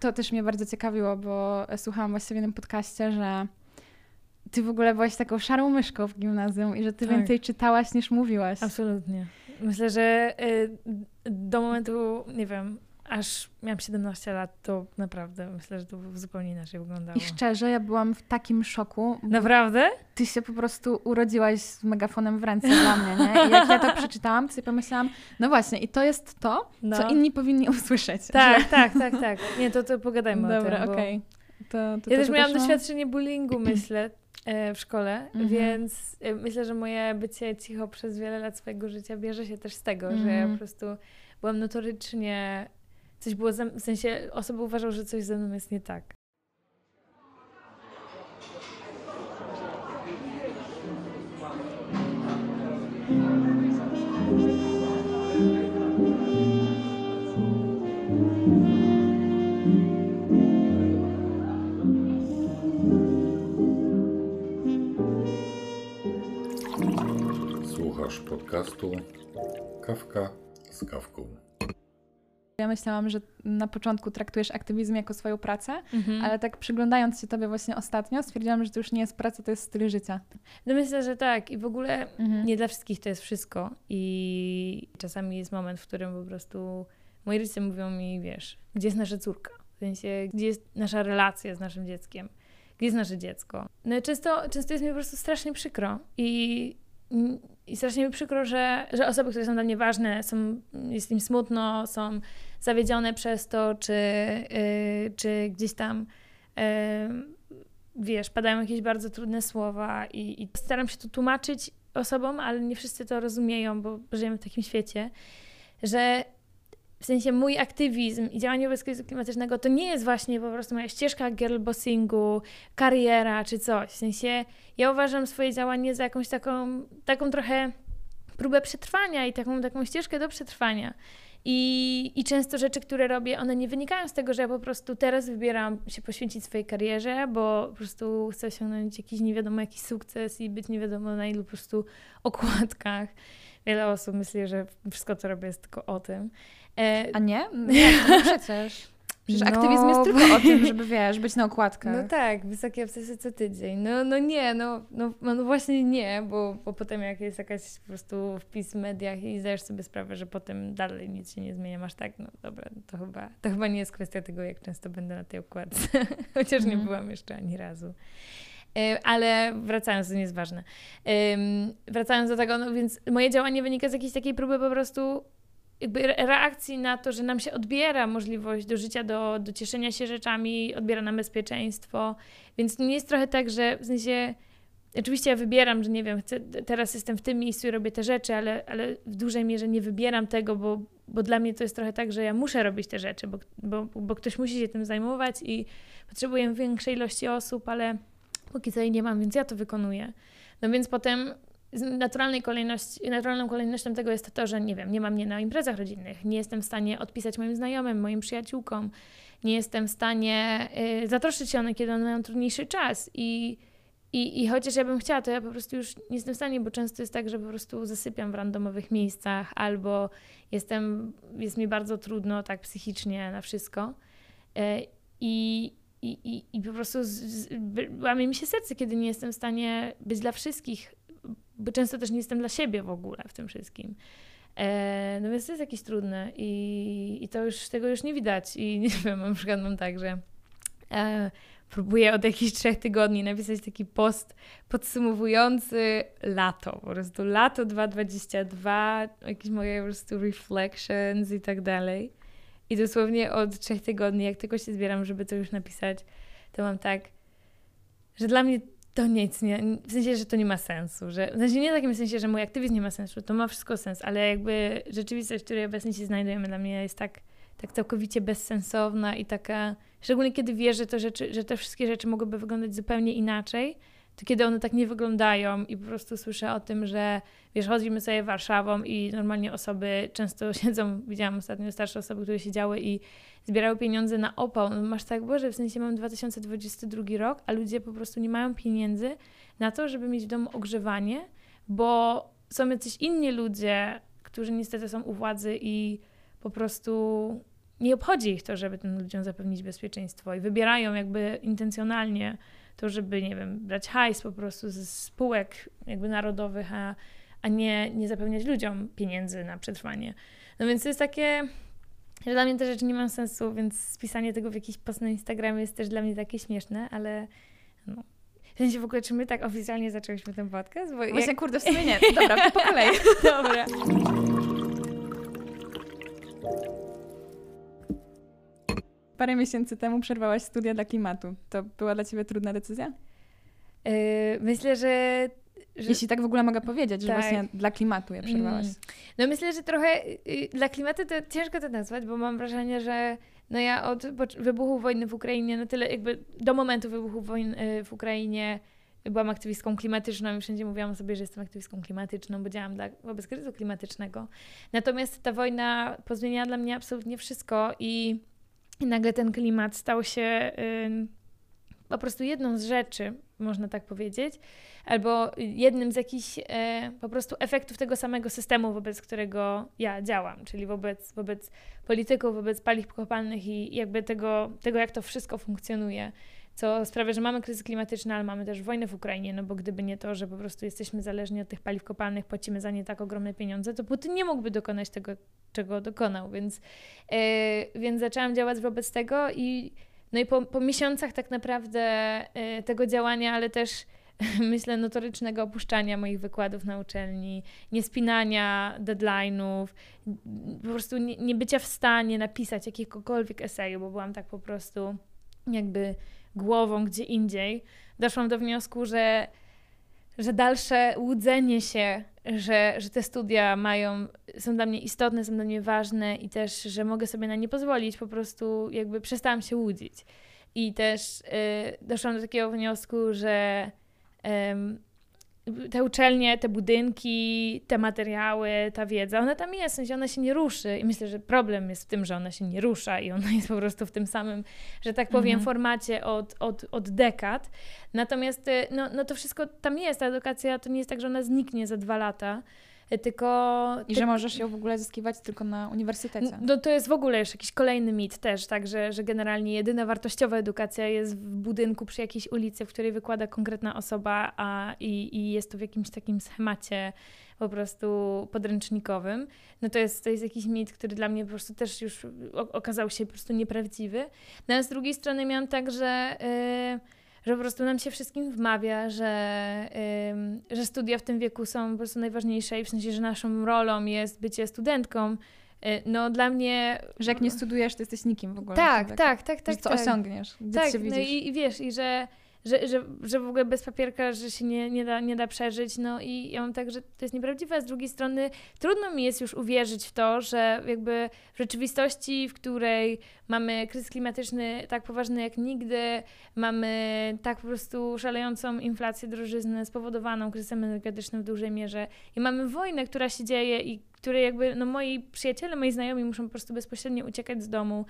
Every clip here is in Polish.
To też mnie bardzo ciekawiło, bo słuchałam właśnie w jednym podcaście, że ty w ogóle byłaś taką szarą myszką w gimnazjum i że ty tak. więcej czytałaś niż mówiłaś. Absolutnie. Myślę, że y, do momentu, nie wiem, aż miałam 17 lat, to naprawdę myślę, że to zupełnie inaczej wyglądało. I szczerze, ja byłam w takim szoku. Naprawdę? Ty się po prostu urodziłaś z megafonem w ręce dla mnie, nie? I jak ja to przeczytałam, to sobie pomyślałam, no właśnie, i to jest to, no. co inni powinni usłyszeć. Tak, że... tak, tak, tak. Nie, to, to pogadajmy Dobra, o tym. Dobra, okej. Okay. To, to, ja też miałam doświadczenie bullyingu, myślę, e, w szkole, mhm. więc e, myślę, że moje bycie cicho przez wiele lat swojego życia bierze się też z tego, że ja mhm. po prostu byłam notorycznie coś było, za, w sensie osoba uważał, że coś ze mną jest nie tak. Słuchasz podcastu Kawka z kawką. Ja myślałam, że na początku traktujesz aktywizm jako swoją pracę, mhm. ale tak przyglądając się tobie właśnie ostatnio, stwierdziłam, że to już nie jest praca, to jest styl życia. No myślę, że tak i w ogóle mhm. nie dla wszystkich to jest wszystko i czasami jest moment, w którym po prostu moi rodzice mówią mi, wiesz, gdzie jest nasza córka? W sensie, gdzie jest nasza relacja z naszym dzieckiem? Gdzie jest nasze dziecko? No i często, często jest mi po prostu strasznie przykro i i strasznie mi przykro, że, że osoby, które są dla mnie ważne, są, jest im smutno, są zawiedzione przez to, czy, yy, czy gdzieś tam yy, wiesz, padają jakieś bardzo trudne słowa i, i, staram się to tłumaczyć osobom, ale nie wszyscy to rozumieją, bo żyjemy w takim świecie, że w sensie mój aktywizm i działanie wobec kryzysu klimatycznego to nie jest właśnie po prostu moja ścieżka girlbossingu, kariera czy coś. W sensie ja uważam swoje działanie za jakąś taką, taką trochę próbę przetrwania i taką, taką ścieżkę do przetrwania. I, I często rzeczy, które robię, one nie wynikają z tego, że ja po prostu teraz wybieram się poświęcić swojej karierze, bo po prostu chcę osiągnąć jakiś nie wiadomo jaki sukces i być nie wiadomo na ilu po prostu okładkach. Wiele osób myśli, że wszystko, co robię, jest tylko o tym. E, A nie? No przecież. Przecież no, aktywizm jest tylko o tym, żeby wiesz, być na okładkach. No tak, wysokie obsesje co tydzień. No, no nie, no, no, no właśnie nie, bo, bo potem jak jest jakaś po prostu wpis w mediach i zdajesz sobie sprawę, że potem dalej nic się nie zmienia, masz tak, no dobra, to chyba, to chyba nie jest kwestia tego, jak często będę na tej okładce, chociaż nie mhm. byłam jeszcze ani razu. E, ale wracając, to nie jest ważne. Wracając do tego, no więc moje działanie wynika z jakiejś takiej próby po prostu jakby reakcji na to, że nam się odbiera możliwość do życia, do, do cieszenia się rzeczami, odbiera nam bezpieczeństwo. Więc nie jest trochę tak, że w sensie. Oczywiście ja wybieram, że nie wiem, chcę, teraz jestem w tym miejscu i robię te rzeczy, ale, ale w dużej mierze nie wybieram tego, bo, bo dla mnie to jest trochę tak, że ja muszę robić te rzeczy, bo, bo, bo ktoś musi się tym zajmować i potrzebuję większej ilości osób, ale póki co jej nie mam, więc ja to wykonuję. No więc potem naturalnej kolejności, naturalną kolejnością tego jest to, że nie wiem, nie mam mnie na imprezach rodzinnych, nie jestem w stanie odpisać moim znajomym, moim przyjaciółkom, nie jestem w stanie y, zatroszczyć się one, kiedy one mają trudniejszy czas. I, i, i chociaż ja bym chciała, to ja po prostu już nie jestem w stanie, bo często jest tak, że po prostu zasypiam w randomowych miejscach albo jestem, jest mi bardzo trudno tak psychicznie na wszystko. Y, i i, i, i po prostu z, z, łamie mi się serce, kiedy nie jestem w stanie być dla wszystkich bo często też nie jestem dla siebie w ogóle w tym wszystkim. E, no więc to jest jakieś trudne i, i to już tego już nie widać. I nie wiem, na przykład mam tak, że e, próbuję od jakichś trzech tygodni napisać taki post podsumowujący lato, po prostu lato 2022, jakieś moje po prostu reflections i tak dalej. I dosłownie od trzech tygodni, jak tylko się zbieram, żeby to już napisać, to mam tak, że dla mnie to nic nie, w sensie, że to nie ma sensu, że, w sensie nie w takim sensie, że mój aktywizm nie ma sensu, to ma wszystko sens, ale jakby rzeczywistość, w której obecnie się znajdujemy dla mnie jest tak, tak całkowicie bezsensowna i taka, szczególnie kiedy wierzę, że, to rzeczy, że te wszystkie rzeczy mogłyby wyglądać zupełnie inaczej, to kiedy one tak nie wyglądają i po prostu słyszę o tym, że wiesz, chodzimy sobie Warszawą i normalnie osoby często siedzą, widziałam ostatnio starsze osoby, które siedziały i zbierały pieniądze na opał. No masz tak, Boże, w sensie mam 2022 rok, a ludzie po prostu nie mają pieniędzy na to, żeby mieć w domu ogrzewanie, bo są jacyś inni ludzie, którzy niestety są u władzy i po prostu nie obchodzi ich to, żeby tym ludziom zapewnić bezpieczeństwo i wybierają jakby intencjonalnie to, żeby, nie wiem, brać hajs po prostu ze spółek jakby narodowych, a, a nie, nie zapewniać ludziom pieniędzy na przetrwanie. No więc to jest takie, że dla mnie te rzeczy nie mają sensu, więc spisanie tego w jakiś post na Instagramie jest też dla mnie takie śmieszne, ale no. W sensie w ogóle, czy my tak oficjalnie zaczęliśmy ten podcast? Bo Właśnie, jak... kurde, w sumie nie. Dobra, po kolei. Dobra. Parę miesięcy temu przerwałaś studia dla klimatu. To była dla ciebie trudna decyzja? Yy, myślę, że, że... Jeśli tak w ogóle mogę powiedzieć, że tak. właśnie dla klimatu je przerwałaś. Mm. No myślę, że trochę yy, dla klimatu to ciężko to nazwać, bo mam wrażenie, że no ja od wybuchu wojny w Ukrainie, no tyle jakby do momentu wybuchu wojny yy, w Ukrainie byłam aktywistką klimatyczną i wszędzie mówiłam sobie, że jestem aktywistką klimatyczną, bo działam dla, wobec kryzysu klimatycznego. Natomiast ta wojna pozmieniała dla mnie absolutnie wszystko i i nagle ten klimat stał się po prostu jedną z rzeczy, można tak powiedzieć, albo jednym z jakichś e, po prostu efektów tego samego systemu, wobec którego ja działam, czyli wobec, wobec polityków, wobec paliw kopalnych i jakby tego, tego, jak to wszystko funkcjonuje co sprawia, że mamy kryzys klimatyczny, ale mamy też wojnę w Ukrainie, no bo gdyby nie to, że po prostu jesteśmy zależni od tych paliw kopalnych, płacimy za nie tak ogromne pieniądze, to Putin nie mógłby dokonać tego, czego dokonał, więc, yy, więc zaczęłam działać wobec tego i no i po, po miesiącach tak naprawdę yy, tego działania, ale też myślę, notorycznego opuszczania moich wykładów na uczelni, niespinania deadline'ów, po prostu nie, nie bycia w stanie napisać jakiegokolwiek eseju, bo byłam tak po prostu jakby głową gdzie indziej, doszłam do wniosku, że, że dalsze łudzenie się, że, że te studia mają, są dla mnie istotne, są dla mnie ważne i też, że mogę sobie na nie pozwolić, po prostu jakby przestałam się łudzić. I też y, doszłam do takiego wniosku, że te uczelnie, te budynki, te materiały, ta wiedza, ona tam jest, w sensie ona się nie ruszy i myślę, że problem jest w tym, że ona się nie rusza i ona jest po prostu w tym samym, że tak powiem, mhm. formacie od, od, od dekad. Natomiast y, no, no to wszystko tam jest, ta edukacja to nie jest tak, że ona zniknie za dwa lata, tylko... I ty... że możesz ją w ogóle zyskiwać tylko na uniwersytecie. No to jest w ogóle już jakiś kolejny mit też, tak, że, że generalnie jedyna wartościowa edukacja jest w budynku przy jakiejś ulicy, w której wykłada konkretna osoba, a i, i jest to w jakimś takim schemacie po prostu podręcznikowym, no to jest, to jest jakiś mit, który dla mnie po prostu też już okazał się po prostu nieprawdziwy. No a z drugiej strony miałam tak, że... Yy, że po prostu nam się wszystkim wmawia, że, że studia w tym wieku są po prostu najważniejsze i w sensie, że naszą rolą jest bycie studentką. Y, no dla mnie... Że jak nie studujesz, to jesteś nikim w ogóle. Tak, tak, tak, tak. tak że co tak. osiągniesz, gdzie tak, się widzisz. No i, i wiesz, i że że, że, że w ogóle bez papierka, że się nie, nie, da, nie da przeżyć. No i ja mam tak, że to jest nieprawdziwe, a z drugiej strony trudno mi jest już uwierzyć w to, że jakby w rzeczywistości, w której mamy kryzys klimatyczny tak poważny jak nigdy, mamy tak po prostu szalejącą inflację, drożyznę spowodowaną kryzysem energetycznym w dużej mierze i mamy wojnę, która się dzieje i której jakby no moi przyjaciele, moi znajomi muszą po prostu bezpośrednio uciekać z domu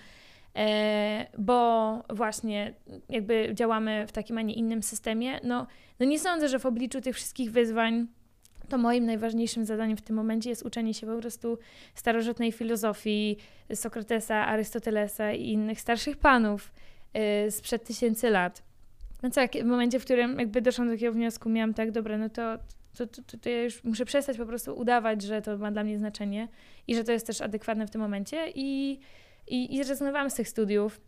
bo właśnie jakby działamy w takim, a nie innym systemie. No, no nie sądzę, że w obliczu tych wszystkich wyzwań to moim najważniejszym zadaniem w tym momencie jest uczenie się po prostu starożytnej filozofii Sokratesa, Arystotelesa i innych starszych panów yy, sprzed tysięcy lat. No tak, w momencie, w którym jakby doszłam do takiego wniosku, miałam tak, dobra, no to, to, to, to ja już muszę przestać po prostu udawać, że to ma dla mnie znaczenie i że to jest też adekwatne w tym momencie i i, i zrezygnowałam z tych studiów.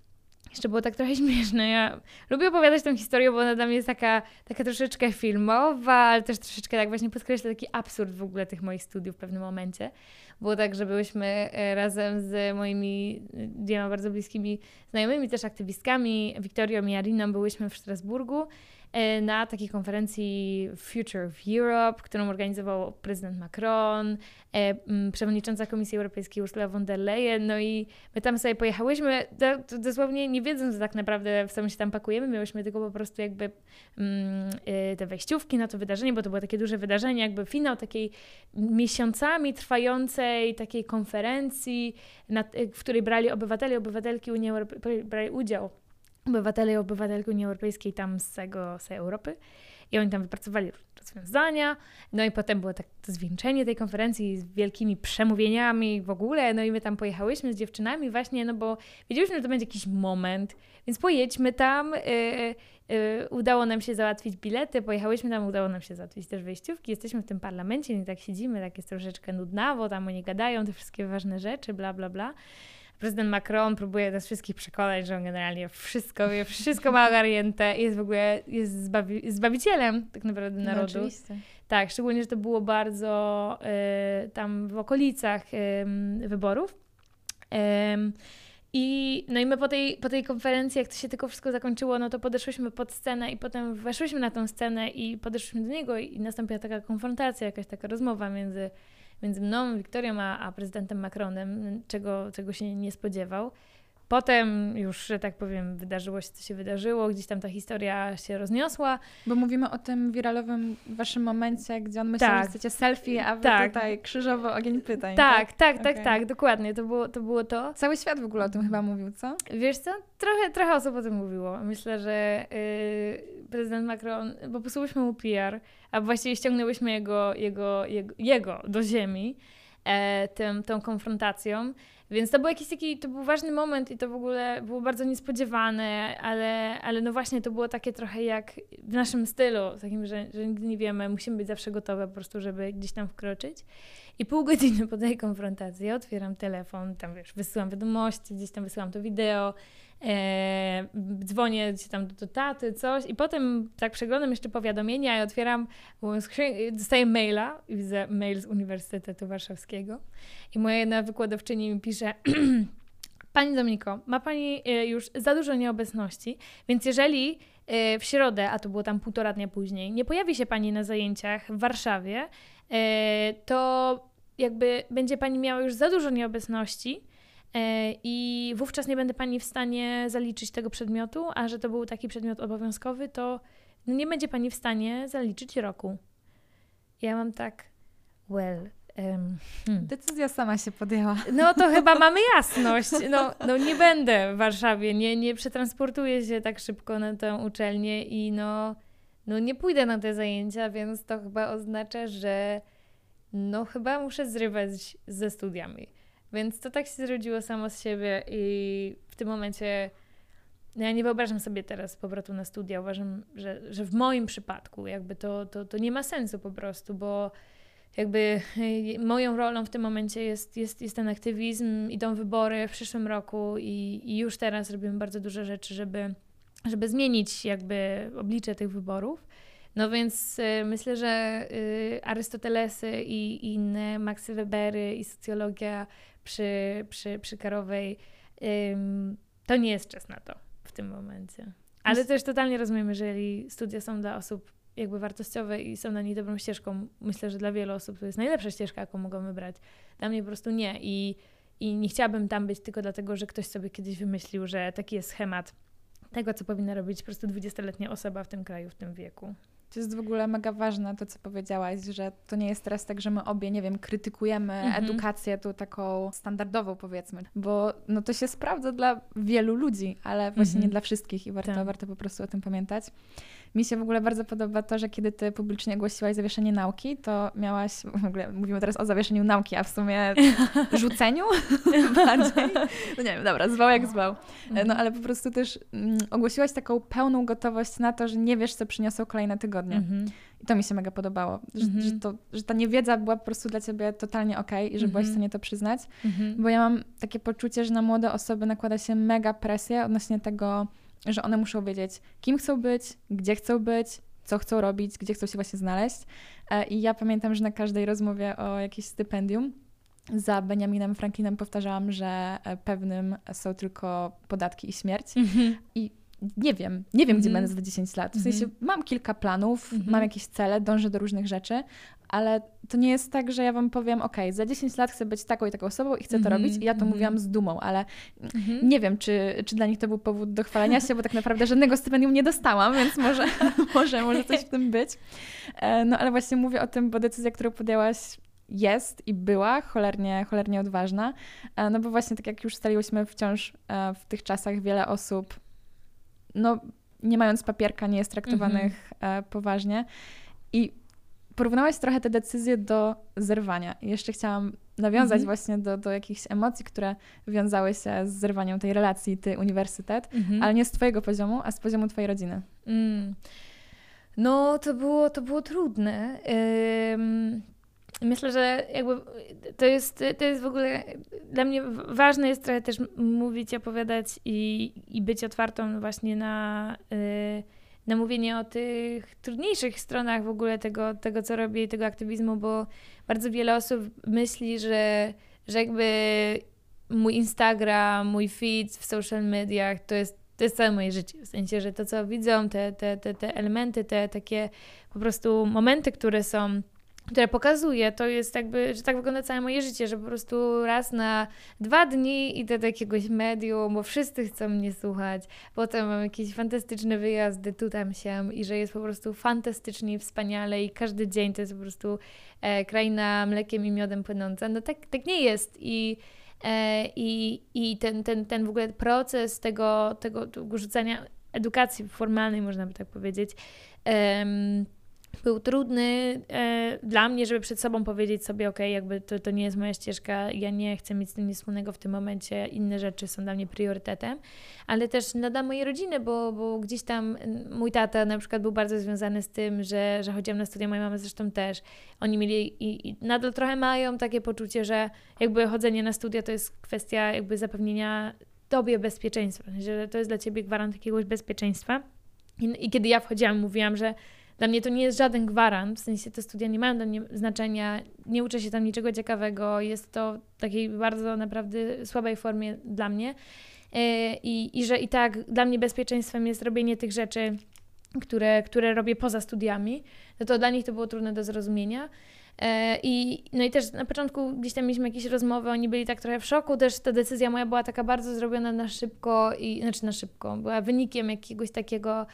Jeszcze było tak trochę śmieszne. Ja lubię opowiadać tę historię, bo ona dla mnie jest taka, taka troszeczkę filmowa, ale też troszeczkę tak właśnie podkreśla taki absurd w ogóle tych moich studiów w pewnym momencie. Było tak, że byłyśmy e, razem z moimi e, dwiema bardzo bliskimi znajomymi, też aktywistkami, Wiktorią i Ariną, byłyśmy w Strasburgu na takiej konferencji Future of Europe, którą organizował prezydent Macron, e, przewodnicząca Komisji Europejskiej Ursula von der Leyen. No i my tam sobie pojechałyśmy, dosłownie nie wiedząc tak naprawdę, w co my się tam pakujemy, miałyśmy tylko po prostu jakby e, te wejściówki na to wydarzenie, bo to było takie duże wydarzenie, jakby finał takiej miesiącami trwającej takiej konferencji, w której brali obywatele i obywatelki Unii Europejskiej, brali udział obywatele i obywatelki Unii Europejskiej tam z, tego, z Europy i oni tam wypracowali rozwiązania. No i potem było tak to zwieńczenie tej konferencji z wielkimi przemówieniami w ogóle. No i my tam pojechałyśmy z dziewczynami właśnie, no bo wiedzieliśmy, że to będzie jakiś moment, więc pojedźmy tam. Yy, yy, udało nam się załatwić bilety, pojechałyśmy tam, udało nam się załatwić też wejściówki. Jesteśmy w tym parlamencie, i tak siedzimy, tak jest troszeczkę nudnawo, tam oni gadają te wszystkie ważne rzeczy, bla, bla, bla prezydent Macron próbuje nas wszystkich przekonać, że on generalnie wszystko wie, wszystko ma ogarnięte i jest w ogóle jest zbawi zbawicielem tak naprawdę no, narodu. No, oczywiście. Tak, szczególnie, że to było bardzo y, tam w okolicach y, wyborów. Y, i, no i my po tej, po tej konferencji, jak to się tylko wszystko zakończyło, no to podeszłyśmy pod scenę i potem weszłyśmy na tą scenę i podeszłyśmy do niego i nastąpiła taka konfrontacja, jakaś taka rozmowa między między mną, Wiktorią, a, a prezydentem Macronem, czego, czego się nie spodziewał. Potem już, że tak powiem, wydarzyło się, co się wydarzyło, gdzieś tam ta historia się rozniosła. Bo mówimy o tym wiralowym waszym momencie, gdzie on myślał, tak. że chcecie selfie, a wy tak. tutaj krzyżowo ogień pytań. Tak, tak, tak, okay. tak, tak, dokładnie, to było, to było to. Cały świat w ogóle o tym chyba mówił, co? Wiesz co, trochę, trochę osób o tym mówiło. Myślę, że yy, prezydent Macron, bo posłuchaliśmy mu PR, a właściwie ściągnęłyśmy jego, jego, jego, jego do ziemi e, tym, tą konfrontacją. Więc to był jakiś taki, to był ważny moment i to w ogóle było bardzo niespodziewane, ale, ale no właśnie to było takie trochę jak w naszym stylu, takim, że, że nigdy nie wiemy, musimy być zawsze gotowe po prostu, żeby gdzieś tam wkroczyć. I pół godziny po tej konfrontacji otwieram telefon, tam wiesz, wysyłam wiadomości, gdzieś tam wysyłam to wideo, dzwonię się tam do, taty, coś. I potem tak przeglądam jeszcze powiadomienia i otwieram, dostaję maila i widzę mail z Uniwersytetu Warszawskiego. I moja jedna wykładowczyni mi pisze Pani Dominiko, ma Pani e, już za dużo nieobecności, więc jeżeli e, w środę, a to było tam półtora dnia później, nie pojawi się Pani na zajęciach w Warszawie, e, to jakby będzie Pani miała już za dużo nieobecności, E, i wówczas nie będę pani w stanie zaliczyć tego przedmiotu, a że to był taki przedmiot obowiązkowy, to no nie będzie pani w stanie zaliczyć roku. Ja mam tak, well. Um, hmm. Decyzja sama się podjęła. No to chyba mamy jasność. No, no nie będę w Warszawie, nie, nie przetransportuję się tak szybko na tę uczelnię i no, no nie pójdę na te zajęcia, więc to chyba oznacza, że no chyba muszę zrywać ze studiami. Więc to tak się zrodziło samo z siebie i w tym momencie no ja nie wyobrażam sobie teraz powrotu na studia. Uważam, że, że w moim przypadku jakby to, to, to nie ma sensu po prostu, bo jakby moją rolą w tym momencie jest, jest, jest ten aktywizm, idą wybory w przyszłym roku i, i już teraz robimy bardzo dużo rzeczy, żeby, żeby zmienić jakby oblicze tych wyborów. No więc y, myślę, że y, Arystotelesy i inne Maxy Webery i socjologia przy, przy, przy Karowej, to nie jest czas na to w tym momencie. Ale też totalnie rozumiem, jeżeli studia są dla osób jakby wartościowe i są na niej dobrą ścieżką. Myślę, że dla wielu osób to jest najlepsza ścieżka, jaką mogą wybrać. Dla mnie po prostu nie. I, i nie chciałabym tam być tylko dlatego, że ktoś sobie kiedyś wymyślił, że taki jest schemat tego, co powinna robić po prostu 20-letnia osoba w tym kraju, w tym wieku. To jest w ogóle mega ważne to, co powiedziałaś, że to nie jest teraz tak, że my obie, nie wiem, krytykujemy mhm. edukację tu taką standardową, powiedzmy, bo no to się sprawdza dla wielu ludzi, ale właśnie mhm. nie dla wszystkich i warto, tak. warto po prostu o tym pamiętać. Mi się w ogóle bardzo podoba to, że kiedy ty publicznie ogłosiłaś zawieszenie nauki, to miałaś, w ogóle mówimy teraz o zawieszeniu nauki, a w sumie rzuceniu bardziej. No nie wiem, dobra, zwał jak zwał. No ale po prostu też mm, ogłosiłaś taką pełną gotowość na to, że nie wiesz, co przyniosą kolejne tygodnie. Mhm. I to mi się mega podobało, że, że, mhm. to, że ta niewiedza była po prostu dla ciebie totalnie okej okay i że byłaś w mhm. stanie to przyznać, bo ja mam takie poczucie, że na młode osoby nakłada się mega presję odnośnie tego, że one muszą wiedzieć, kim chcą być, gdzie chcą być, co chcą robić, gdzie chcą się właśnie znaleźć. E, I ja pamiętam, że na każdej rozmowie o jakieś stypendium za Benjaminem Franklinem powtarzałam, że e, pewnym są tylko podatki i śmierć. Mhm. I nie wiem, nie wiem, gdzie mhm. będę za 10 lat. W sensie mhm. mam kilka planów, mam jakieś cele, dążę do różnych rzeczy, ale to nie jest tak, że ja wam powiem, ok, za 10 lat chcę być taką i taką osobą i chcę mm -hmm, to robić i ja to mm -hmm. mówiłam z dumą, ale mm -hmm. nie wiem, czy, czy dla nich to był powód do chwalenia się, bo tak naprawdę żadnego stypendium nie dostałam, więc może, może, może coś w tym być. E, no ale właśnie mówię o tym, bo decyzja, którą podjęłaś jest i była cholernie, cholernie odważna, e, no bo właśnie tak jak już staliłyśmy wciąż e, w tych czasach wiele osób, no nie mając papierka, nie jest traktowanych poważnie i porównałaś trochę te decyzje do zerwania. I jeszcze chciałam nawiązać Mhm. właśnie do, do jakichś emocji, które wiązały się z zerwaniem tej relacji, ty, uniwersytet, Mhm. ale nie z twojego poziomu, a z poziomu twojej rodziny. Mm. No, to było, to było trudne. Ym, Myślę, że jakby to jest, to jest w ogóle dla mnie ważne jest trochę też mówić, opowiadać i, i być otwartą właśnie na, y, na mówienie o tych trudniejszych stronach w ogóle tego, tego, co robię i tego aktywizmu, bo bardzo wiele osób myśli, że, że jakby mój Instagram, mój feed w social mediach to jest, to jest całe moje życie. W sensie, że to, co widzą, te, te, te, te elementy, te takie po prostu momenty, które są które pokazuje, to jest jakby, że tak wygląda całe moje życie, że po prostu raz na dwa dni idę do jakiegoś medium, bo wszyscy chcą mnie słuchać, potem mam jakieś fantastyczne wyjazdy tu, tam, siam i że jest po prostu fantastycznie wspaniale i każdy dzień to jest po prostu e, kraina mlekiem i miodem płynąca. No tak, tak nie jest i E, I, i ten, ten, ten w ogóle proces tego, tego, rzucania edukacji formalnej, można by tak powiedzieć, był trudny e, dla mnie, żeby przed sobą powiedzieć sobie, ok, jakby to, to nie jest moja ścieżka, ja nie chcę mieć z tym nic wspólnego w tym momencie, inne rzeczy są dla mnie priorytetem, ale też no, dla mojej rodziny, bo, bo gdzieś tam mój tata na przykład był bardzo związany z tym, że, że chodziłam na studia, moja mama zresztą też, oni mieli i, i nadal trochę mają takie poczucie, że jakby chodzenie na studia to jest kwestia jakby zapewnienia tobie bezpieczeństwa, że to jest dla ciebie gwarant jakiegoś bezpieczeństwa. I, I kiedy ja wchodziłam, mówiłam, że dla mnie to nie jest żaden gwarant, w sensie te studia nie mają dla mnie znaczenia, nie uczę się tam niczego ciekawego, jest to w takiej bardzo naprawdę słabej formie dla mnie. E, I, I że i tak dla mnie bezpieczeństwem jest robienie tych rzeczy, które, które robię poza studiami, no to dla nich to było trudne do zrozumienia. E, I, no i też na początku gdzieś tam mieliśmy jakieś rozmowy, oni byli tak trochę w szoku, też ta decyzja moja była taka bardzo zrobiona na szybko, i, znaczy na szybko, była wynikiem jakiegoś takiego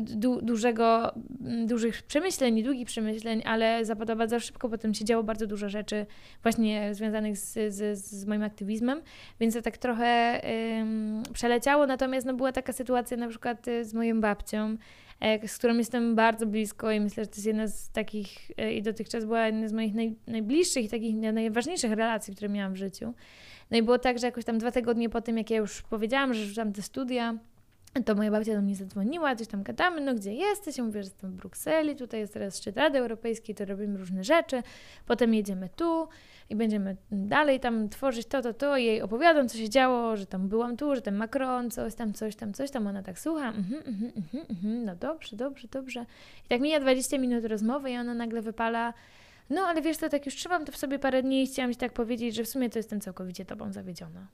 du, dużego, dużych przemyśleń i długich przemyśleń, ale zapadła bardzo szybko, potem się działo bardzo dużo rzeczy właśnie związanych z, z, z moim aktywizmem, więc to tak trochę przeleciało, natomiast no, była taka sytuacja na przykład e, z moją babcią, e, z którą jestem bardzo blisko i myślę, że to jest jedna z takich e, i dotychczas była jedna z moich naj, najbliższych i takich naj- najważniejszych relacji, które miałam w życiu. No i było tak, że jakoś tam dwa tygodnie po tym, jak ja już powiedziałam, że rzucam te studia, to moja babcia do mnie zadzwoniła, coś tam gadamy, no gdzie jesteś? Ja mówię, że jestem w Brukseli, tutaj jest teraz szczyt Rady Europejskiej, to robimy różne rzeczy, potem jedziemy tu i będziemy dalej tam tworzyć to, to, to. Jej opowiadam, co się działo, że tam byłam tu, że ten Macron, coś tam, coś tam, coś tam. Ona tak słucha, mhm, mhm, mhm, mhm, no dobrze, dobrze, dobrze. I tak mija 20 minut rozmowy i ona nagle wypala, no ale wiesz co, tak już trzymam to w sobie parę dni i chciałam ci tak powiedzieć, że w sumie to jestem całkowicie tobą zawiedziona.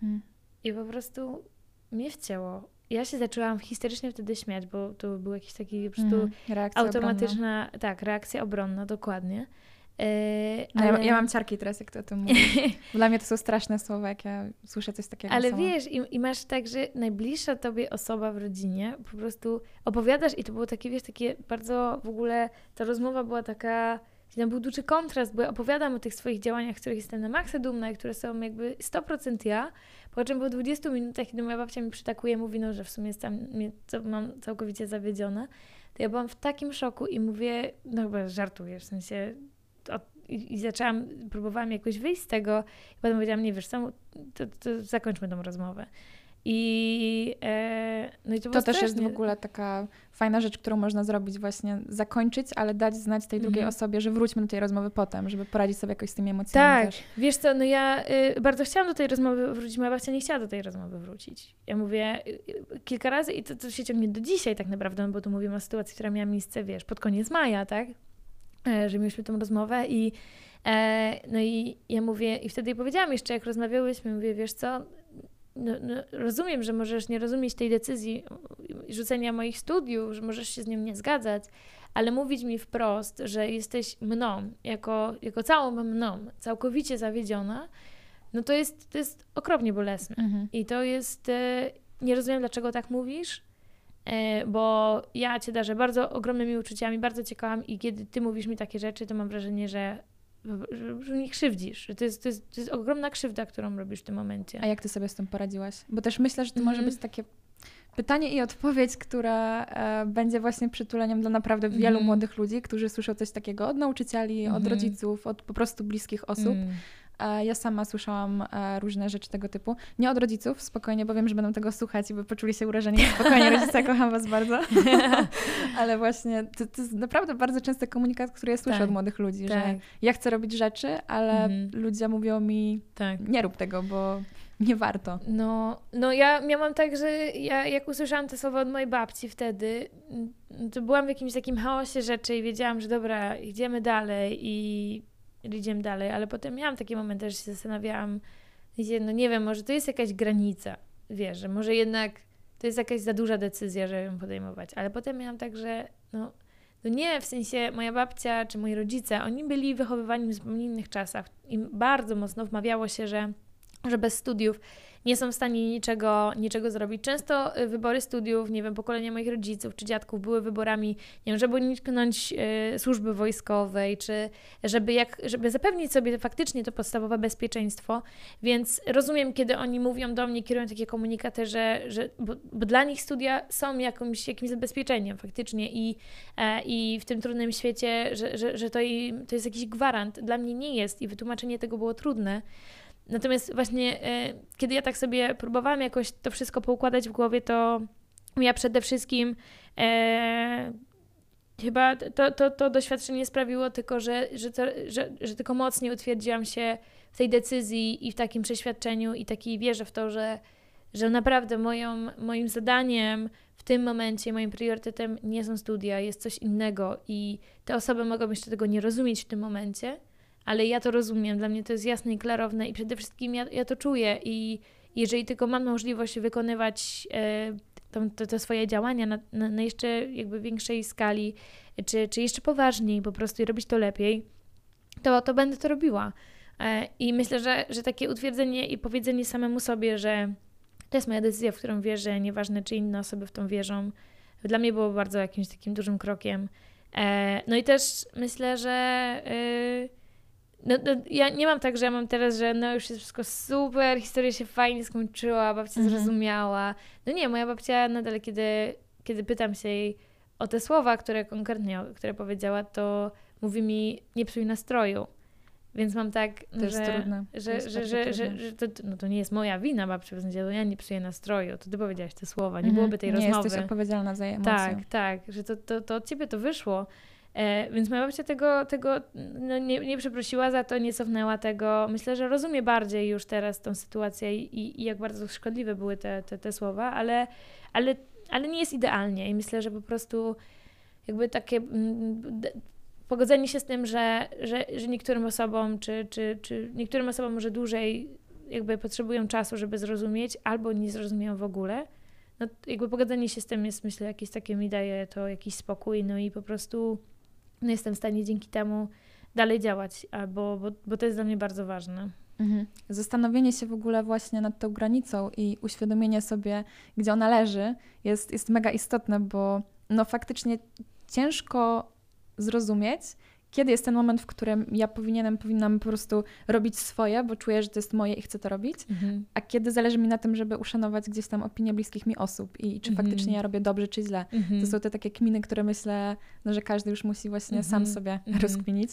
Hmm. I po prostu mnie wcięło. Ja się zaczęłam histerycznie wtedy śmiać, bo to był jakiś taki po prostu Mhm. Reakcja obronna. automatyczna, tak, reakcja obronna, dokładnie. E, No, ja, ale, ja mam ciarki teraz, jak ty o tym mówisz. Dla mnie to są straszne słowa, jak ja słyszę coś takiego ale sama. wiesz, i, i masz tak, że najbliższa tobie osoba w rodzinie po prostu opowiadasz i to było takie, wiesz, takie bardzo w ogóle, ta rozmowa była taka, tam był duży kontrast, bo ja opowiadam o tych swoich działaniach, których jestem na maksa dumna i które są jakby 100% ja, po czym po 20 minutach, kiedy moja babcia mi przytakuje, mówi, no, że w sumie jestem, mnie, mam całkowicie zawiedziona, to ja byłam w takim szoku i mówię, no chyba żartujesz, w sensie o, i, i zaczęłam, próbowałam jakoś wyjść z tego i potem powiedziałam, nie wiesz co, to, to zakończmy tą rozmowę. I, e, no i to, To też jest w ogóle taka fajna rzecz, którą można zrobić właśnie, zakończyć, ale dać znać tej drugiej Mhm. osobie, że wróćmy do tej rozmowy potem, żeby poradzić sobie jakoś z tymi emocjami Tak, też. wiesz co, no ja y, bardzo chciałam do tej rozmowy wrócić, moja babcia nie chciała do tej rozmowy wrócić. Ja mówię y, y, kilka razy i to, to się ciągnie do dzisiaj tak naprawdę, bo tu mówimy o sytuacji, która miała miejsce, wiesz, pod koniec maja, tak? E, że mieliśmy tą rozmowę i e, no i ja mówię, i wtedy jej powiedziałam jeszcze, jak rozmawiałyśmy, mówię, wiesz co, no, no, rozumiem, że możesz nie rozumieć tej decyzji rzucenia moich studiów, że możesz się z nią nie zgadzać, ale mówić mi wprost, że jesteś mną, jako, jako całą mną, całkowicie zawiedziona, no to jest, to jest okropnie bolesne. Mhm. I to jest, e, nie rozumiem dlaczego tak mówisz, e, bo ja Cię darzę bardzo ogromnymi uczuciami, bardzo Cię kocham i kiedy Ty mówisz mi takie rzeczy, to mam wrażenie, że, że, że mnie krzywdzisz, że to jest, to, jest, to jest ogromna krzywda, którą robisz w tym momencie. A jak ty sobie z tym poradziłaś? Bo też myślę, że to może Mhm. być takie pytanie i odpowiedź, która e, będzie właśnie przytuleniem dla naprawdę wielu Mhm. młodych ludzi, którzy słyszą coś takiego od nauczycieli, od Mhm. rodziców, od po prostu bliskich osób. Ja sama słyszałam e, różne rzeczy tego typu. Nie od rodziców, spokojnie, bo wiem, że będą tego słuchać i by poczuli się urażeni. Spokojnie, rodzice, kocham was bardzo. Ale właśnie to, to jest naprawdę bardzo częsty komunikat, który ja słyszę Tak, od młodych ludzi, tak. że ja chcę robić rzeczy, ale Mhm. ludzie mówią mi, Tak. nie rób tego, bo nie warto. No, no ja miałam tak, że ja jak usłyszałam te słowa od mojej babci wtedy, to byłam w jakimś takim chaosie rzeczy i wiedziałam, że dobra, idziemy dalej i idziemy dalej, ale potem miałam takie momenty, że się zastanawiałam, gdzie, no nie wiem, może to jest jakaś granica, wiesz, że może jednak to jest jakaś za duża decyzja, żeby ją podejmować, ale potem miałam tak, że no, no nie, w sensie moja babcia czy moi rodzice, oni byli wychowywani w zupełnie innych czasach i bardzo mocno wmawiało się, że że bez studiów nie są w stanie niczego, niczego zrobić. Często y, wybory studiów, nie wiem, pokolenia moich rodziców czy dziadków były wyborami, nie wiem, żeby uniknąć y, służby wojskowej, czy żeby, jak, żeby zapewnić sobie faktycznie to podstawowe bezpieczeństwo. Więc rozumiem, kiedy oni mówią do mnie, kierują takie komunikaty, że, że bo, bo dla nich studia są jakimś, jakimś zabezpieczeniem faktycznie i, e, i w tym trudnym świecie, że, że, że to, im, to jest jakiś gwarant. Dla mnie nie jest i wytłumaczenie tego było trudne. Natomiast właśnie, e, kiedy ja tak sobie próbowałam jakoś to wszystko poukładać w głowie, to ja przede wszystkim e, chyba to, to, to doświadczenie sprawiło tylko, że, że, to, że, że tylko mocniej utwierdziłam się w tej decyzji i w takim przeświadczeniu i takiej wierze w to, że, że naprawdę moją, moim zadaniem w tym momencie, moim priorytetem nie są studia, jest coś innego i te osoby mogą jeszcze tego nie rozumieć w tym momencie, ale ja to rozumiem, dla mnie to jest jasne i klarowne i przede wszystkim ja, ja to czuję i jeżeli tylko mam możliwość wykonywać e, to, te swoje działania na, na, na jeszcze jakby większej skali, czy, czy jeszcze poważniej po prostu i robić to lepiej, to, to będę to robiła. E, I myślę, że, że takie utwierdzenie i powiedzenie samemu sobie, że to jest moja decyzja, w którą wierzę, nieważne czy inne osoby w tą wierzą, dla mnie było bardzo jakimś takim dużym krokiem. E, no i też myślę, że... y, no, no, ja nie mam tak, że ja mam teraz, że no już jest wszystko super, historia się fajnie skończyła, babcia Mhm. zrozumiała. No nie, moja babcia nadal, kiedy, kiedy pytam się jej o te słowa, które konkretnie, które powiedziała, to mówi mi, nie psuj nastroju. Więc mam tak, To jest że, trudne. To że, jest że, że, że, trudne. że to, no to nie jest moja wina, babcia, w sensie, to ja nie psuję nastroju, to ty powiedziałaś te słowa, nie Mhm. byłoby tej nie rozmowy. jesteś odpowiedzialna za emocje. Tak, tak, że to, to, to od ciebie to wyszło. E, więc moja babcia tego, tego no, nie, nie przeprosiła za to, nie cofnęła tego. Myślę, że rozumie bardziej już teraz tą sytuację i, i jak bardzo szkodliwe były te, te, te słowa, ale, ale, ale nie jest idealnie i myślę, że po prostu jakby takie mm, pogodzenie się z tym, że, że, że niektórym osobom, czy, czy, czy niektórym osobom może dłużej jakby potrzebują czasu, żeby zrozumieć, albo nie zrozumieją w ogóle, no jakby pogodzenie się z tym jest, myślę, jakieś takie mi daje to jakiś spokój, no i po prostu jestem w stanie dzięki temu dalej działać, bo, bo, bo to jest dla mnie bardzo ważne. Mhm. Zastanowienie się w ogóle właśnie nad tą granicą i uświadomienie sobie, gdzie ona leży, jest, jest mega istotne, bo no faktycznie ciężko zrozumieć, kiedy jest ten moment, w którym ja powinienem, powinnam po prostu robić swoje, bo czuję, że to jest moje i chcę to robić, a kiedy zależy mi na tym, żeby uszanować gdzieś tam opinię bliskich mi osób i czy Mhm. faktycznie ja robię dobrze, czy źle. To są te takie kminy, które myślę, no, że każdy już musi właśnie sam Mhm, sobie mhm. rozkminić.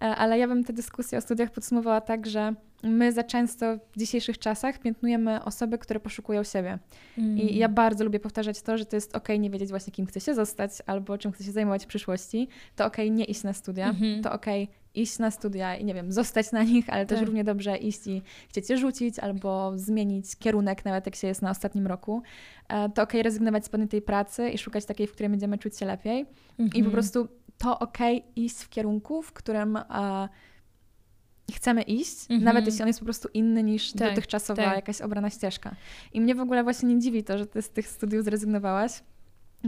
E, Ale ja bym tę dyskusję o studiach podsumowała tak, że my za często w dzisiejszych czasach piętnujemy osoby, które poszukują siebie. Mm. I ja bardzo lubię powtarzać to, że to jest okej nie wiedzieć właśnie, kim chce się zostać albo czym chce się zajmować w przyszłości. To okej nie iść na studia. Mhm. To okej iść na studia i nie wiem, zostać na nich, ale też Tak. równie dobrze iść i chcieć je rzucić albo zmienić kierunek, nawet jak się jest na ostatnim roku. E, To okej rezygnować z pewnej tej pracy i szukać takiej, w której będziemy czuć się lepiej. I po Mhm. prostu to okej iść w kierunku, w którym e, chcemy iść, Mhm. nawet jeśli on jest po prostu inny niż Tak, dotychczasowa tak. jakaś obrana ścieżka. I mnie w ogóle właśnie nie dziwi to, że ty z tych studiów zrezygnowałaś.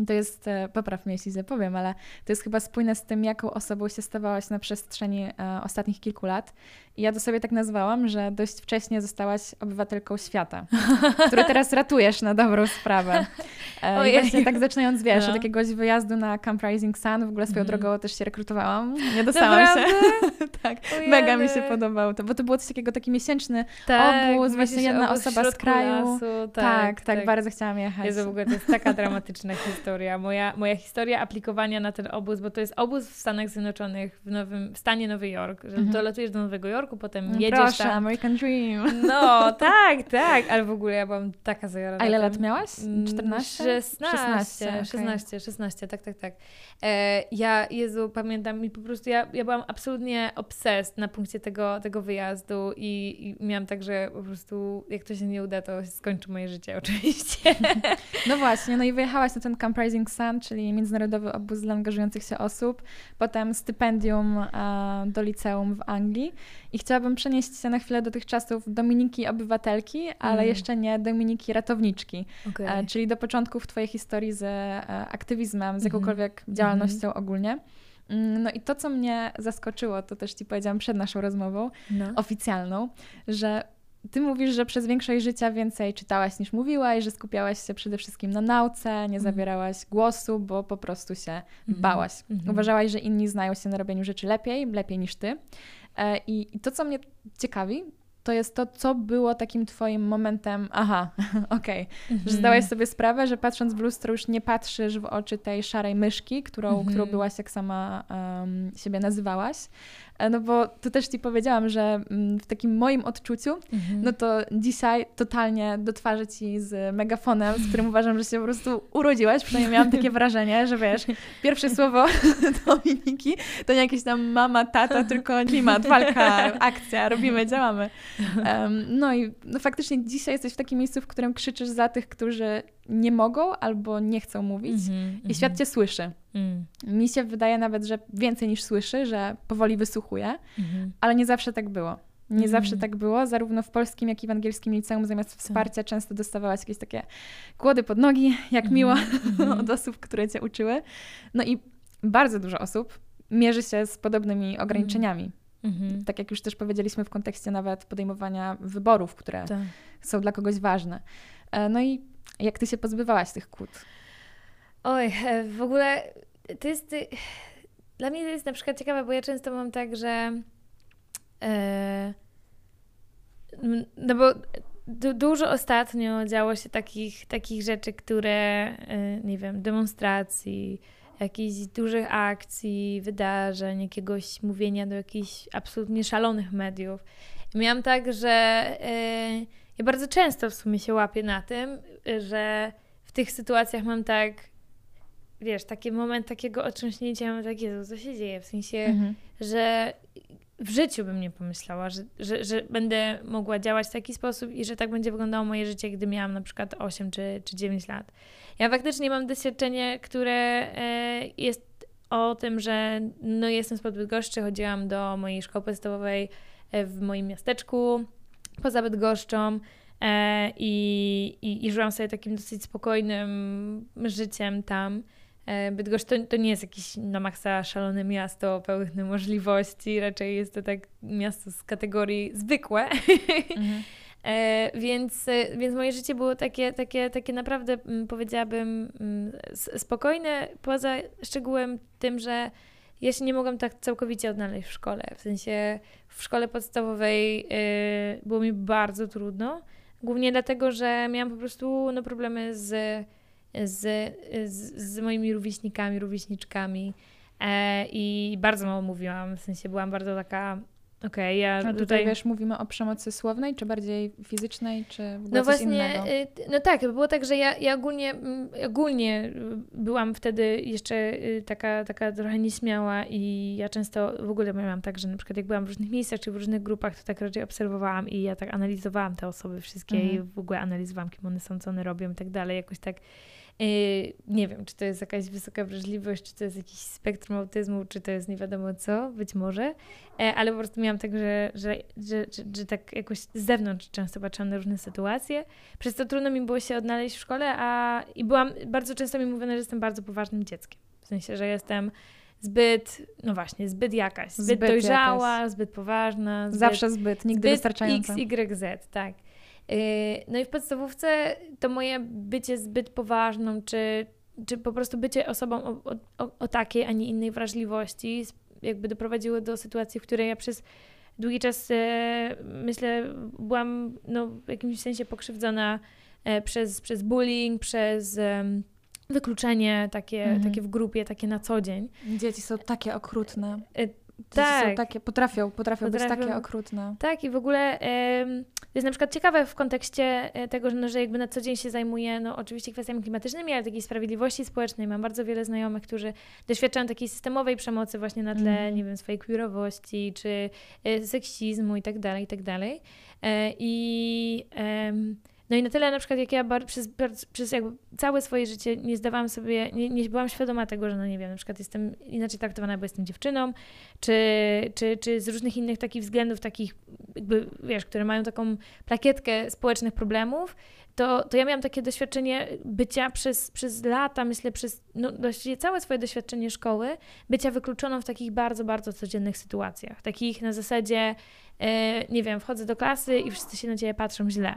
To jest, e, popraw mnie, jeśli źle powiem, ale to jest chyba spójne z tym, jaką osobą się stawałaś na przestrzeni e, ostatnich kilku lat. I ja to sobie tak nazwałam, że dość wcześnie zostałaś obywatelką świata, który teraz ratujesz na dobrą sprawę. E, Ojej. I właśnie tak zaczynając, wiesz, No. od jakiegoś wyjazdu na Camp Rising Sun, w ogóle swoją drogą też się rekrutowałam. Nie dostałam się. Naprawdę? tak, Ojej. mega mi się podobało to, bo to było coś takiego, taki miesięczny Tak, obóz, właśnie jedna obóz osoba z kraju. Lasu, tak, tak, bardzo chciałam jechać. Jezu, w ogóle to jest taka dramatyczna historia. Moja, moja historia aplikowania na ten obóz, bo to jest obóz w Stanach Zjednoczonych, w, nowym, w stanie Nowy Jork, że Mhm. dolatujesz do Nowego Jorku, potem jedziesz Proszę, tam. American Dream. No, tak, tak, ale w ogóle ja byłam taka zajarana. A ile lat miałaś? Mm, 14? 16, 16, 16, okej. 16, tak, tak, tak. E, ja, Jezu, pamiętam i po prostu ja, ja byłam absolutnie obsessed na punkcie tego, tego wyjazdu i, i miałam tak, że po prostu jak to się nie uda, to skończy moje życie oczywiście. No właśnie, no i wyjechałaś na ten Camp Rising Sun, czyli międzynarodowy obóz dla angażujących się osób, potem stypendium e, do liceum w Anglii i chciałabym przenieść się na chwilę do tych czasów Dominiki Obywatelki, ale Mm. jeszcze nie Dominiki Ratowniczki, Okay. e, czyli do początków Twojej historii z e, aktywizmem, z Mhm. jakąkolwiek działalnością ogólnie. Mm, No i to, co mnie zaskoczyło, to też Ci powiedziałam przed naszą rozmową, No. oficjalną, że ty mówisz, że przez większość życia więcej czytałaś niż mówiłaś, że skupiałaś się przede wszystkim na nauce, nie Mhm. zabierałaś głosu, bo po prostu się Mhm. bałaś. Mhm. Uważałaś, że inni znają się na robieniu rzeczy lepiej, lepiej niż ty. E, I, I to, co mnie ciekawi, to jest to, co było takim twoim momentem, aha, okej, że Mhm. zdałaś sobie sprawę, że patrząc w lustro już nie patrzysz w oczy tej szarej myszki, którą, Mhm. którą byłaś, jak sama em, siebie nazywałaś. E, No bo tu też ci powiedziałam, że mm, w takim moim odczuciu, Mhm. no to dzisiaj totalnie do twarzy ci z megafonem, z którym uważam, że się po prostu urodziłaś. Przynajmniej miałam takie wrażenie, że wiesz, pierwsze słowo Dominiki to nie jakieś tam mama, tata, tylko klimat, walka, akcja, robimy, działamy. Em, no i no faktycznie dzisiaj jesteś w takim miejscu, w którym krzyczysz za tych, którzy nie mogą albo nie chcą mówić Mhm, i świat cię słyszy. Mhm. Mi się wydaje nawet, że więcej niż słyszy, że powoli wysłuchuje, Mhm. ale nie zawsze tak było. Nie Mhm. zawsze tak było, zarówno w polskim, jak i w angielskim liceum zamiast wsparcia często dostawałaś jakieś takie kłody pod nogi, jak miło Mhm. od osób, które cię uczyły. No i bardzo dużo osób mierzy się z podobnymi ograniczeniami. Mhm. Tak jak już też powiedzieliśmy w kontekście nawet podejmowania wyborów, które Tak. są dla kogoś ważne. E, No i jak ty się pozbywałaś tych kłód? Oj, e, w ogóle to jest. y, Dla mnie to jest na przykład ciekawe, bo ja często mam tak, że. E, no bo du, dużo ostatnio działo się takich, takich rzeczy, które, e, nie wiem, demonstracji, jakichś dużych akcji, wydarzeń, jakiegoś mówienia do jakichś absolutnie szalonych mediów. Miałam tak, że e, ja bardzo często w sumie się łapię na tym, że w tych sytuacjach mam tak, wiesz, taki moment takiego otrząśnięcia, mam tak, Jezu, co się dzieje? W sensie, Mhm. że w życiu bym nie pomyślała, że, że, że będę mogła działać w taki sposób i że tak będzie wyglądało moje życie, gdy miałam na przykład 8 czy, czy 9 lat. Ja faktycznie mam doświadczenie, które e, jest o tym, że no jestem z Bydgoszczy, chodziłam do mojej szkoły podstawowej e, w moim miasteczku poza Bydgoszczą e, i, i, i żyłam sobie takim dosyć spokojnym życiem tam. E, Bydgoszcz to, to nie jest jakieś na maksa szalone miasto pełne możliwości, raczej jest to tak miasto z kategorii zwykłe. Mhm. E, więc, e, więc moje życie było takie, takie, takie naprawdę, mm, powiedziałabym, mm, spokojne, poza szczegółem tym, że ja się nie mogłam tak całkowicie odnaleźć w szkole. W sensie w szkole podstawowej e, było mi bardzo trudno, głównie dlatego, że miałam po prostu no, problemy z, z, z, z moimi rówieśnikami, rówieśniczkami e, i bardzo mało mówiłam, w sensie byłam bardzo taka, okej, ja A tutaj, tutaj wiesz, mówimy o przemocy słownej, czy bardziej fizycznej, czy w ogóle No coś właśnie, innego? y, no tak, było tak, że ja, ja ogólnie, mm, ogólnie y, byłam wtedy jeszcze y, taka, taka trochę nieśmiała i ja często w ogóle miałam tak, że na przykład jak byłam w różnych miejscach czy w różnych grupach, to tak raczej obserwowałam i ja tak analizowałam te osoby wszystkie i Mhm. w ogóle analizowałam, kim one są, co one robią i tak dalej, jakoś tak nie wiem, czy to jest jakaś wysoka wrażliwość, czy to jest jakiś spektrum autyzmu, czy to jest nie wiadomo co, być może, E, ale po prostu miałam tak, że, że, że, że, tak jakoś z zewnątrz często patrzyłam na różne sytuacje, przez to trudno mi było się odnaleźć w szkole, a i byłam, bardzo często mi mówiono, że jestem bardzo poważnym dzieckiem, w sensie, że jestem zbyt, no właśnie, zbyt jakaś, zbyt, Zbyt dojrzała, zbyt poważna, zbyt, Zawsze zbyt, nigdy zbyt wystarczająco. X, Y, Z, tak. No i w podstawówce to moje bycie zbyt poważną, czy, czy po prostu bycie osobą o, o, o takiej, a nie innej wrażliwości, jakby doprowadziło do sytuacji, w której ja przez długi czas, e, myślę, byłam no, w jakimś sensie pokrzywdzona e, przez, przez bullying, przez wykluczenie takie, mhm. takie w grupie, takie na co dzień. Dzieci są takie okrutne. Tak. Są takie, potrafią, potrafią, potrafią być takie okrutne. Tak i w ogóle to jest na przykład ciekawe w kontekście e, tego, że, no, że jakby na co dzień się zajmuję, no oczywiście kwestiami klimatycznymi, ale takiej sprawiedliwości społecznej. Mam bardzo wiele znajomych, którzy doświadczają takiej systemowej przemocy właśnie na tle, mm. nie wiem, swojej queerowości, czy e, seksizmu i tak dalej, i tak dalej. E, I... No i na tyle na przykład, jak ja przez, przez jakby całe swoje życie nie zdawałam sobie, nie, nie byłam świadoma tego, że no nie wiem, na przykład jestem inaczej traktowana, bo jestem dziewczyną, czy, czy, czy z różnych innych takich względów, takich jakby, wiesz, które mają taką plakietkę społecznych problemów, to, to ja miałam takie doświadczenie bycia przez, przez lata, myślę, przez no, właściwie całe swoje doświadczenie szkoły, bycia wykluczoną w takich bardzo, bardzo codziennych sytuacjach. Takich na zasadzie, e, nie wiem, wchodzę do klasy i wszyscy się na ciebie patrzą źle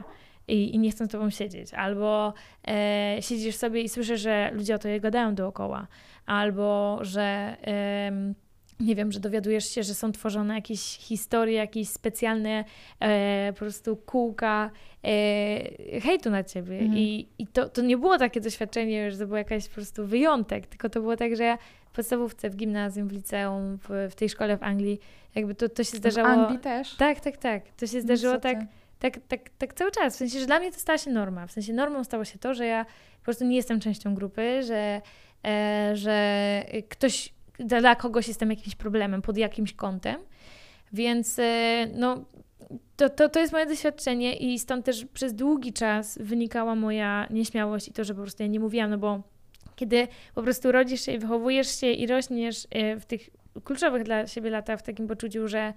i, i nie chcą z tobą siedzieć. Albo e, siedzisz sobie i słyszysz, że ludzie o to je gadają dookoła. Albo, że... E, nie wiem, że dowiadujesz się, że są tworzone jakieś historie, jakieś specjalne e, po prostu kółka e, hejtu na ciebie. Mhm. I, i to, to nie było takie doświadczenie, że to był jakiś po prostu wyjątek, tylko to było tak, że ja w podstawówce, w gimnazjum, w liceum, w, w tej szkole w Anglii, jakby to, to się zdarzało. W Anglii też? Tak, tak, tak. To się zdarzyło tak tak, tak, tak cały czas. W sensie, że dla mnie to stała się norma. W sensie normą stało się to, że ja po prostu nie jestem częścią grupy, że, e, że ktoś, dla kogoś jestem jakimś problemem pod jakimś kątem. Więc e, no, to, to, to jest moje doświadczenie i stąd też przez długi czas wynikała moja nieśmiałość i to, że po prostu ja nie mówiłam, no bo kiedy po prostu rodzisz się, wychowujesz się i rośniesz e, w tych kluczowych dla siebie latach w takim poczuciu, że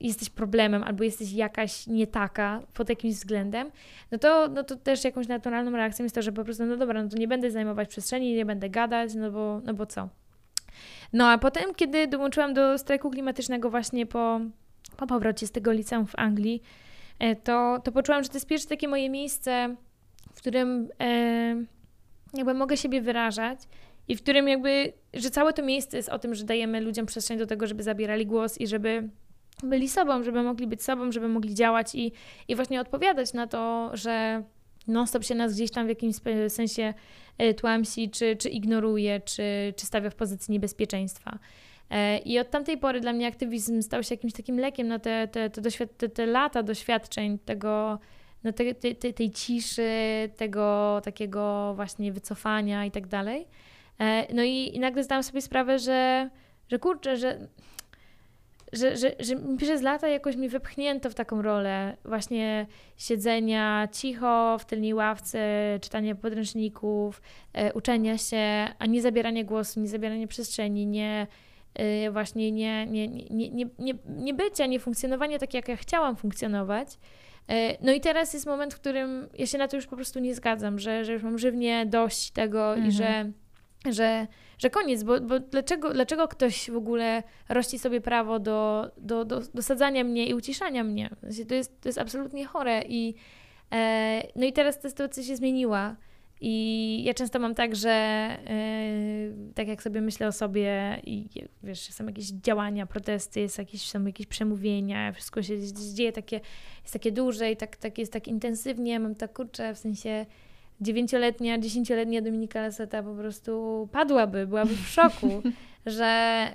jesteś problemem albo jesteś jakaś nie taka pod jakimś względem, no to, no to też jakąś naturalną reakcją jest to, że po prostu, no dobra, no to nie będę zajmować przestrzeni, nie będę gadać, no bo, no bo co. No a potem, kiedy dołączyłam do strajku klimatycznego właśnie po, po powrocie z tego liceum w Anglii, e, to, to poczułam, że to jest pierwsze takie moje miejsce, w którym e, jakby mogę siebie wyrażać i w którym jakby, że całe to miejsce jest o tym, że dajemy ludziom przestrzeń do tego, żeby zabierali głos i żeby byli sobą, żeby mogli być sobą, żeby mogli działać i, i właśnie odpowiadać na to, że non-stop się nas gdzieś tam w jakimś sensie e, tłamsi, czy, czy ignoruje, czy, czy stawia w pozycji niebezpieczeństwa. E, I od tamtej pory dla mnie aktywizm stał się jakimś takim lekiem na te, te, te, te, te lata doświadczeń, tego, te, te, te, tej ciszy, tego takiego właśnie wycofania i tak dalej. E, no i, i nagle zdałam sobie sprawę, że, że kurczę, że że, że, że przez lata jakoś mi wypchnięto w taką rolę właśnie siedzenia cicho w tylnej ławce, czytania podręczników, e, uczenia się, a nie zabieranie głosu, nie zabieranie przestrzeni, nie e, właśnie nie, nie, nie, nie, nie, nie bycia, nie funkcjonowania tak, jak ja chciałam funkcjonować. E, no i teraz jest moment, w którym ja się na to już po prostu nie zgadzam, że, że już mam żywnie dość tego mhm. i że, że że koniec, bo, bo dlaczego, dlaczego ktoś w ogóle rości sobie prawo do, do, do, do sadzania mnie i uciszania mnie? To jest, to jest absolutnie chore i e, no i teraz ta sytuacja się zmieniła. I ja często mam tak, że e, tak jak sobie myślę o sobie i wiesz, są jakieś działania, protesty, jest jakieś, są jakieś przemówienia, wszystko się dzieje takie, jest takie duże i tak, tak jest tak intensywnie, mam tak kurczę, w sensie dziewięcioletnia, dziesięcioletnia Dominika Laseta po prostu padłaby, byłaby w szoku, że...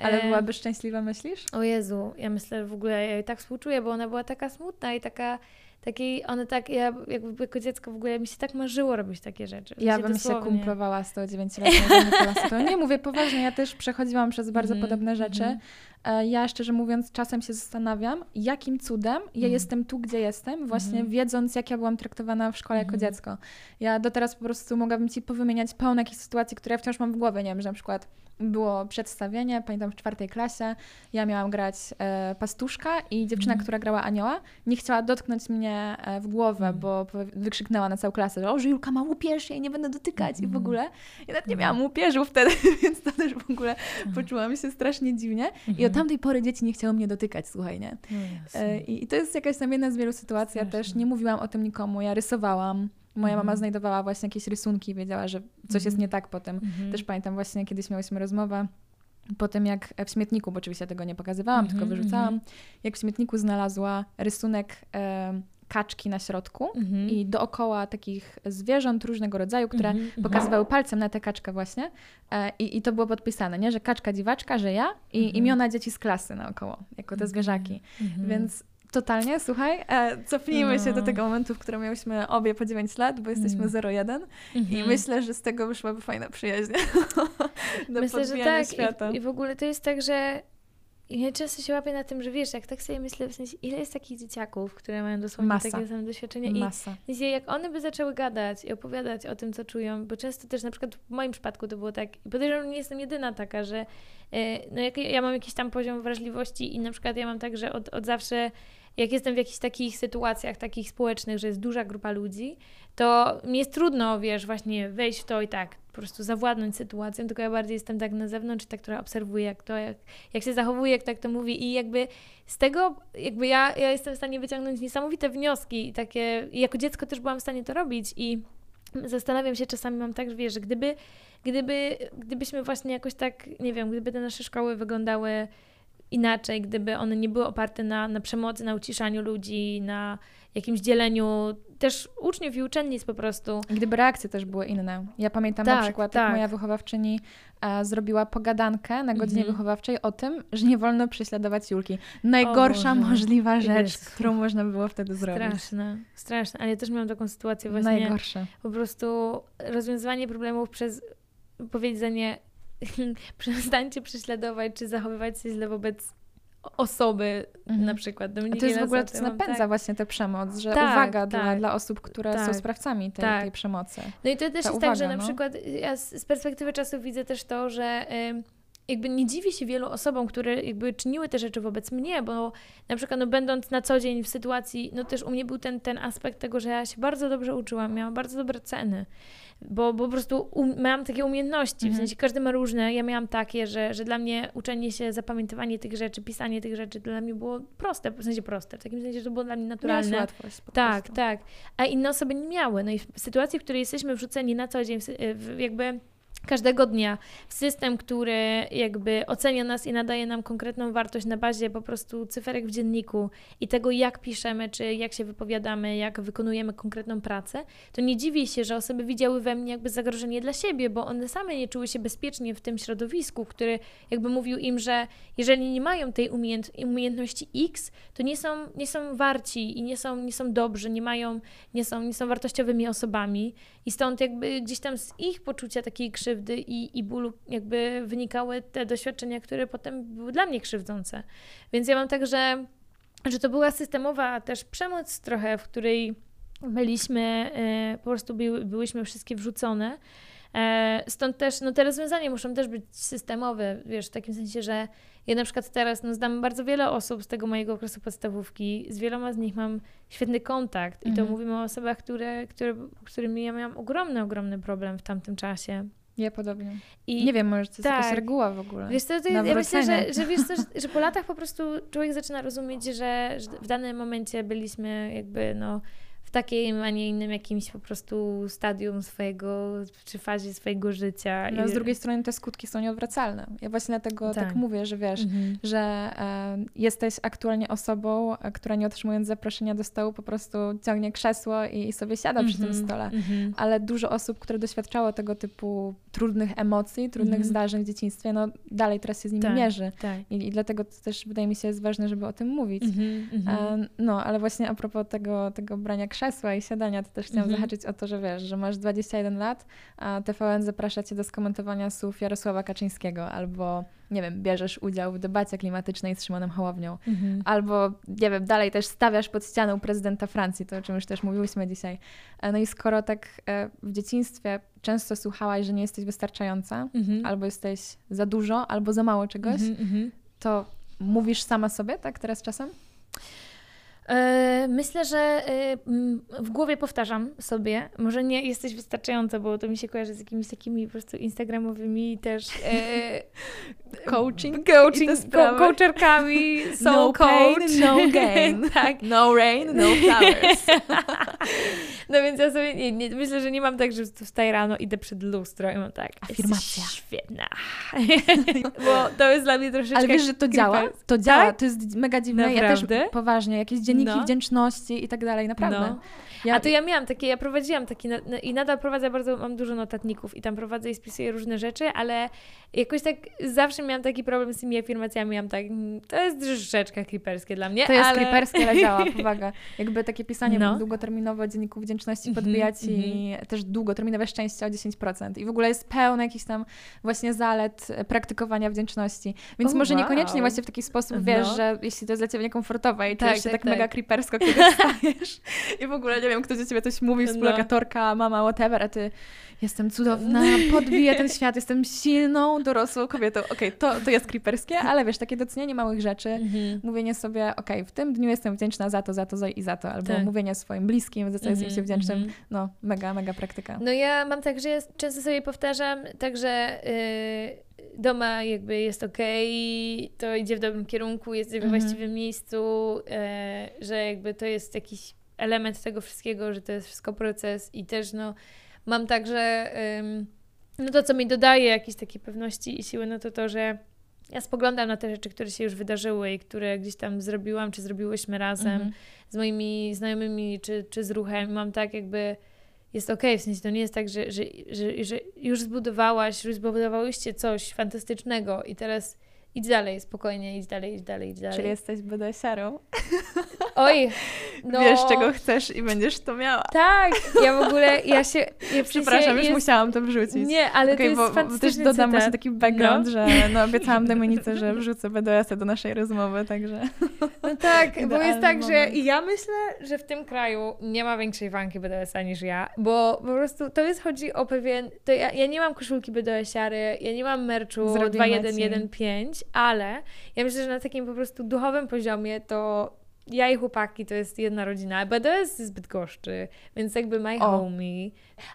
Ale byłaby szczęśliwa, myślisz? O Jezu, ja myślę w ogóle, ja jej tak współczuję, bo ona była taka smutna i taka takiej, one tak, ja jakby jako dziecko w ogóle mi się tak marzyło robić takie rzeczy. Ja bym dosłownie. się kumplowała z tą dziewięcioletnią Nikolasą. Nie mówię poważnie, ja też przechodziłam przez bardzo mm, podobne rzeczy. Mm. Ja szczerze mówiąc czasem się zastanawiam, jakim cudem ja mm. jestem tu, gdzie jestem, właśnie mm. wiedząc, jak ja byłam traktowana w szkole jako mhm. dziecko. Ja do teraz po prostu mogłabym Ci powymieniać pełno jakichś sytuacji, które ja wciąż mam w głowie, nie wiem, że na przykład było przedstawienie, pamiętam w czwartej klasie, ja miałam grać e, pastuszka i dziewczyna, mm. która grała anioła, nie chciała dotknąć mnie e, w głowę, Mm. bo wykrzyknęła na całą klasę, że o, że Julka ma łupież, ja jej nie będę dotykać i w Mhm. ogóle. Ja nawet nie Mhm. miałam łupieżu wtedy, więc to też w ogóle poczułam się strasznie dziwnie. I od Mhm. tamtej pory dzieci nie chciały mnie dotykać, słuchaj, nie? No. E, I, to jest jakaś tam jedna z wielu sytuacji. Ja też nie mówiłam o tym nikomu, ja rysowałam. Moja mama Mhm. znajdowała właśnie jakieś rysunki, wiedziała, że coś jest Mhm. nie tak potem. Mhm. Też pamiętam właśnie, kiedyś miałyśmy rozmowę po tym, jak w śmietniku, bo oczywiście tego nie pokazywałam, tylko wyrzucałam, jak w śmietniku znalazła rysunek e, kaczki na środku i dookoła takich zwierząt różnego rodzaju, które pokazywały palcem na tę kaczkę właśnie e, i, i to było podpisane, nie? że kaczka dziwaczka, że ja i imiona dzieci z klasy naokoło, jako te zwierzaki. Więc totalnie, słuchaj, e, cofnijmy się do No. tego momentu, w którym miałyśmy obie po 9 lat, bo jesteśmy Mm. 0,1 i Mhm. myślę, że z tego wyszłaby fajna przyjaźń do Myślę, że tak. świata. I, I w ogóle to jest tak, że ja często się łapię na tym, że wiesz, jak tak sobie myślę, w sensie, ile jest takich dzieciaków, które mają dosłownie Masa. takie same doświadczenia i Masa. sensie, jak one by zaczęły gadać i opowiadać o tym, co czują, bo często też na przykład w moim przypadku to było tak, i podejrzewam, że nie jestem jedyna taka, że e, no jak ja mam jakiś tam poziom wrażliwości i na przykład ja mam tak, że od, od zawsze jak jestem w jakichś takich sytuacjach, takich społecznych, że jest duża grupa ludzi, to mi jest trudno, wiesz, właśnie wejść w to i tak, po prostu zawładnąć sytuacją, tylko ja bardziej jestem tak na zewnątrz, ta, która obserwuje, jak to, jak, jak się zachowuje, jak tak to mówi i jakby z tego, jakby ja, ja jestem w stanie wyciągnąć niesamowite wnioski i takie, i jako dziecko też byłam w stanie to robić i zastanawiam się czasami, mam tak, że wiesz, gdyby, gdyby, gdybyśmy właśnie jakoś tak, nie wiem, gdyby te nasze szkoły wyglądały inaczej, gdyby one nie były oparte na, na przemocy, na uciszaniu ludzi, na jakimś dzieleniu też uczniów i uczennic po prostu. Gdyby reakcje też były inne. Ja pamiętam na Tak, przykład, tak. jak moja wychowawczyni e, zrobiła pogadankę na godzinie Mhm. wychowawczej o tym, że nie wolno prześladować Julki. Najgorsza możliwa rzecz, którą można było wtedy zrobić. Straszne, straszne. Ale ja też miałam taką sytuację właśnie, Najgorsze. po prostu rozwiązywanie problemów przez powiedzenie przestańcie prześladować, czy zachowywać się źle wobec osoby Mhm. na przykład. To jest w ogóle to, mam napędza tak- właśnie tę przemoc, że Tak, uwaga dla, tak. dla osób, które są Tak. sprawcami tej, Tak. tej przemocy. No i to też ta jest tak, że uwaga, na no. przykład ja z, perspektywy czasu widzę też to, że ym, jakby nie dziwię się wielu osobom, które jakby czyniły te rzeczy wobec mnie, bo na przykład no, będąc na co dzień w sytuacji, no też u mnie był ten, ten aspekt tego, że ja się bardzo dobrze uczyłam, miałam bardzo dobre ceny, bo, bo po prostu um, miałam takie umiejętności, w Mhm. sensie każdy ma różne, ja miałam takie, że, że dla mnie uczenie się, zapamiętywanie tych rzeczy, pisanie tych rzeczy dla mnie było proste, w sensie proste, w takim sensie, że to było dla mnie Miałaś naturalne. łatwość po Tak, prostu. tak. A inne osoby nie miały. No i w sytuacji, w której jesteśmy wrzuceni na co dzień, w, w, jakby każdego dnia. W system, który jakby ocenia nas i nadaje nam konkretną wartość na bazie po prostu cyferek w dzienniku i tego, jak piszemy, czy jak się wypowiadamy, jak wykonujemy konkretną pracę, to nie dziwię się, że osoby widziały we mnie jakby zagrożenie dla siebie, bo one same nie czuły się bezpiecznie w tym środowisku, który jakby mówił im, że jeżeli nie mają tej umiejęt umiejętności X, to nie są, nie są warci i nie są, nie są dobrzy, nie mają, nie są, nie są wartościowymi osobami i stąd jakby gdzieś tam z ich poczucia takiej krzywdy i, i bólu jakby wynikały te doświadczenia, które potem były dla mnie krzywdzące. Więc ja mam tak, że, to była systemowa też przemoc trochę, w której byliśmy, e, po prostu były, byłyśmy wszystkie wrzucone. E, Stąd też no, te rozwiązania muszą też być systemowe, wiesz, w takim sensie, że ja na przykład teraz no, znam bardzo wiele osób z tego mojego okresu podstawówki, z wieloma z nich mam świetny kontakt i to Mhm. mówimy o osobach, które, które, którymi ja miałam ogromny, ogromny problem w tamtym czasie. Ja podobnie. I Nie wiem, może to jest jakaś tak. reguła w ogóle. Wiesz co, to jest, ja myślę, że, że wiesz co, że, że po latach po prostu człowiek zaczyna rozumieć, że, że w danym momencie byliśmy jakby no w takim, a nie innym jakimś po prostu stadium swojego, czy fazie swojego życia. No, I- z drugiej strony te skutki są nieodwracalne. Ja właśnie dlatego tak, Tak. mówię, że wiesz, Mhm. że e, jesteś aktualnie osobą, e, która nie otrzymując zaproszenia do stołu po prostu ciągnie krzesło i, i sobie siada przy tym Mhm, stole. mhm. Ale dużo osób, które doświadczało tego typu trudnych emocji, trudnych Mhm. zdarzeń w dzieciństwie, no dalej teraz się z nimi Tak, mierzy. Tak. I, I dlatego to też wydaje mi się jest ważne, żeby o tym mówić. Mhm, mhm. E, No, ale właśnie a propos tego, tego brania krzesła i siadania, to też chciałam Mhm. zahaczyć o to, że wiesz, że masz 21 lat, a TVN zaprasza cię do skomentowania słów Jarosława Kaczyńskiego, albo, nie wiem, bierzesz udział w debacie klimatycznej z Szymonem Hołownią, Mhm. albo, nie wiem, dalej też stawiasz pod ścianą prezydenta Francji, to o czym już też mówiłyśmy dzisiaj. E, No i skoro tak e, w dzieciństwie często słuchałaś, że nie jesteś wystarczająca, Mhm. albo jesteś za dużo, albo za mało czegoś, Mhm, mhm. to mówisz sama sobie, tak teraz czasem? E, myślę, że e, w głowie powtarzam sobie, może nie jesteś wystarczająca, bo to mi się kojarzy z jakimiś takimi po prostu instagramowymi też e, Coaching. coaching, sprawy. coacherkami, soul No pain, coach. no gain. tak. No rain, no flowers. No więc ja sobie nie, nie, myślę, że nie mam tak, że wstaję rano, idę przed lustro i mam tak, Afirmacja. świetna. bo to jest dla mnie troszeczkę Ale wiesz, że to działa? To działa, Tak? to jest mega dziwne. Ja Naprawdę? też poważnie, jakieś dzienniki No. wdzięczności i tak dalej, naprawdę. No. Ja, A to ja miałam takie, ja prowadziłam taki na, na, i nadal prowadzę bardzo, mam dużo notatników i tam prowadzę i spisuję różne rzeczy, ale jakoś tak zawsze miałam taki problem z tymi afirmacjami, miałam tak, mm, to jest troszeczkę creeperskie dla mnie, To jest ale... creeperskie, ale działa, powaga. Jakby takie pisanie No. długoterminowe dzienników wdzięczności Mhm, podbija ci też długoterminowe szczęście o 10%. I w ogóle jest pełno jakichś tam właśnie zalet praktykowania wdzięczności. Więc O, może wow. niekoniecznie właśnie w taki sposób wiesz, No. że jeśli to jest dla ciebie niekomfortowe i Tak, czujesz się tak, tak, mega tak. creepersko, kiedy wstajesz i w ogóle nie wiem, ktoś do ciebie coś mówi, No. współlokatorka, mama, whatever, a ty jestem cudowna, podbiję ten świat, jestem silną, dorosłą kobietą. Okej, to, to jest creeperskie, ale wiesz, takie docenienie małych rzeczy, Mhm. mówienie sobie, okej, w tym dniu jestem wdzięczna za to, za to za i za to, albo Tak. mówienie swoim bliskim, za co jestem Mhm, się wdzięcznym. mhm. No, mega, mega praktyka. No ja mam tak, że ja często sobie powtarzam, także yy, doma jakby jest okej, to idzie w dobrym kierunku, jest w Mhm. właściwym miejscu, yy, że jakby to jest jakiś element tego wszystkiego, że to jest wszystko proces i też no mam tak, że ym, no to, co mi dodaje jakiejś takiej pewności i siły, no to to, że ja spoglądam na te rzeczy, które się już wydarzyły i które gdzieś tam zrobiłam, czy zrobiłyśmy razem Mhm. z moimi znajomymi, czy, czy z ruchem. Mam tak jakby, jest okej, w sensie to nie jest tak, że, że, że, że już zbudowałaś, już zbudowałyście coś fantastycznego i teraz idź dalej, spokojnie, idź dalej, idź dalej, idź dalej. Czyli jesteś BDS-erą. Oj, no... Wiesz, czego chcesz i będziesz to miała. Tak, ja w ogóle, ja się... Ja Przepraszam, już jest... musiałam to wrzucić. Nie, ale Okej, to bo, jest bo też fantastyczny dodam cytat. właśnie taki background, No. że no, obiecałam Dominice, że wrzucę BDS-a do naszej rozmowy, także... No tak, bo jest tak, że moment. i ja myślę, że w tym kraju nie ma większej fanki BDS-a niż ja, bo po prostu to jest, chodzi o pewien, to ja, ja nie mam koszulki BDS-iary, ja nie mam merchu Zrobimy 2115, ale ja myślę, że na takim po prostu duchowym poziomie to ja i chłopaki to jest jedna rodzina. BDS jest zbyt goszczy, więc jakby my O. homie.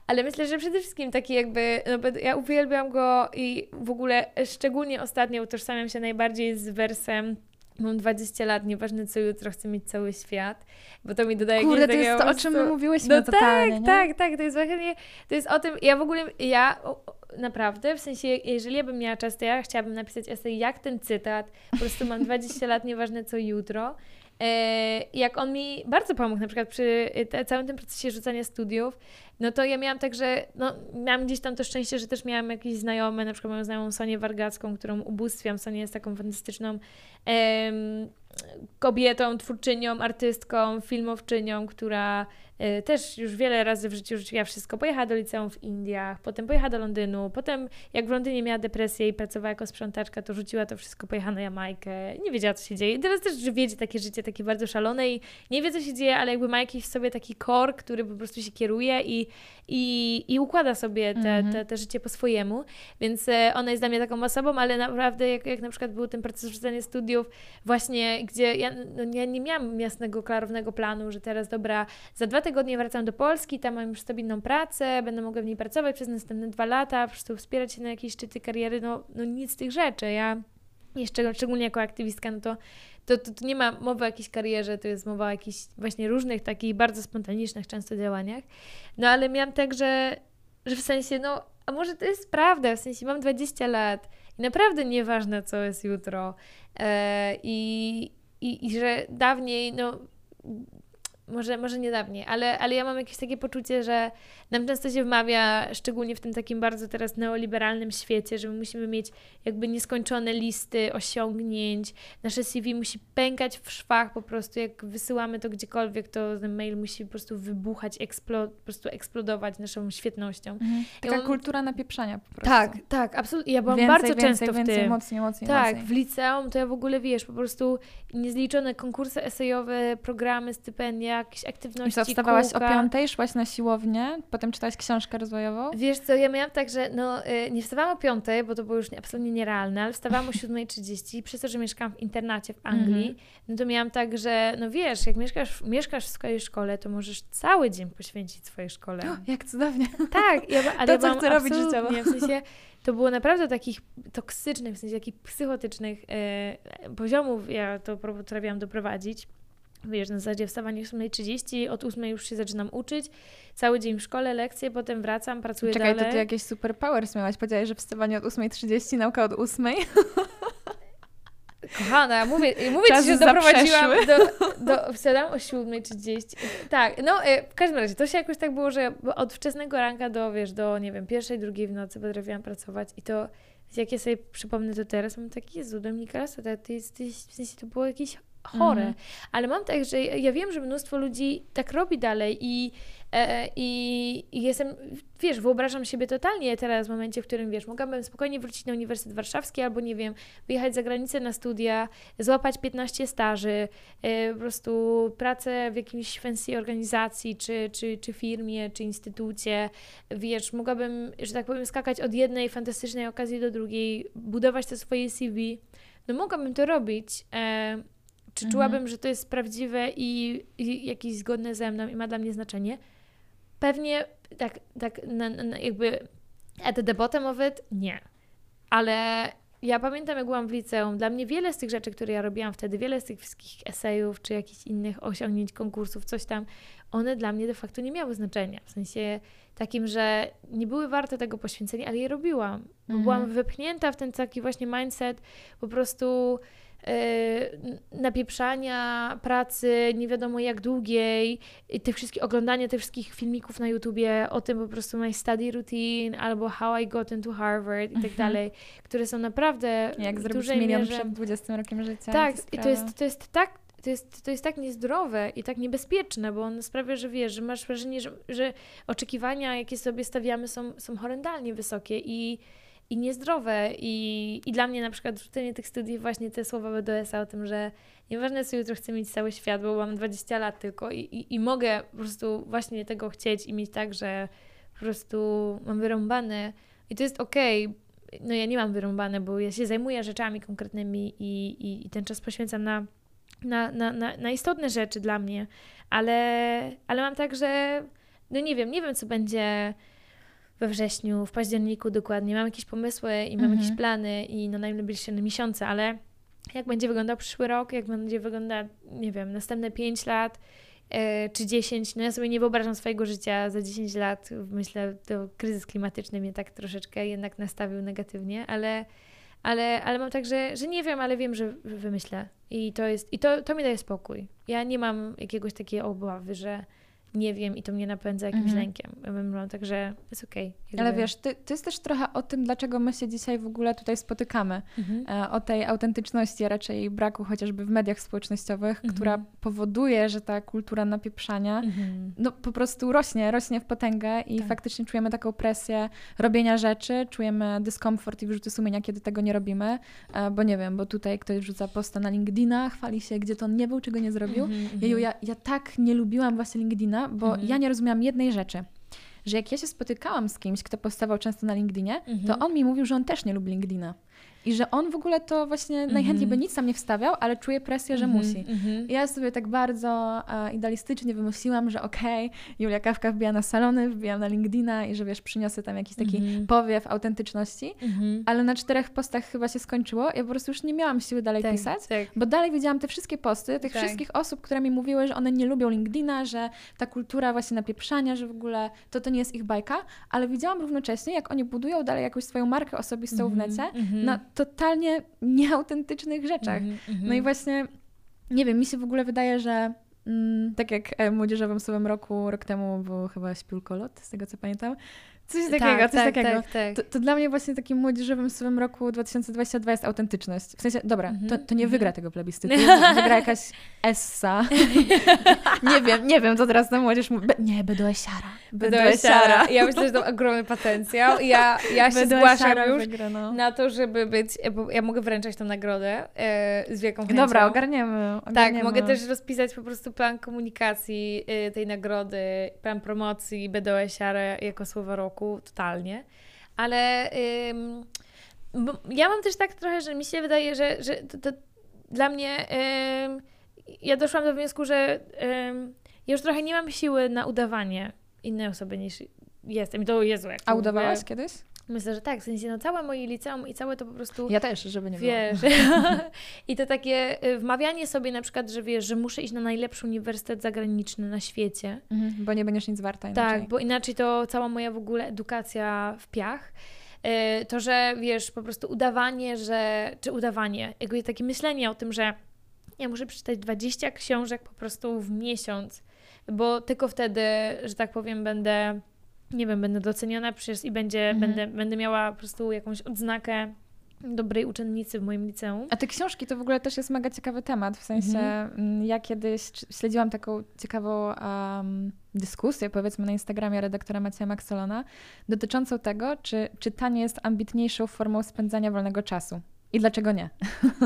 Ale myślę, że przede wszystkim taki jakby, no ja uwielbiam go i w ogóle szczególnie ostatnio utożsamiam się najbardziej z wersem Mam 20 lat, nieważne co jutro, chcę mieć cały świat, bo to mi dodaje Kurde, to jest to, o czym my mówiłyśmy no totalnie, tak, nie? tak, tak, to jest właśnie, to jest o tym, ja w ogóle, ja naprawdę, w sensie, jeżeli ja bym miała czas, to ja chciałabym napisać esej, jak ten cytat, po prostu mam 20 lat, nieważne co jutro, jak on mi bardzo pomógł, na przykład przy te, całym tym procesie rzucania studiów, no to ja miałam tak, że no, miałam gdzieś tam to szczęście, że też miałam jakieś znajome, na przykład moją znajomą Sonię Wargacką, którą ubóstwiam. Sonia jest taką fantastyczną em, kobietą, twórczynią, artystką, filmowczynią, która e, też już wiele razy w życiu rzuciła wszystko. Pojechała do liceum w Indiach, potem pojechała do Londynu, potem jak w Londynie miała depresję i pracowała jako sprzątaczka, to rzuciła to wszystko, pojechała na Jamajkę, nie wiedziała co się dzieje. I teraz też wiedzie takie życie, takie bardzo szalone i nie wie co się dzieje, ale jakby ma jakiś w sobie taki core, który po prostu się kieruje i, i, i układa sobie te, Mhm. te, te życie po swojemu. Więc e, ona jest dla mnie taką osobą, ale naprawdę jak, jak na przykład był ten proces rzucania studiów, właśnie gdzie ja, no, ja nie miałam jasnego, klarownego planu, że teraz dobra, za dwa tygodnie wracam do Polski, tam mam już stabilną pracę, będę mogła w niej pracować przez następne dwa lata, po prostu wspierać się na jakieś szczyty kariery, no, no nic z tych rzeczy. Ja jeszcze, szczególnie jako aktywistka, no to, to, to, to nie ma mowy o jakiejś karierze, to jest mowa o jakichś właśnie różnych takich bardzo spontanicznych często działaniach. No ale miałam tak, że, że w sensie, no, a może to jest prawda, w sensie mam 20 lat i naprawdę nieważne, co jest jutro. E, i, i, I że dawniej, no, może, może nie dawniej, ale, ale ja mam jakieś takie poczucie, że nam często się wmawia, szczególnie w tym takim bardzo teraz neoliberalnym świecie, że my musimy mieć jakby nieskończone listy osiągnięć, nasze CV musi pękać w szwach po prostu, jak wysyłamy to gdziekolwiek, to ten mail musi po prostu wybuchać, eksplo, po prostu eksplodować naszą świetnością. Mhm. Taka mam- kultura napieprzania po prostu. Tak, tak, absolutnie. Ja byłam więcej, bardzo więcej, często w więcej, tym. mocniej, mocniej, Tak, mocniej. w liceum to ja w ogóle wiesz, po prostu niezliczone konkursy esejowe, programy, stypendia, jakieś I aktywności, co, wstawałaś kółka. o piątej, szłaś na siłownię, potem czytałaś książkę rozwojową? Wiesz co, ja miałam tak, że no, y, nie wstawałam o piątej, bo to było już nie, absolutnie nierealne, ale wstawałam o 7.30 przez to, że mieszkam w internacie w Anglii, Mhm. no to miałam tak, że no wiesz, jak mieszkasz, mieszkasz w swojej szkole, to możesz cały dzień poświęcić swojej szkole. O, jak cudownie. Tak, ja, ale To, ja co chcę robić absolutnie, w sensie to było naprawdę takich toksycznych, w sensie takich psychotycznych e, poziomów, ja to potrafiłam doprowadzić. Wiesz, na zasadzie wstawanie o 8.30, od 8.00 już się zaczynam uczyć, cały dzień w szkole, lekcje, potem wracam, pracuję Czekaj, dalej. to ty jakieś superpowers miałaś. Powiedziałaś, że wstawanie od 8.30, nauka od 8.00. Kochana, mówię, mówię Czasy ci, że doprowadziłam do, do wstałam o 7.30. Tak, no e, w każdym razie to się jakoś tak było, że od wczesnego ranka do, wiesz, do, nie wiem, pierwszej, drugiej w nocy potrafiłam pracować i to, jak ja sobie przypomnę to teraz, mam taki, Jezu, Dominika Lasota, ty jesteś, w sensie to było jakieś chore. Mhm. Ale mam tak, że ja wiem, że mnóstwo ludzi tak robi dalej i, e, i, i jestem, wiesz, wyobrażam siebie totalnie teraz w momencie, w którym, wiesz, mogłabym spokojnie wrócić na Uniwersytet Warszawski albo, nie wiem, wyjechać za granicę na studia, złapać 15 staży, e, po prostu pracę w jakiejś fancy organizacji, czy, czy, czy firmie, czy instytucie, wiesz, mogłabym, że tak powiem, skakać od jednej fantastycznej okazji do drugiej, budować to swoje CV, no mogłabym to robić, e, czy Mhm. czułabym, że to jest prawdziwe i, i jakieś zgodne ze mną i ma dla mnie znaczenie? Pewnie tak, tak na, na, jakby at the bottom of it, nie. Ale ja pamiętam, jak byłam w liceum, dla mnie wiele z tych rzeczy, które ja robiłam wtedy, wiele z tych wszystkich esejów, czy jakichś innych osiągnięć, konkursów, coś tam, one dla mnie de facto nie miały znaczenia. W sensie takim, że nie były warte tego poświęcenia, ale je robiłam. Bo Mhm. byłam wypchnięta w ten taki właśnie mindset po prostu napieprzania pracy nie wiadomo jak długiej i tych wszystkich, oglądania tych wszystkich filmików na YouTubie o tym po prostu my study routine albo how I got into Harvard i tak Mhm. dalej, które są naprawdę Jak zrobić dużej milion mierze... przed 20 rokiem życia. Tak, i to jest, to jest tak to jest, to jest tak niezdrowe i tak niebezpieczne, bo on sprawia, że wiesz, że masz wrażenie, że, że oczekiwania, jakie sobie stawiamy, są, są horrendalnie wysokie i, i niezdrowe. I, I dla mnie na przykład rzucenie tych studiów, właśnie te słowa BDS-a o tym, że nieważne co jutro chcę mieć cały świat, bo mam 20 lat tylko i, i, i mogę po prostu właśnie tego chcieć i mieć tak, że po prostu mam wyrąbane i to jest okej. No ja nie mam wyrąbane, bo ja się zajmuję rzeczami konkretnymi i, i, i ten czas poświęcam na na, na, na, na istotne rzeczy dla mnie, ale, ale mam tak, że no nie wiem, nie wiem co będzie we wrześniu, w październiku dokładnie. Mam jakieś pomysły i mam Mhm. jakieś plany i na najbliższe miesiące, ale jak będzie wyglądał przyszły rok, jak będzie wyglądać, nie wiem, następne 5 lat e, czy 10, no ja sobie nie wyobrażam swojego życia za 10 lat. Myślę, to kryzys klimatyczny mnie tak troszeczkę jednak nastawił negatywnie, ale ale, ale mam tak, że, że nie wiem, ale wiem, że wy- wymyślę. I to jest, i to, to mi daje spokój. Ja nie mam jakiegoś takiej obawy, że nie wiem i to mnie napędza jakimś Mhm. lękiem. Ja bym mam tak, że jest okej. Ale wiesz, ty, to jest też trochę o tym, dlaczego my się dzisiaj w ogóle tutaj spotykamy. Mhm. E, O tej autentyczności, a raczej jej braku chociażby w mediach społecznościowych, Mhm. która powoduje, że ta kultura napieprzania Mhm. no po prostu rośnie, rośnie w potęgę i Tak. faktycznie czujemy taką presję robienia rzeczy, czujemy dyskomfort i wyrzuty sumienia, kiedy tego nie robimy, e, bo nie wiem, bo tutaj ktoś wrzuca posta na LinkedIna, chwali się, gdzie to on nie był, czego nie zrobił. Mhm, Jeju, mhm. ja, ja tak nie lubiłam właśnie LinkedIna, bo Mhm. ja nie rozumiałam jednej rzeczy, że jak ja się spotykałam z kimś, kto postawał często na LinkedInie, to Mhm. on mi mówił, że on też nie lubi LinkedIna. I że on w ogóle to właśnie najchętniej by nic tam nie wstawiał, ale czuje presję, że Mhm, musi. mhm. I Ja sobie tak bardzo e, idealistycznie wymyśliłam, że okej, Julia Kawka wbija na salony, wbijam na LinkedIna i że wiesz, przyniosę tam jakiś taki Mhm. powiew autentyczności. Mhm. Ale na czterech postach chyba się skończyło. Ja po prostu już nie miałam siły dalej Tak, pisać. tak. Bo dalej widziałam te wszystkie posty, tych Tak. wszystkich osób, które mi mówiły, że one nie lubią LinkedIna, że ta kultura właśnie napieprzania, że w ogóle to to nie jest ich bajka, ale widziałam równocześnie, jak oni budują dalej jakąś swoją markę osobistą w Mhm, necie mhm. na totalnie nieautentycznych rzeczach. Mhm, mhm. No i właśnie, nie wiem, mi się w ogóle wydaje, że mm, tak jak e, Młodzieżowym Słowem Roku rok temu był chyba śpiulkolot, z tego co pamiętam, Coś takiego, tak, coś tak, takiego. Tak, tak. To, to, dla mnie właśnie takim młodzieżowym słowem roku 2022 jest autentyczność. W sensie, dobra, to, to nie wygra tego plebiscytu, wygra jakaś essa. nie wiem, nie wiem, co teraz ta młodzież mówi. Be, nie, Bedoesiara. Bedoesiara. Ja myślę, że to ogromny potencjał. Ja, ja się zgłaszam już wygra, no. na to, żeby być, bo ja mogę wręczać tę nagrodę e, z wielką chęcią. Dobra, ogarniemy, ogarniemy. Tak, mogę też rozpisać po prostu plan komunikacji y, tej nagrody, plan promocji BDOS-iarę jako słowo roku, totalnie. Ale ym, ja mam też tak trochę, że mi się wydaje, że, że to, to dla mnie ym, ja doszłam do wniosku, że ym, ja już trochę nie mam siły na udawanie innej osoby niż jestem. I to Jezu, jak A udawałaś mówię. kiedyś? Myślę, że tak, w sensie no całe moje liceum i całe to po prostu Ja też, żeby nie Wiesz. było. I to takie y, wmawianie sobie na przykład, że wiesz, że muszę iść na najlepszy uniwersytet zagraniczny na świecie. Mhm, bo nie będziesz nic warta inaczej. Tak, bo inaczej to cała moja w ogóle edukacja w piach. Y, To, że wiesz, po prostu udawanie, że. Czy udawanie, jakby takie myślenie o tym, że ja muszę przeczytać 20 książek po prostu w miesiąc, bo tylko wtedy, że tak powiem, będę. Nie wiem, będę doceniona przecież i będzie, Mhm. będę, będę miała po prostu jakąś odznakę dobrej uczennicy w moim liceum. A te książki to w ogóle też jest mega ciekawy temat. W sensie, Mhm. mm, ja kiedyś śledziłam taką ciekawą um, dyskusję, powiedzmy, na Instagramie redaktora Macieja Maxolona, dotyczącą tego, czy czytanie jest ambitniejszą formą spędzania wolnego czasu. I dlaczego nie?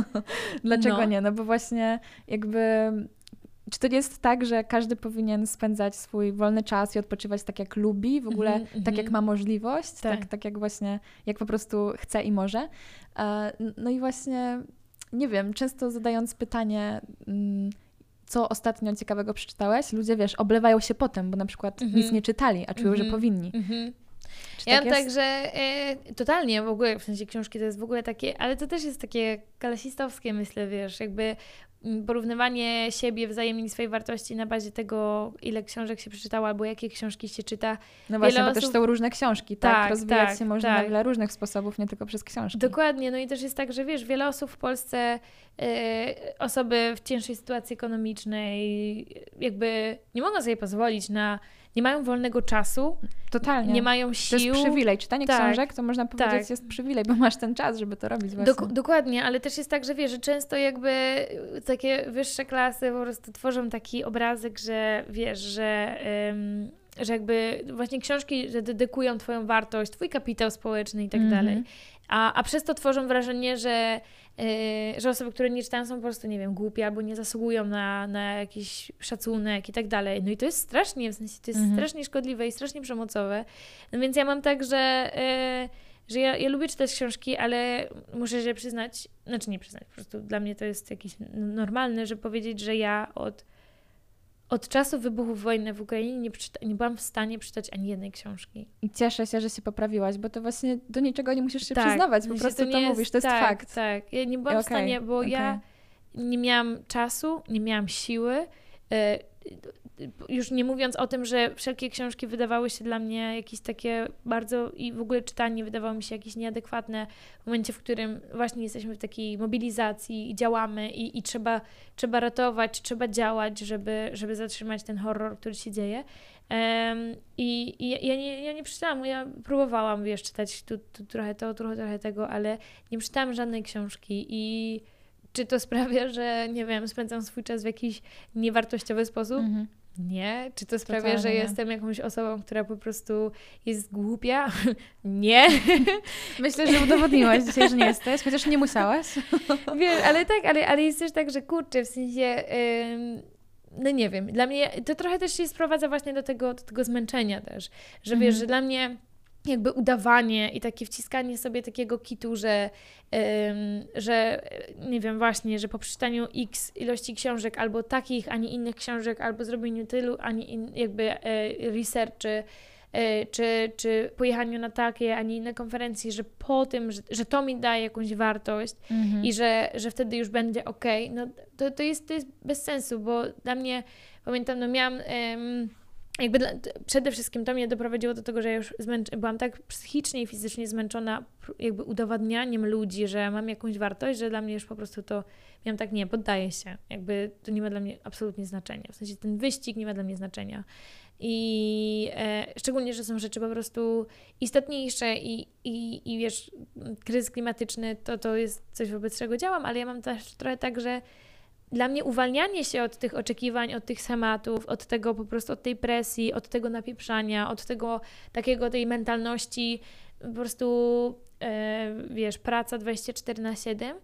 dlaczego No. nie? No bo właśnie jakby. Czy to nie jest tak, że każdy powinien spędzać swój wolny czas i odpoczywać tak, jak lubi, w ogóle Mhm, tak, mhm. jak ma możliwość, tak. Tak. Tak, jak właśnie, jak po prostu chce i może. E, No i właśnie, nie wiem, często zadając pytanie, mm, co ostatnio ciekawego przeczytałeś, ludzie, wiesz, oblewają się potem, bo na przykład Mhm. nic nie czytali, a czują, że Mhm. powinni. Mhm. Czy Ja tak mam tak, że e, totalnie w ogóle, w sensie książki to jest w ogóle takie, ale to też jest takie kalasistowskie, myślę, wiesz, jakby mm, porównywanie siebie wzajemnie swojej wartości na bazie tego, ile książek się przeczytało albo jakie książki się czyta. No właśnie, wiele bo też osób- są różne książki, tak? Tak, Rozwijać tak, się można na tak. wiele różnych sposobów, nie tylko przez książki. Dokładnie, no i też jest tak, że wiesz, wiele osób w Polsce, e, osoby w cięższej sytuacji ekonomicznej, jakby nie mogą sobie pozwolić na, nie mają wolnego czasu, Totalnie. nie mają to sił. jest przywilej. Czytanie Tak, książek, to można powiedzieć, tak. jest przywilej, bo masz ten czas, żeby to robić właśnie. Dok- dokładnie, ale też jest tak, że wiesz, że często jakby takie wyższe klasy po prostu tworzą taki obrazek, że wiesz, że, ym, że jakby właśnie książki, że dedykują twoją wartość, twój kapitał społeczny i tak Mhm. dalej. A, a przez to tworzą wrażenie, że, że osoby, które nie czytają są po prostu, nie wiem, głupie albo nie zasługują na, na jakiś szacunek i tak dalej. No i to jest strasznie, w sensie to jest Mhm. strasznie szkodliwe i strasznie przemocowe. No więc ja mam tak, że... y, że ja, ja lubię czytać książki, ale muszę się przyznać, znaczy nie przyznać, po prostu dla mnie to jest jakiś normalne, że powiedzieć, że ja od, od czasu wybuchu wojny w Ukrainie nie, przeczyta, nie byłam w stanie przeczytać ani jednej książki. I cieszę się, że się poprawiłaś, bo to właśnie do niczego nie musisz się Tak, przyznawać, w po prostu to, nie mówisz, to jest tak, fakt. Tak, ja nie byłam w Okej, stanie, bo ja nie miałam czasu, nie miałam siły. Już nie mówiąc o tym, że wszelkie książki wydawały się dla mnie jakieś takie bardzo i w ogóle czytanie wydawało mi się jakieś nieadekwatne w momencie, w którym właśnie jesteśmy w takiej mobilizacji i działamy i, i trzeba, trzeba ratować, trzeba działać, żeby, żeby zatrzymać ten horror, który się dzieje. Em, I, i ja- ja, nie, ja nie przeczytałam, ja próbowałam, wiesz, czytać tu, tu trochę to, trochę, trochę tego, ale nie przeczytałam żadnej książki i czy to sprawia, że nie wiem, spędzam swój czas w jakiś niewartościowy sposób? Mhm. Nie. Czy to sprawia, Totalnie że jestem jakąś osobą, która po prostu jest głupia? nie. Myślę, że udowodniłaś dzisiaj, że nie jesteś, chociaż nie musiałaś. Wiesz, ale tak, ale, ale jest też tak, że kurczę, w sensie... ym, no nie wiem, dla mnie to trochę też się sprowadza właśnie do tego, do tego zmęczenia też, że wiesz, Mhm. że dla mnie jakby udawanie i takie wciskanie sobie takiego kitu, że, ym, że nie wiem, właśnie, że po przeczytaniu x ilości książek albo takich, a nie innych książek, albo zrobieniu tylu, a nie in, jakby e, researchy, e, czy, czy pojechaniu na takie, a nie inne konferencje, że po tym, że, że to mi daje jakąś wartość, Mhm. i że, że wtedy już będzie ok, no to, to, jest, to jest bez sensu, bo dla mnie, pamiętam, no miałam, em, jakby dla, przede wszystkim to mnie doprowadziło do tego, że ja już zmęcz, byłam tak psychicznie i fizycznie zmęczona jakby udowadnianiem ludzi, że mam jakąś wartość, że dla mnie już po prostu to, miałam tak, nie, poddaję się, jakby to nie ma dla mnie absolutnie znaczenia, w sensie ten wyścig nie ma dla mnie znaczenia. i e, szczególnie, że są rzeczy po prostu istotniejsze i, i, i wiesz, kryzys klimatyczny to, to jest coś, wobec czego działam, ale ja mam też trochę tak, że dla mnie uwalnianie się od tych oczekiwań, od tych schematów, od tego po prostu, od tej presji, od tego napieprzania, od tego takiego, tej mentalności, po prostu, e, wiesz, praca 24 na 7,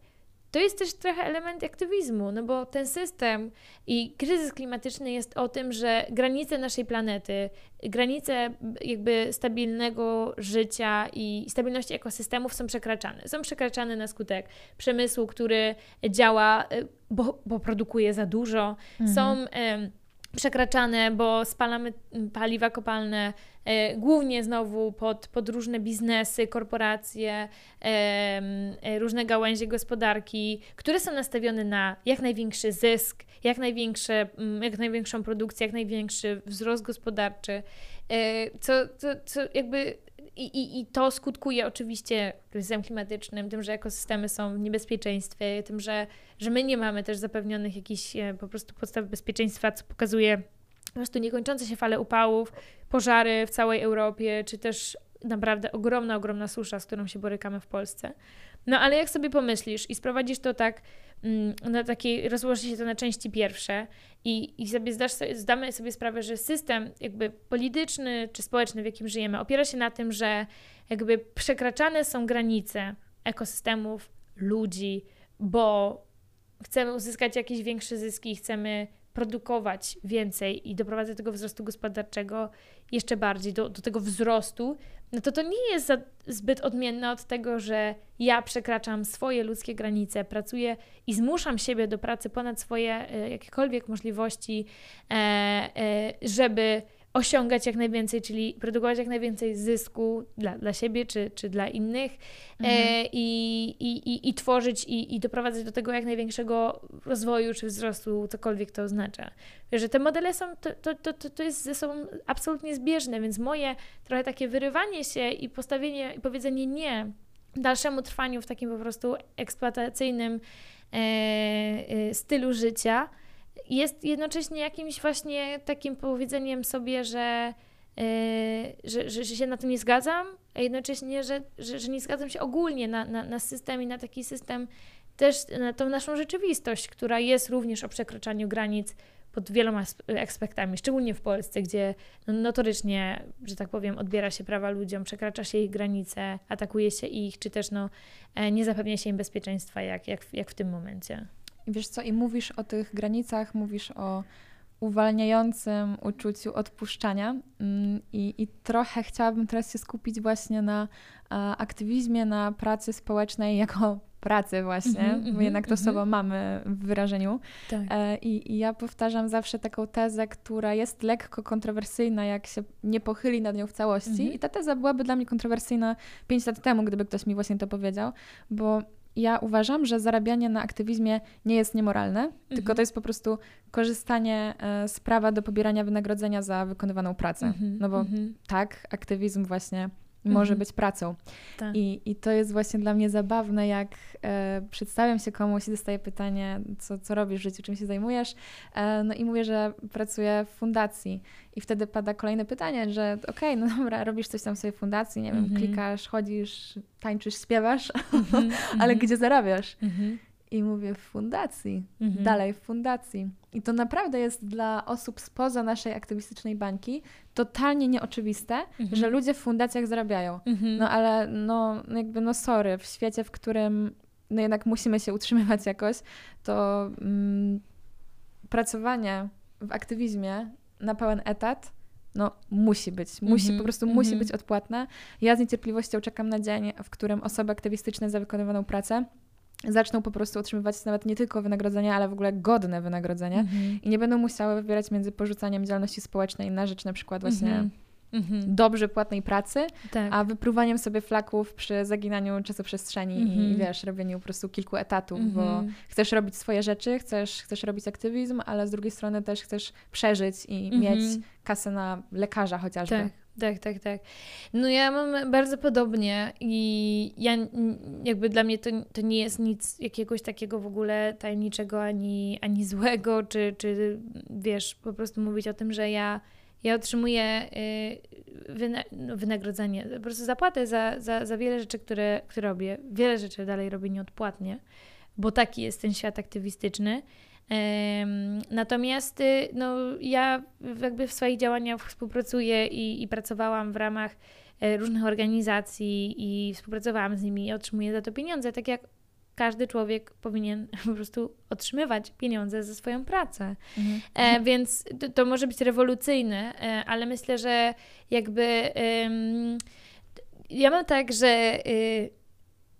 to jest też trochę element aktywizmu, no bo ten system i kryzys klimatyczny jest o tym, że granice naszej planety, granice jakby stabilnego życia i stabilności ekosystemów są przekraczane. Są przekraczane na skutek przemysłu, który działa, y, bo, bo produkuje za dużo. Mhm. Są przekraczane, bo spalamy paliwa kopalne e, głównie znowu pod, pod różne biznesy, korporacje, e, różne gałęzie gospodarki, które są nastawione na jak największy zysk, jak, największe, jak największą produkcję, jak największy wzrost gospodarczy, e, co, co, co jakby i, i, I to skutkuje oczywiście kryzysem klimatycznym, tym, że ekosystemy są w niebezpieczeństwie, tym, że, że my nie mamy też zapewnionych jakichś e, po prostu podstaw bezpieczeństwa, co pokazuje po prostu niekończące się fale upałów, pożary w całej Europie, czy też naprawdę ogromna, ogromna susza, z którą się borykamy w Polsce. No ale jak sobie pomyślisz i sprowadzisz to tak na takiej, rozłoży się to na części pierwsze i, i sobie zdasz, zdamy sobie sprawę, że system jakby polityczny czy społeczny, w jakim żyjemy, opiera się na tym, że jakby przekraczane są granice ekosystemów, ludzi, bo chcemy uzyskać jakieś większe zyski, chcemy produkować więcej i doprowadzać do tego wzrostu gospodarczego jeszcze bardziej, do, do tego wzrostu, no to to nie jest za, zbyt odmienne od tego, że ja przekraczam swoje ludzkie granice, pracuję i zmuszam siebie do pracy ponad swoje e, jakiekolwiek możliwości, e, e, żeby osiągać jak najwięcej, czyli produkować jak najwięcej zysku dla, dla siebie czy, czy dla innych e, mhm. e, i, i, i, tworzyć i, i doprowadzać do tego jak największego rozwoju czy wzrostu, cokolwiek to oznacza. Że te modele są, to, to, to, to jest ze sobą absolutnie zbieżne, więc moje trochę takie wyrywanie się i postawienie i powiedzenie nie dalszemu trwaniu w takim po prostu eksploatacyjnym e, e, stylu życia, jest jednocześnie jakimś właśnie takim powiedzeniem sobie, że, yy, że, że, się na to nie zgadzam, a jednocześnie, że, że, że nie zgadzam się ogólnie na, na, na system i na taki system, też na tą naszą rzeczywistość, która jest również o przekraczaniu granic pod wieloma aspektami, szczególnie w Polsce, gdzie no, notorycznie, że tak powiem, odbiera się prawa ludziom, przekracza się ich granice, atakuje się ich, czy też no, e, nie zapewnia się im bezpieczeństwa, jak, jak, jak w tym momencie. I wiesz co, i mówisz o tych granicach, mówisz o uwalniającym uczuciu odpuszczania mm, i, i trochę chciałabym teraz się skupić właśnie na aktywizmie, na pracy społecznej jako pracy właśnie, mm -hmm, bo jednak to mm -hmm. słowo mamy w wyrażeniu. Tak. E, I, I, ja powtarzam zawsze taką tezę, która jest lekko kontrowersyjna, jak się nie pochyli nad nią w całości. Mm -hmm. I ta teza byłaby dla mnie kontrowersyjna 5 lat temu, gdyby ktoś mi właśnie to powiedział, bo ja uważam, że zarabianie na aktywizmie nie jest niemoralne, mhm. tylko to jest po prostu korzystanie e, z prawa do pobierania wynagrodzenia za wykonywaną pracę. Mhm. No bo mhm. tak, aktywizm właśnie może mhm. być pracą. Tak. I, I to jest właśnie dla mnie zabawne, jak e, przedstawiam się komuś i dostaję pytanie, co, co robisz w życiu, czym się zajmujesz. E, no i mówię, że pracuję w fundacji. I wtedy pada kolejne pytanie, że okej, okay, no dobra, robisz coś tam w swojej fundacji, nie wiem, mhm. klikasz, chodzisz, tańczysz, śpiewasz, mhm. ale mhm. gdzie zarabiasz? Mhm. I mówię w fundacji, mhm. dalej w fundacji. I to naprawdę jest dla osób spoza naszej aktywistycznej bańki totalnie nieoczywiste, mhm. że ludzie w fundacjach zarabiają. Mhm. No ale no jakby no sorry, w świecie, w którym no jednak musimy się utrzymywać jakoś, to mm, pracowanie w aktywizmie na pełen etat no musi być, musi, mm -hmm, po prostu mm -hmm. musi mhm. być odpłatne. Ja z niecierpliwością czekam na dzień, w którym osoby aktywistyczne za wykonywaną pracę zaczną po prostu otrzymywać nawet nie tylko wynagrodzenie, ale w ogóle godne wynagrodzenie mm-hmm. i nie będą musiały wybierać między porzucaniem działalności społecznej na rzecz na przykład właśnie mm-hmm. Mm-hmm. dobrze płatnej pracy, tak. a wypruwaniem sobie flaków przy zaginaniu czasoprzestrzeni mm-hmm. i mhm. wiesz, robieniu po prostu kilku etatów, bo mhm. chcesz robić swoje rzeczy, chcesz, chcesz robić aktywizm, ale z drugiej strony też chcesz przeżyć i mieć kasę na lekarza chociażby. Tak. Tak, tak, tak. No ja mam bardzo podobnie i ja jakby dla mnie to, to nie jest nic jakiegoś takiego w ogóle tajemniczego ani, ani złego, czy, czy wiesz, po prostu mówić o tym, że ja ja otrzymuję wyna no, wynagrodzenie, po prostu zapłatę za, za, za wiele rzeczy, które, które robię. Wiele rzeczy dalej robię nieodpłatnie, bo taki jest ten świat aktywistyczny. Natomiast y, no, ja jakby w swoich działaniach współpracuję i, i pracowałam w ramach e, różnych organizacji i współpracowałam z nimi i otrzymuję za to pieniądze, tak jak każdy człowiek powinien po prostu otrzymywać pieniądze za swoją pracę. Mhm. E, więc to, to, może być rewolucyjne, e, ale myślę, że jakby ja mam tak, że y,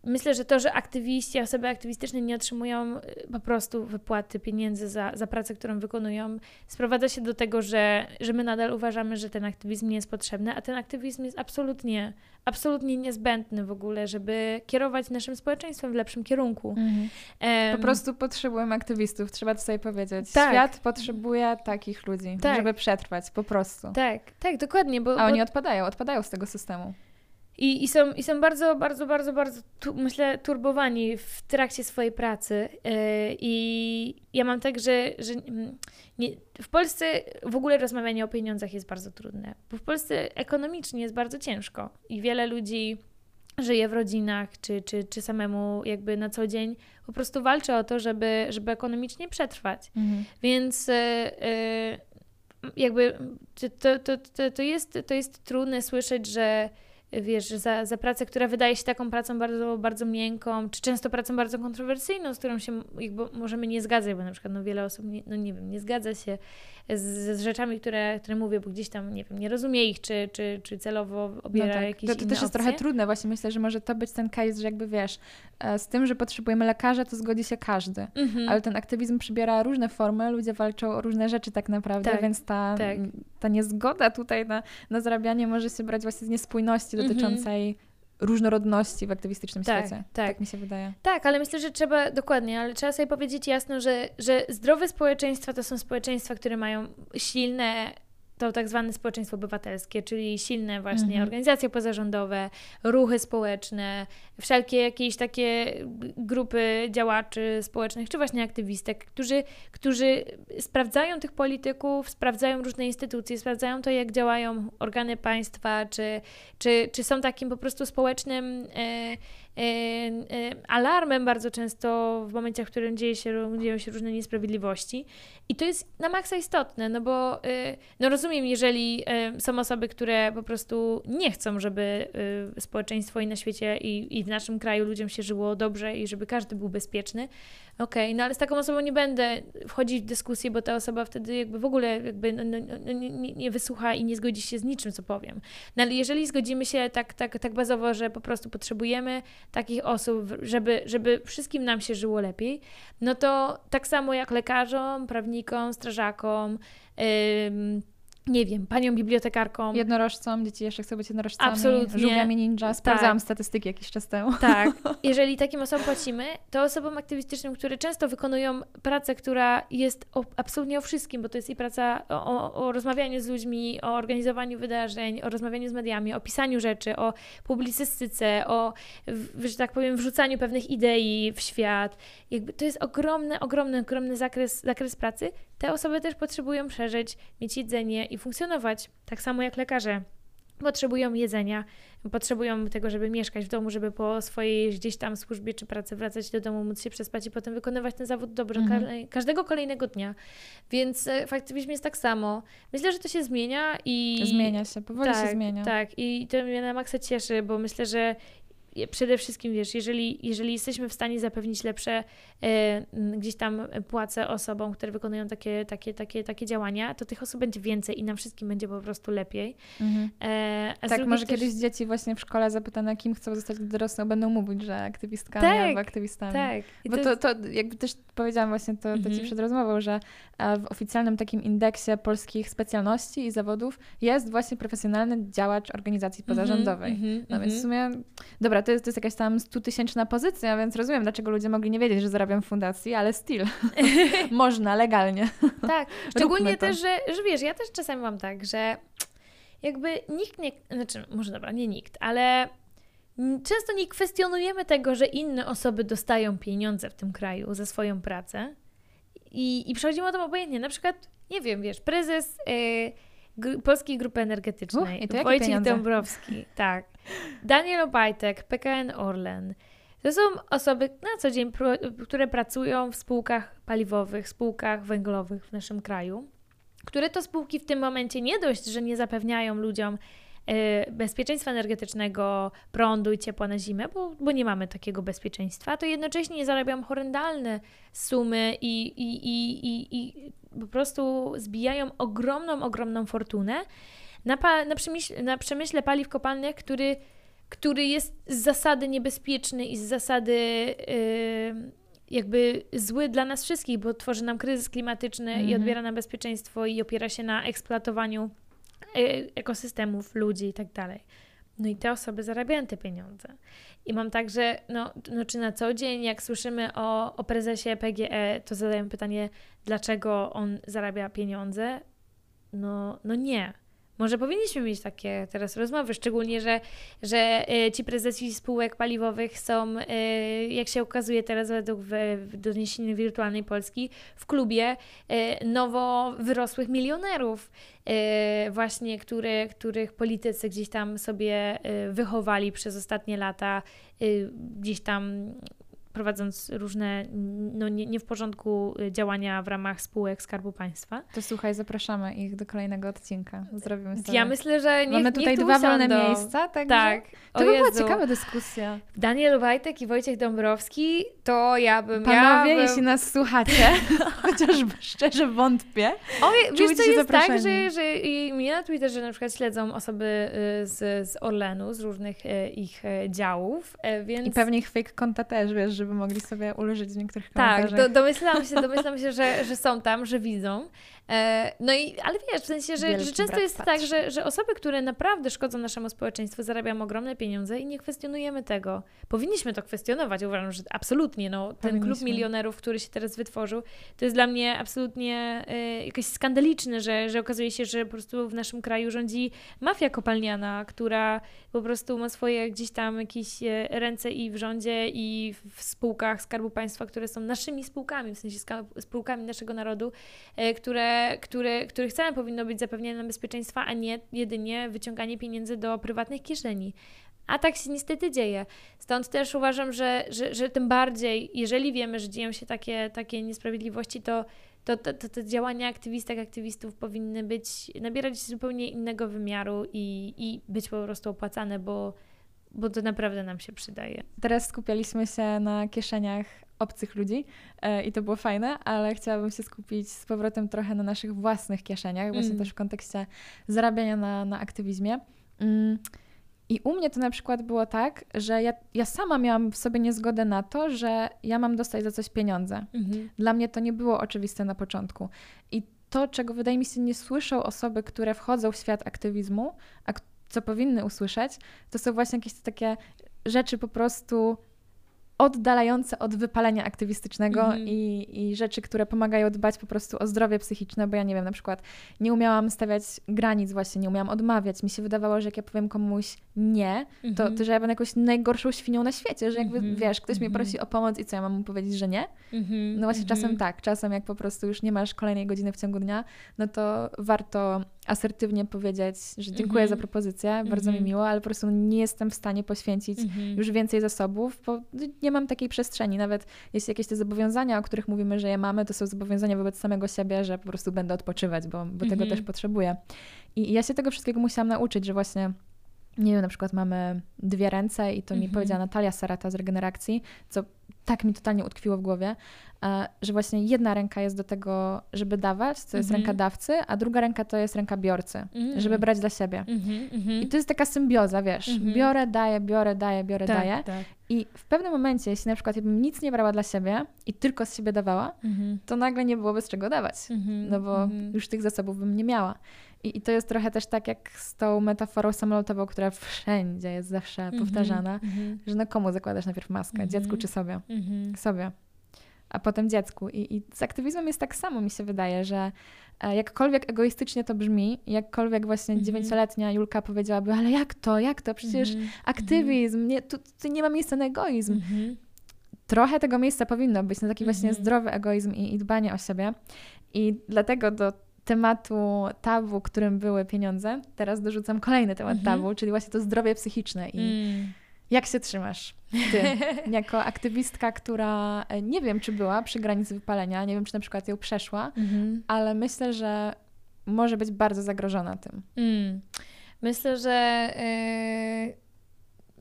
Myślę, że to, że aktywiści, osoby aktywistyczne nie otrzymują y, po prostu wypłaty pieniędzy za, za pracę, którą wykonują, sprowadza się do tego, że, że my nadal uważamy, że ten aktywizm nie jest potrzebny, a ten aktywizm jest absolutnie, absolutnie niezbędny w ogóle, żeby kierować naszym społeczeństwem w lepszym kierunku. Mhm. Um, po prostu potrzebujemy aktywistów, trzeba to sobie powiedzieć. Tak. Świat potrzebuje takich ludzi, tak. żeby przetrwać, po prostu. Tak, tak, dokładnie. Bo, a oni bo... odpadają, odpadają z tego systemu. I, i, są, I są bardzo, bardzo, bardzo, bardzo, tu, myślę, turbowani w trakcie swojej pracy. Yy, I ja mam tak, że, że nie, w Polsce w ogóle rozmawianie o pieniądzach jest bardzo trudne, bo w Polsce ekonomicznie jest bardzo ciężko i wiele ludzi żyje w rodzinach, czy, czy, czy samemu jakby na co dzień po prostu walczy o to, żeby, żeby ekonomicznie przetrwać. Mhm. Więc. Yy, jakby to, to, to, to, jest, to jest trudne słyszeć, że wiesz, za, za pracę, która wydaje się taką pracą bardzo, bardzo miękką, czy często pracą bardzo kontrowersyjną, z którą się jakby możemy nie zgadzać, bo na przykład no, wiele osób, nie, no nie wiem, nie zgadza się z, z rzeczami, które, które mówię, bo gdzieś tam, nie wiem, nie rozumie ich, czy, czy, czy celowo obiera no tak. jakieś To, to też opcje. jest trochę trudne, właśnie myślę, że może to być ten case, że jakby wiesz, e, z tym, że potrzebujemy lekarza, to zgodzi się każdy, mhm. ale ten aktywizm przybiera różne formy, ludzie walczą o różne rzeczy tak naprawdę, tak, więc ta, tak. ta niezgoda tutaj na, na zarabianie może się brać właśnie z niespójności mhm. Różnorodności w aktywistycznym tak, świecie. Tak. tak mi się wydaje. Tak, ale myślę, że trzeba, dokładnie, ale trzeba sobie powiedzieć jasno, że, że zdrowe społeczeństwa to są społeczeństwa, które mają silne to tak zwane społeczeństwo obywatelskie, czyli silne właśnie mhm. organizacje pozarządowe, ruchy społeczne, wszelkie jakieś takie grupy działaczy społecznych, czy właśnie aktywistek, którzy, którzy sprawdzają tych polityków, sprawdzają różne instytucje, sprawdzają to, jak działają organy państwa, czy, czy, czy są takim po prostu społecznym e, alarmem bardzo często w momentach, w którym dzieje się, dzieją się różne niesprawiedliwości. I to jest na maksa istotne, no bo e, no rozumiem, jeżeli są osoby, które po prostu nie chcą, żeby e, społeczeństwo i na świecie i, i w naszym kraju ludziom się żyło dobrze i żeby każdy był bezpieczny. Okej, okay, no ale z taką osobą nie będę wchodzić w dyskusję, bo ta osoba wtedy jakby w ogóle jakby no, no, no, nie, nie, wysłucha i nie zgodzi się z niczym, co powiem. No ale jeżeli zgodzimy się tak, tak, tak bazowo, że po prostu potrzebujemy takich osób, żeby, żeby wszystkim nam się żyło lepiej, no to tak samo jak lekarzom, prawnikom, strażakom, yy, nie wiem, panią bibliotekarką. Jednorożcom, dzieci jeszcze chcą być jednorożcami. Absolutnie. Żółwiami ninja. Sprawdzałam tak. statystyki jakiś czas temu. Tak. Jeżeli takim osobom płacimy, to osobom aktywistycznym, które często wykonują pracę, która jest o, absolutnie o wszystkim, bo to jest i praca o, o, rozmawianiu z ludźmi, o organizowaniu wydarzeń, o rozmawianiu z mediami, o pisaniu rzeczy, o publicystyce, o, że tak powiem, wrzucaniu pewnych idei w świat. Jakby to jest ogromny, ogromny, ogromny zakres, zakres pracy. Te osoby też potrzebują przeżyć, mieć jedzenie i funkcjonować, tak samo jak lekarze. Potrzebują jedzenia, potrzebują tego, żeby mieszkać w domu, żeby po swojej gdzieś tam służbie czy pracy wracać do domu, móc się przespać i potem wykonywać ten zawód dobrze mhm. każdego kolejnego dnia. Więc e, w aktywizmie jest tak samo. Myślę, że to się zmienia i... Zmienia się, powoli tak, się zmienia. Tak, i to mnie na maksa cieszy, bo myślę, że przede wszystkim, wiesz, jeżeli, jeżeli jesteśmy w stanie zapewnić lepsze e, gdzieś tam płace osobom, które wykonują takie, takie, takie, takie działania, to tych osób będzie więcej i nam wszystkim będzie po prostu lepiej. Mhm. E, tak, może też... kiedyś dzieci właśnie w szkole zapytane, kim chcą zostać dorosłą, będą mówić, że aktywistkami tak, albo aktywistami. Tak. I Bo to, to, jakby też powiedziałam właśnie to, to mhm. Ci przed rozmową, że e, w oficjalnym takim indeksie polskich specjalności i zawodów jest właśnie profesjonalny działacz organizacji mhm, pozarządowej. Mhm, no więc w sumie, dobra, to jest, to jest jakaś tam stutysięczna pozycja, więc rozumiem, dlaczego ludzie mogli nie wiedzieć, że zarabiam w fundacji, ale still. Można, legalnie. Tak, szczególnie też, że, że wiesz, ja też czasami mam tak, że jakby nikt nie, znaczy może dobra, nie nikt, ale często nie kwestionujemy tego, że inne osoby dostają pieniądze w tym kraju za swoją pracę i, i przechodzimy o tym obojętnie. Na przykład, nie wiem, wiesz, prezes... Yy, Polskiej Grupy Energetycznej. Uch, i to Wojciech pieniądze? Dąbrowski, tak. Daniel Obajtek, PKN Orlen. To są osoby na co dzień, które pracują w spółkach paliwowych, spółkach węglowych w naszym kraju, które to spółki w tym momencie nie dość, że nie zapewniają ludziom e, bezpieczeństwa energetycznego, prądu i ciepła na zimę, bo, bo nie mamy takiego bezpieczeństwa, to jednocześnie zarabiają horrendalne sumy i, i, i, i, i po prostu zbijają ogromną, ogromną fortunę na, pa, na, przemyśle, na przemyśle paliw kopalnych, który, który jest z zasady niebezpieczny i z zasady yy, jakby zły dla nas wszystkich, bo tworzy nam kryzys klimatyczny i Mhm. odbiera nam bezpieczeństwo i opiera się na eksploatowaniu y, ekosystemów, ludzi i tak dalej. No i te osoby zarabiają te pieniądze. I mam tak, że no, no czy na co dzień, jak słyszymy o, o prezesie PGE, to zadają pytanie, dlaczego on zarabia pieniądze? No, no nie. Może powinniśmy mieć takie teraz rozmowy, szczególnie, że, że e, ci prezesi spółek paliwowych są, e, jak się okazuje teraz według doniesieniu wirtualnej Polski, w klubie e, nowo wyrosłych milionerów, właśnie, które, których politycy gdzieś tam sobie wychowali przez ostatnie lata, gdzieś tam prowadząc różne no, nie, nie w porządku e, działania w ramach spółek Skarbu Państwa. To słuchaj, zapraszamy ich do kolejnego odcinka. Zrobimy sobie. Ja myślę, że niech, Mamy tutaj dwa wolne usiądą. miejsca, także Tak. to by była ciekawa dyskusja. Daniel Wajtek i Wojciech Dąbrowski, to ja bym... Panowie, ja bym... jeśli nas słuchacie, chociaż szczerze wątpię, O, wie- wiesz co jest tak, że, że i mnie na Twitterze na przykład śledzą osoby y, z, z Orlenu, z różnych y, ich y, działów, e, więc... i pewnie ich fake konta też, wiesz, żeby mogli sobie ułożyć w niektórych Tak, komentarzach. do, domyślam się, domyślam się że, że są tam, że widzą. E, no i, ale wiesz, w sensie, że, że często jest patrzy. tak, że, że osoby, które naprawdę szkodzą naszemu społeczeństwu, zarabiają ogromne pieniądze i nie kwestionujemy tego. Powinniśmy to kwestionować, uważam, że absolutnie. No, ten klub milionerów, który się teraz wytworzył, to jest dla mnie absolutnie e, jakoś skandaliczne, że, że okazuje się, że po prostu w naszym kraju rządzi mafia kopalniana, która po prostu ma swoje gdzieś tam jakieś e, ręce i w rządzie, i w spółkach Skarbu Państwa, które są naszymi spółkami, w sensie spółkami naszego narodu, e, które, które, których celem powinno być zapewnienie nam bezpieczeństwa, a nie jedynie wyciąganie pieniędzy do prywatnych kieszeni. A tak się niestety dzieje. Stąd też uważam, że, że, że tym bardziej, jeżeli wiemy, że dzieją się takie, takie niesprawiedliwości, to, to, to, to te działania aktywistek, aktywistów powinny być, nabierać zupełnie innego wymiaru i, i być po prostu opłacane, bo, bo to naprawdę nam się przydaje. Teraz skupialiśmy się na kieszeniach obcych ludzi e, i to było fajne, ale chciałabym się skupić z powrotem trochę na naszych własnych kieszeniach, właśnie Mm. też w kontekście zarabiania na, na aktywizmie. Mm. I u mnie to na przykład było tak, że ja, ja sama miałam w sobie niezgodę na to, że ja mam dostać za coś pieniądze. Dla mnie to nie było oczywiste na początku. I to, czego wydaje mi się nie słyszą osoby, które wchodzą w świat aktywizmu, a co powinny usłyszeć, to są właśnie jakieś takie rzeczy po prostu oddalające od wypalenia aktywistycznego Mhm. i, i rzeczy, które pomagają dbać po prostu o zdrowie psychiczne, bo ja nie wiem, na przykład nie umiałam stawiać granic właśnie, nie umiałam odmawiać. Mi się wydawało, że jak ja powiem komuś nie, to, to że ja będę jakąś najgorszą świnią na świecie, że jakby, Mhm. wiesz, ktoś mnie Mhm. prosi o pomoc i co, ja mam mu powiedzieć, że nie? No właśnie czasem tak, czasem jak po prostu już nie masz kolejnej godziny w ciągu dnia, no to warto asertywnie powiedzieć, że dziękuję Mhm. za propozycję, bardzo mi Mhm. miło, ale po prostu nie jestem w stanie poświęcić już więcej zasobów, bo nie mam takiej przestrzeni. Nawet jeśli jakieś te zobowiązania, o których mówimy, że je mamy, to są zobowiązania wobec samego siebie, że po prostu będę odpoczywać, bo, bo tego Mhm. też potrzebuję. I, I ja się tego wszystkiego musiałam nauczyć, że właśnie nie wiem, na przykład mamy dwie ręce i to mi Mhm. powiedziała Natalia Sarata z Regeneracji, co tak mi totalnie utkwiło w głowie, e, że właśnie jedna ręka jest do tego, żeby dawać, to jest Mhm. ręka dawcy, a druga ręka to jest ręka biorcy, Mhm. żeby brać dla siebie. I to jest taka symbioza, wiesz, biorę, daję, biorę, daję, biorę, tak, daję. tak. I w pewnym momencie, jeśli na przykład ja bym nic nie brała dla siebie i tylko z siebie dawała, to nagle nie byłoby z czego dawać. No bo już tych zasobów bym nie miała. I, I to jest trochę też tak jak z tą metaforą samolotową, która wszędzie jest zawsze Mhm. powtarzana, Mhm. że no komu zakładasz najpierw maskę? Mhm. Dziecku czy sobie? Mhm. Sobie. A potem dziecku. I, I z aktywizmem jest tak samo, mi się wydaje, że e, jakkolwiek egoistycznie to brzmi, jakkolwiek właśnie Mhm. dziewięcioletnia Julka powiedziałaby, ale jak to, jak to? Przecież Mhm. aktywizm, nie, tu, tu nie ma miejsca na egoizm. Mhm. trochę tego miejsca powinno być na taki właśnie Mhm. zdrowy egoizm i, i dbanie o siebie. I dlatego do tematu tabu, którym były pieniądze, teraz dorzucam kolejny temat Mhm. tabu, czyli właśnie to zdrowie psychiczne i Mm. jak się trzymasz ty, jako aktywistka, która e, nie wiem, czy była przy granicy wypalenia, nie wiem, czy na przykład ją przeszła, Mhm. ale myślę, że może być bardzo zagrożona tym. Mm. Myślę, że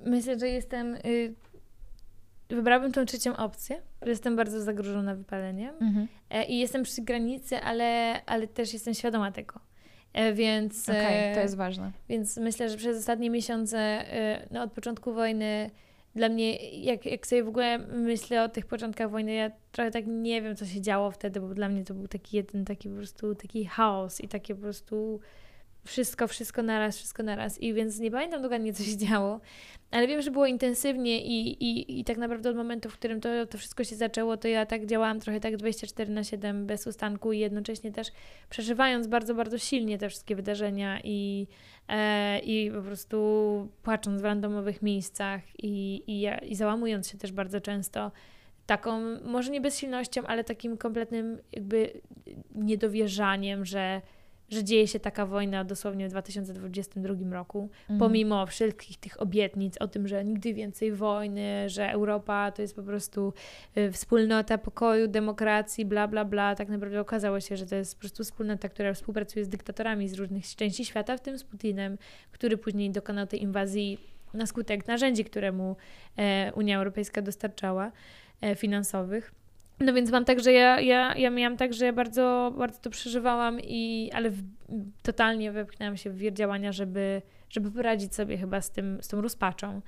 yy, myślę, że jestem. Yy, wybrałabym tą trzecią opcję, że jestem bardzo zagrożona wypaleniem. E, I jestem przy granicy, ale, ale też jestem świadoma tego. E, Więc, Okej, to e, jest ważne. więc myślę, że przez ostatnie miesiące, e, no od początku wojny, dla mnie, jak, jak sobie w ogóle myślę o tych początkach wojny, ja trochę tak nie wiem, co się działo wtedy, bo dla mnie to był taki jeden, taki po prostu taki chaos i takie po prostu wszystko, wszystko naraz, wszystko naraz. I więc nie pamiętam dokładnie, co się działo, ale wiem, że było intensywnie i, i, i tak naprawdę od momentu, w którym to, to wszystko się zaczęło, to ja tak działałam trochę tak 24 na 7 bez ustanku i jednocześnie też przeżywając bardzo, bardzo silnie te wszystkie wydarzenia i, e, i po prostu płacząc w randomowych miejscach i, i, i załamując się też bardzo często taką, może nie bezsilnością, ale takim kompletnym jakby niedowierzaniem, że, że dzieje się taka wojna dosłownie w 2022 roku, Mhm. pomimo wszystkich tych obietnic o tym, że nigdy więcej wojny, że Europa to jest po prostu y, wspólnota pokoju, demokracji, bla, bla, bla. Tak naprawdę okazało się, że to jest po prostu wspólnota, która współpracuje z dyktatorami z różnych części świata, w tym z Putinem, który później dokonał tej inwazji na skutek narzędzi, które mu e, Unia Europejska dostarczała, e, finansowych. No więc mam tak, że ja, ja, ja miałam tak, że ja bardzo, bardzo to przeżywałam, i, ale w, totalnie wepchnęłam się w wir działania, żeby, żeby poradzić sobie chyba z, tym, z tą rozpaczą.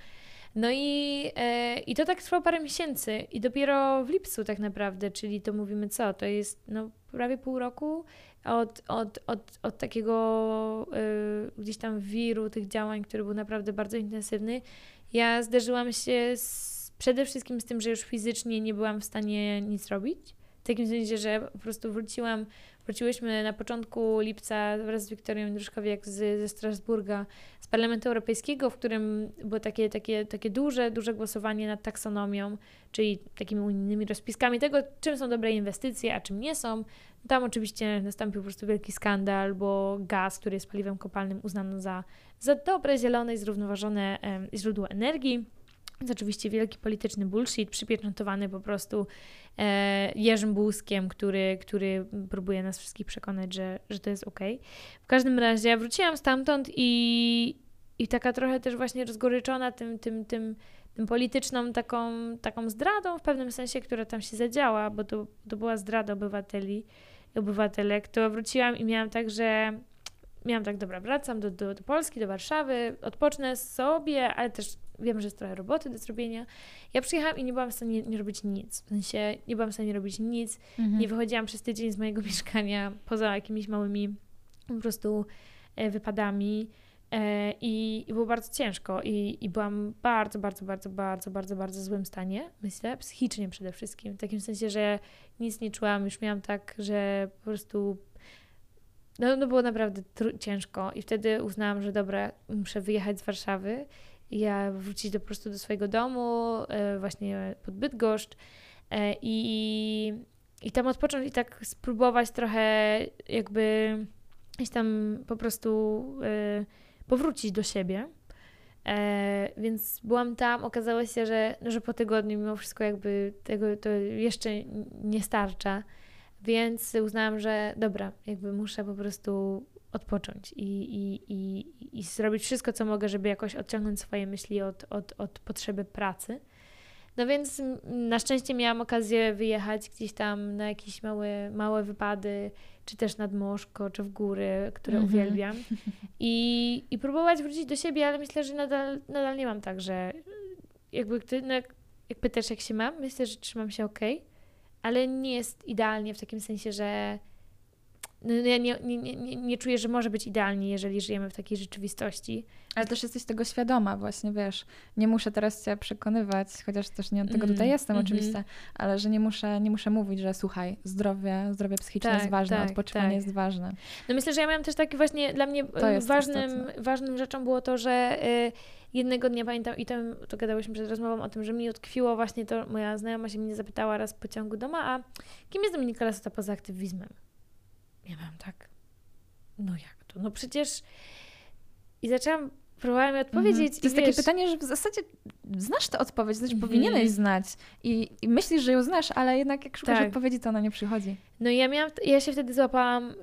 No i, e, i to tak trwało parę miesięcy i dopiero w lipcu tak naprawdę, czyli to mówimy co, to jest no, prawie pół roku od, od, od, od takiego y, gdzieś tam wiru tych działań, który był naprawdę bardzo intensywny. Ja zderzyłam się z, przede wszystkim z tym, że już fizycznie nie byłam w stanie nic robić. W takim sensie, że po prostu wróciłam, wróciłyśmy na początku lipca wraz z Wiktorią Druszkowiak z, ze Strasburga, z Parlamentu Europejskiego, w którym było takie, takie, takie duże, duże głosowanie nad taksonomią, czyli takimi unijnymi rozpiskami tego, czym są dobre inwestycje, a czym nie są. Tam oczywiście nastąpił po prostu wielki skandal, bo gaz, który jest paliwem kopalnym, uznano za, za dobre, zielone i zrównoważone źródło energii. Więc oczywiście wielki polityczny bullshit, przypieczętowany po prostu e, Jerzym Błuskiem, który, który próbuje nas wszystkich przekonać, że, że to jest okej. W każdym razie ja wróciłam stamtąd i, i taka trochę też właśnie rozgoryczona tym, tym, tym, tym polityczną taką, taką zdradą w pewnym sensie, która tam się zadziała, bo to, to była zdrada obywateli, obywatelek, to wróciłam i miałam tak, że miałam tak, dobra, wracam do, do, do Polski, do Warszawy, odpocznę sobie, ale też wiem, że jest trochę roboty do zrobienia. Ja przyjechałam i nie byłam w stanie nie, robić nic. W sensie nie byłam w stanie robić nic, Mhm. nie wychodziłam przez tydzień z mojego mieszkania poza jakimiś małymi po prostu e, wypadami. E, I, I było bardzo ciężko i, i byłam bardzo, bardzo, bardzo, bardzo, bardzo, bardzo złym stanie, myślę, psychicznie przede wszystkim. W takim sensie, że nic nie czułam, już miałam tak, że po prostu no, no było naprawdę ciężko i wtedy uznałam, że dobra, muszę wyjechać z Warszawy ja wrócić do, po prostu do swojego domu, e, właśnie pod Bydgoszcz e, i, i tam odpocząć i tak spróbować trochę jakby gdzieś tam po prostu e, powrócić do siebie. E, więc byłam tam, okazało się, że, że po tygodniu mimo wszystko jakby tego to jeszcze nie starcza, więc uznałam, że dobra, jakby muszę po prostu odpocząć i, i, i, i zrobić wszystko, co mogę, żeby jakoś odciągnąć swoje myśli od, od, od potrzeby pracy. No więc mm, na szczęście miałam okazję wyjechać gdzieś tam na jakieś małe, małe wypady, czy też nad Moszko, czy w góry, które Mhm. uwielbiam. I, I próbować wrócić do siebie, ale myślę, że nadal, nadal nie mam tak, że jakby, ty, no jak, jak pytasz, jak się mam, myślę, że trzymam się ok, ale nie jest idealnie w takim sensie, że ja nie, nie, nie, nie- czuję, że może być idealnie, jeżeli żyjemy w takiej rzeczywistości. Ale też jesteś tego świadoma, właśnie wiesz. Nie muszę teraz cię przekonywać, chociaż też nie od tego Mhm, tutaj jestem mhm. oczywiście, ale że nie muszę, nie muszę mówić, że słuchaj, zdrowie, zdrowie psychiczne Tak, jest ważne, tak, odpoczywanie tak. jest ważne. No myślę, że ja miałam też taki właśnie, dla mnie To e, ważnym, ważnym rzeczą było to, że y, jednego dnia pamiętam i tam to gadałyśmy przed rozmową o tym, że mi utkwiło właśnie to, moja znajoma się mnie zapytała raz w pociągu doma, a kim jest Dominika Lasota poza aktywizmem? Ja mam tak, no jak to? No przecież... I zaczęłam, próbowałam mi odpowiedzieć. Mhm. To jest i takie wiesz, pytanie, że w zasadzie znasz tę odpowiedź, znaczy Mhm. powinieneś znać i, i myślisz, że ją znasz, ale jednak jak szukasz Tak. odpowiedzi, to ona nie przychodzi. No ja miałam, ja się wtedy złapałam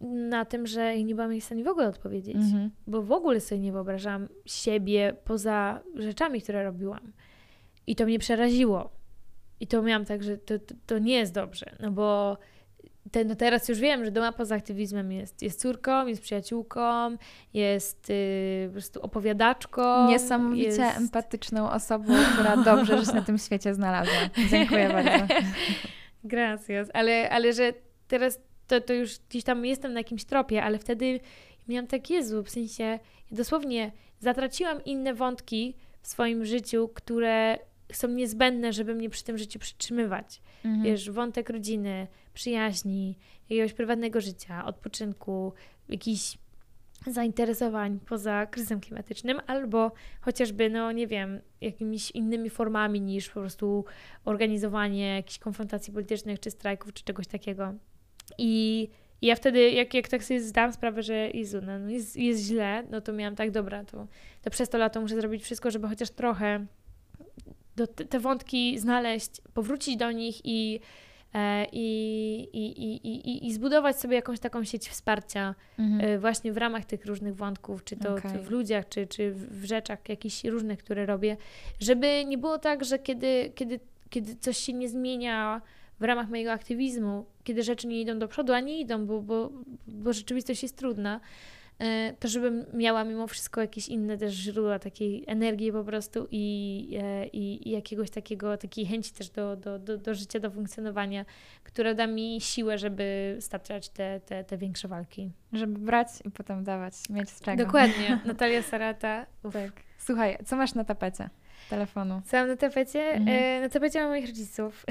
na tym, że nie byłam jej w stanie w ogóle odpowiedzieć. Mhm. Bo w ogóle sobie nie wyobrażałam siebie poza rzeczami, które robiłam. I to mnie przeraziło. I to miałam tak, że to, to, to nie jest dobrze. No bo te, no teraz już wiem, że doma poza aktywizmem jest, jest córką, jest przyjaciółką, jest y, po prostu opowiadaczką. Niesamowicie jest... empatyczną osobą, która dobrze, że się na tym świecie znalazła. Dziękuję bardzo. Gracias. Ale, ale że teraz to, to już gdzieś tam jestem na jakimś tropie, ale wtedy miałam tak, Jezu, w sensie dosłownie zatraciłam inne wątki w swoim życiu, które są niezbędne, żeby mnie przy tym życiu przytrzymywać. Mhm. Wiesz, wątek rodziny, przyjaźni, jakiegoś prywatnego życia, odpoczynku, jakichś zainteresowań poza kryzysem klimatycznym, albo chociażby, no nie wiem, jakimiś innymi formami niż po prostu organizowanie jakichś konfrontacji politycznych, czy strajków, czy czegoś takiego. I i ja wtedy, jak, jak tak sobie zdałam sprawę, że Jezu, no, no jest, jest źle, no to miałam tak, dobra, to, to przez to lato muszę zrobić wszystko, żeby chociaż trochę do, te, te wątki znaleźć, powrócić do nich i, e, i, i, i, i, i zbudować sobie jakąś taką sieć wsparcia Mhm. e, właśnie w ramach tych różnych wątków, czy to Okej. w ludziach, czy, czy w rzeczach jakichś różnych, które robię, żeby nie było tak, że kiedy, kiedy, kiedy coś się nie zmienia w ramach mojego aktywizmu, kiedy rzeczy nie idą do przodu, a nie idą, bo, bo, bo rzeczywistość jest trudna, to żebym miała mimo wszystko jakieś inne też źródła takiej energii po prostu i, e, i, i jakiegoś takiego, takiej chęci też do, do, do, do życia, do funkcjonowania, która da mi siłę, żeby stawiać te, te, te większe walki. Żeby brać i potem dawać, mieć z czego. Dokładnie. Natalia Sarata. Uf. Tak. Słuchaj, co masz na tapecie telefonu? Co mam na tapecie? Mhm. E, na tapecie mam moich rodziców.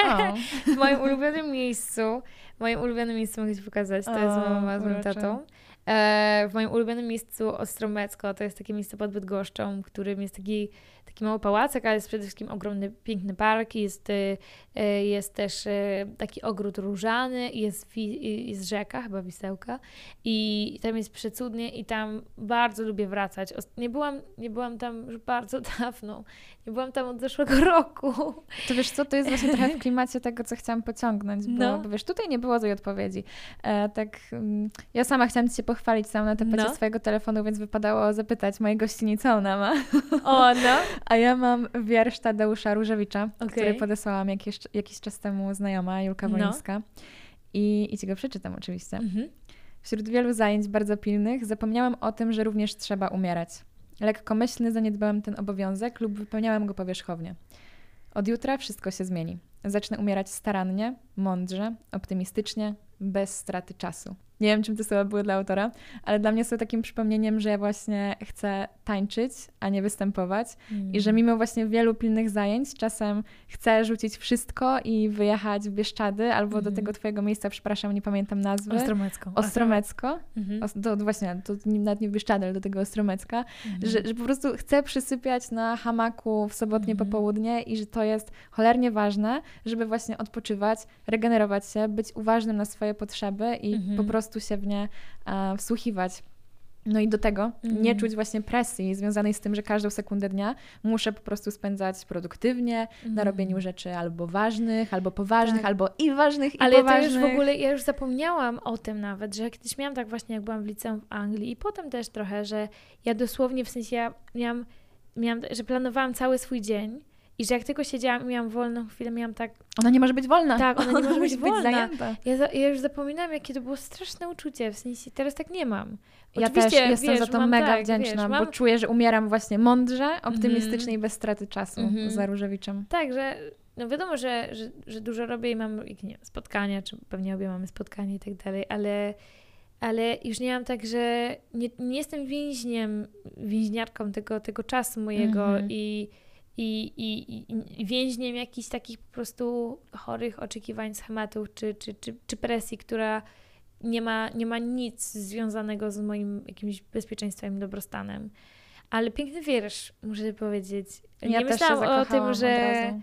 W moim ulubionym miejscu. W moim ulubionym miejscu mogę Ci pokazać. To jest O, mama z moim tatą. E, w moim ulubionym miejscu Ostromecko, to jest takie miejsce pod Bydgoszczą, w którym jest taki, taki mały pałacek, ale jest przede wszystkim ogromny, piękny park. Jest, e, e, jest też e, taki ogród różany, jest, jest rzeka, chyba Wisełka i tam jest przecudnie i tam bardzo lubię wracać. Nie byłam, nie byłam tam już bardzo dawno. Nie byłam tam od zeszłego roku. to wiesz co, to jest właśnie trochę w klimacie tego, co chciałam pociągnąć, bo, No. bo wiesz, tutaj nie było złej odpowiedzi. E, tak, mm, ja sama chciałam Ci się pochwalić sam na tapecie No. swojego telefonu, więc wypadało zapytać mojej gościni, co ona ma. O, no. A ja mam wiersz Tadeusza Różewicza, Okej. który podesłała mi jakiś, jakiś czas temu znajoma, Julka No. Wolińska. I, I Ci go przeczytam oczywiście. Mhm. Wśród wielu zajęć bardzo pilnych zapomniałam o tym, że również trzeba umierać. Lekkomyślny zaniedbałem ten obowiązek lub wypełniałem go powierzchownie. Od jutra wszystko się zmieni. Zacznę umierać starannie, mądrze, optymistycznie, bez straty czasu. Nie wiem, czym te słowa były dla autora, ale dla mnie są takim przypomnieniem, że ja właśnie chcę tańczyć, a nie występować i że mimo właśnie wielu pilnych zajęć czasem chcę rzucić wszystko i wyjechać w Bieszczady albo do Mhm. tego twojego miejsca, przepraszam, nie pamiętam nazwy. Ostromecko, Mhm. Os- do, do właśnie, nie- nawet nie w Bieszczady, ale do tego Ostromecka, Mhm. że, że po prostu chcę przysypiać na hamaku w sobotnie Mhm. popołudnie i że to jest cholernie ważne, żeby właśnie odpoczywać, regenerować się, być uważnym na swoje potrzeby i po prostu się w nie e, wsłuchiwać. No i do tego nie Mhm. czuć właśnie presji związanej z tym, że każdą sekundę dnia muszę po prostu spędzać produktywnie na Mhm. robieniu rzeczy albo ważnych, albo poważnych, Tak. albo i ważnych, i Ale to poważnych. już w ogóle, ja już zapomniałam o tym nawet, że kiedyś miałam tak właśnie, jak byłam w liceum w Anglii i potem też trochę, że ja dosłownie, w sensie ja miałam, miałam że planowałam cały swój dzień i że jak tylko siedziałam i miałam wolną chwilę, miałam tak, Ona nie może być wolna. Tak, ona nie może być musi wolna. zajęta. ja, za, ja już zapominam, jakie to było straszne uczucie, w sensie teraz tak nie mam. Ja Oczywiście, też jestem wiesz, za to mam mega tak, wdzięczna, wiesz, bo mam, czuję, że umieram właśnie mądrze, optymistycznie i bez straty czasu Mhm. za Różewiczem. Tak, że no wiadomo, że, że, że dużo robię i mam nie, wiem, spotkania, czy pewnie obie mamy spotkania i tak dalej, ale, ale już nie mam tak, że nie, nie jestem więźniem, więźniarką tego, tego czasu mojego Mhm. i, i, i, i, i więźniem jakichś takich po prostu chorych oczekiwań, schematów czy, czy, czy, czy presji, która nie ma, nie ma nic związanego z moim jakimś bezpieczeństwem i dobrostanem. Ale piękny wiersz, muszę powiedzieć. Ja nie myślałam o tym, że,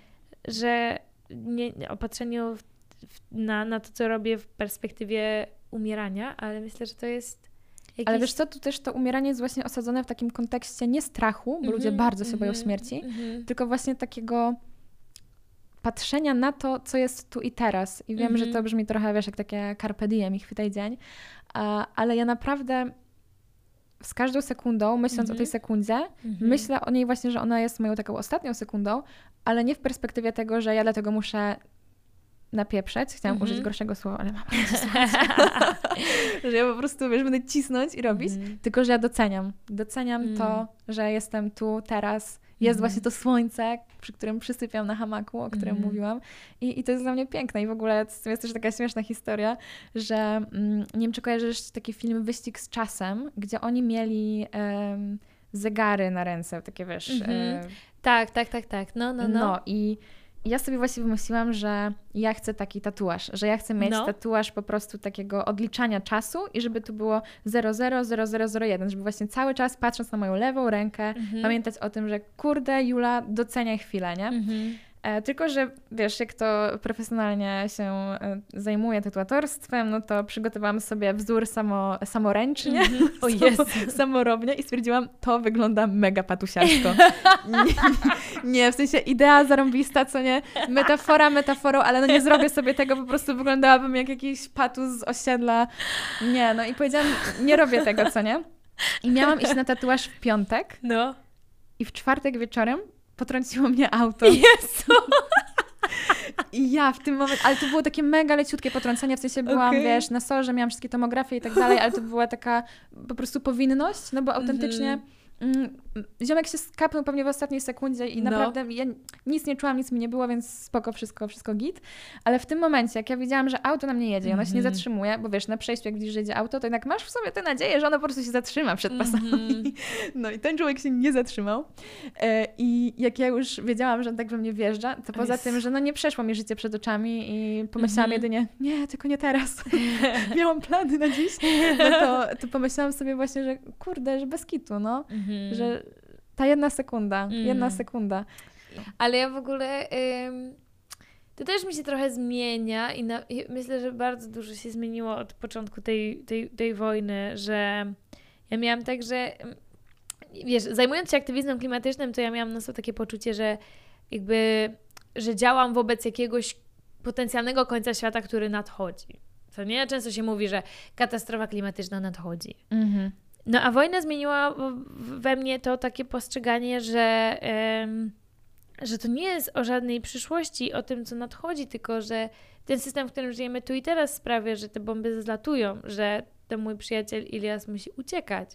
że nie, opatrzeniu w, w, na, na to, co robię w perspektywie umierania, ale myślę, że to jest jakiś... Ale wiesz co, tu też to umieranie jest właśnie osadzone w takim kontekście nie strachu, bo ludzie Mhm, bardzo się boją mhm, śmierci, mhm. tylko właśnie takiego patrzenia na to, co jest tu i teraz. I wiem, że Mhm. to brzmi trochę, wiesz, jak takie carpe diem i chwytaj dzień, ale ja naprawdę z każdą sekundą, myśląc o Mhm. tej sekundzie, Mhm. myślę o niej właśnie, że ona jest moją taką ostatnią sekundą, ale nie w perspektywie tego, że ja dlatego muszę napieprzeć. Chciałam Mhm. użyć gorszego słowa, ale mam że ja po prostu, wiesz, będę cisnąć i robić, Mhm. tylko że ja doceniam. Doceniam Mm. to, że jestem tu, teraz. Jest Mhm. właśnie to słońce, przy którym przysypiam na hamaku, o którym Mhm. mówiłam. I, I to jest dla mnie piękne. I w ogóle to jest też taka śmieszna historia, że mm, nie wiem, czy kojarzysz taki film Wyścig z czasem, gdzie oni mieli zegary na ręce, takie wiesz... Mhm. e, Tak, tak, tak, tak. No, no, no, no. i ja sobie właśnie wymyśliłam, że ja chcę taki tatuaż, że ja chcę mieć No. tatuaż po prostu takiego odliczania czasu i żeby tu było 000001, żeby właśnie cały czas patrząc na moją lewą rękę, Mhm. pamiętać o tym, że kurde Jula, doceniaj chwilę, nie? Mhm. E, tylko, że wiesz, jak to profesjonalnie się e, zajmuje tatuatorstwem, no to przygotowałam sobie wzór samo, samoręcznie, Mhm. O Jezu. samorobnie i stwierdziłam, to wygląda mega patusiaczko. nie, nie, w sensie idea zarąbista, co nie? Metafora metaforą, ale no nie zrobię sobie tego, po prostu wyglądałabym jak jakiś patus z osiedla. Nie, no i powiedziałam, nie robię tego, co nie? I miałam iść na tatuaż w piątek No. i w czwartek wieczorem potrąciło mnie auto. Jezu. I ja w tym momencie, ale to było takie mega leciutkie potrącenie, w sensie byłam, Okej. wiesz, na sorze, miałam wszystkie tomografie i tak dalej, ale to była taka po prostu powinność, no bo autentycznie mm, ziomek się skapnął pewnie w ostatniej sekundzie i No. naprawdę ja nic nie czułam, nic mi nie było, więc spoko, wszystko, wszystko git. Ale w tym momencie, jak ja widziałam, że auto na mnie jedzie i ono się nie Mhm. zatrzymuje, bo wiesz, na przejściu jak widzisz, że jedzie auto, to jednak masz w sobie tę nadzieję, że ono po prostu się zatrzyma przed pasami. Mhm. No i ten człowiek się nie zatrzymał. E, I jak ja już wiedziałam, że on tak we mnie wjeżdża, to poza Jezu. tym, że no nie przeszło mi życie przed oczami i pomyślałam Mhm. jedynie, nie, tylko nie teraz. Miałam plany na dziś. No to, to pomyślałam sobie właśnie, że kurde, że bez kitu, no. Mhm. Że ta jedna sekunda, jedna Mm. sekunda. Ale ja w ogóle. Ym, to też mi się trochę zmienia i, na, i myślę, że bardzo dużo się zmieniło od początku tej, tej, tej wojny, że ja miałam tak, że. Wiesz, zajmując się aktywizmem klimatycznym, to ja miałam na sobie takie poczucie, że jakby, że działam wobec jakiegoś potencjalnego końca świata, który nadchodzi. Co nie? Często się mówi, że katastrofa klimatyczna nadchodzi. Mhm. No a wojna zmieniła we mnie to takie postrzeganie, że, że to nie jest o żadnej przyszłości, o tym, co nadchodzi, tylko że ten system, w którym żyjemy tu i teraz sprawia, że te bomby zlatują, że ten mój przyjaciel Ilias musi uciekać,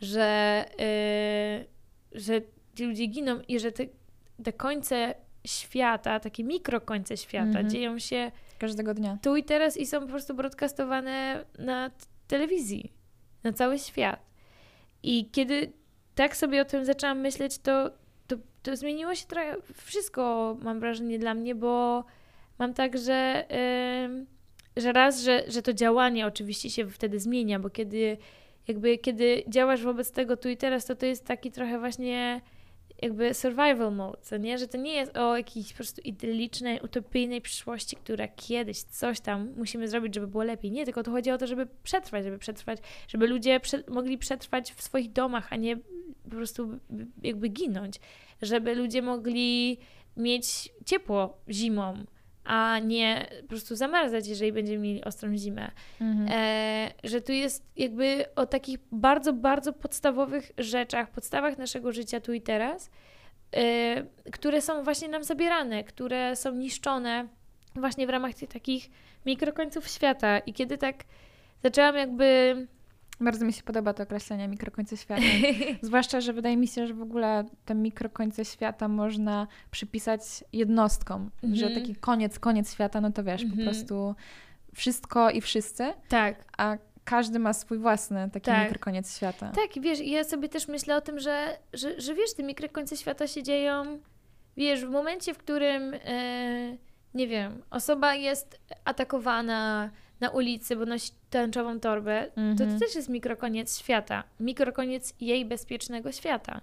że, y, że ci ludzie giną i że te, te końce świata, takie mikrokońce świata Mhm. dzieją się Każdego dnia. tu i teraz i są po prostu broadcastowane na telewizji, na cały świat. I kiedy tak sobie o tym zaczęłam myśleć, to, to, to zmieniło się trochę wszystko, mam wrażenie, dla mnie, bo mam tak, że, ym, że raz, że, że to działanie oczywiście się wtedy zmienia, bo kiedy jakby kiedy działasz wobec tego tu i teraz, to to jest taki trochę właśnie jakby survival mode, co nie? Że to nie jest o jakiejś po prostu idyllicznej, utopijnej przyszłości, która kiedyś coś tam musimy zrobić, żeby było lepiej. Nie, tylko to chodzi o to, żeby przetrwać, żeby przetrwać, żeby ludzie prze mogli przetrwać w swoich domach, a nie po prostu jakby ginąć. Żeby ludzie mogli mieć ciepło zimą, a nie po prostu zamarzać, jeżeli będziemy mieli ostrą zimę. Mhm. E, że tu jest jakby o takich bardzo, bardzo podstawowych rzeczach, podstawach naszego życia tu i teraz, e, które są właśnie nam zabierane, które są niszczone właśnie w ramach tych takich mikrokońców świata. I kiedy tak zaczęłam jakby... Bardzo mi się podoba to określenie mikrokońce świata. Zwłaszcza, że wydaje mi się, że w ogóle te mikrokońce świata można przypisać jednostkom, Mhm. że taki koniec, koniec świata, no to wiesz, Mhm. po prostu wszystko i wszyscy, tak, a każdy ma swój własny taki Tak. mikrokoniec świata. Tak, wiesz, ja sobie też myślę o tym, że, że, że wiesz, te mikrokońce świata się dzieją, wiesz, w momencie, w którym, e, nie wiem, osoba jest atakowana na ulicy, bo nosi tęczową torbę, to Mhm. to też jest mikrokoniec świata, mikrokoniec jej bezpiecznego świata,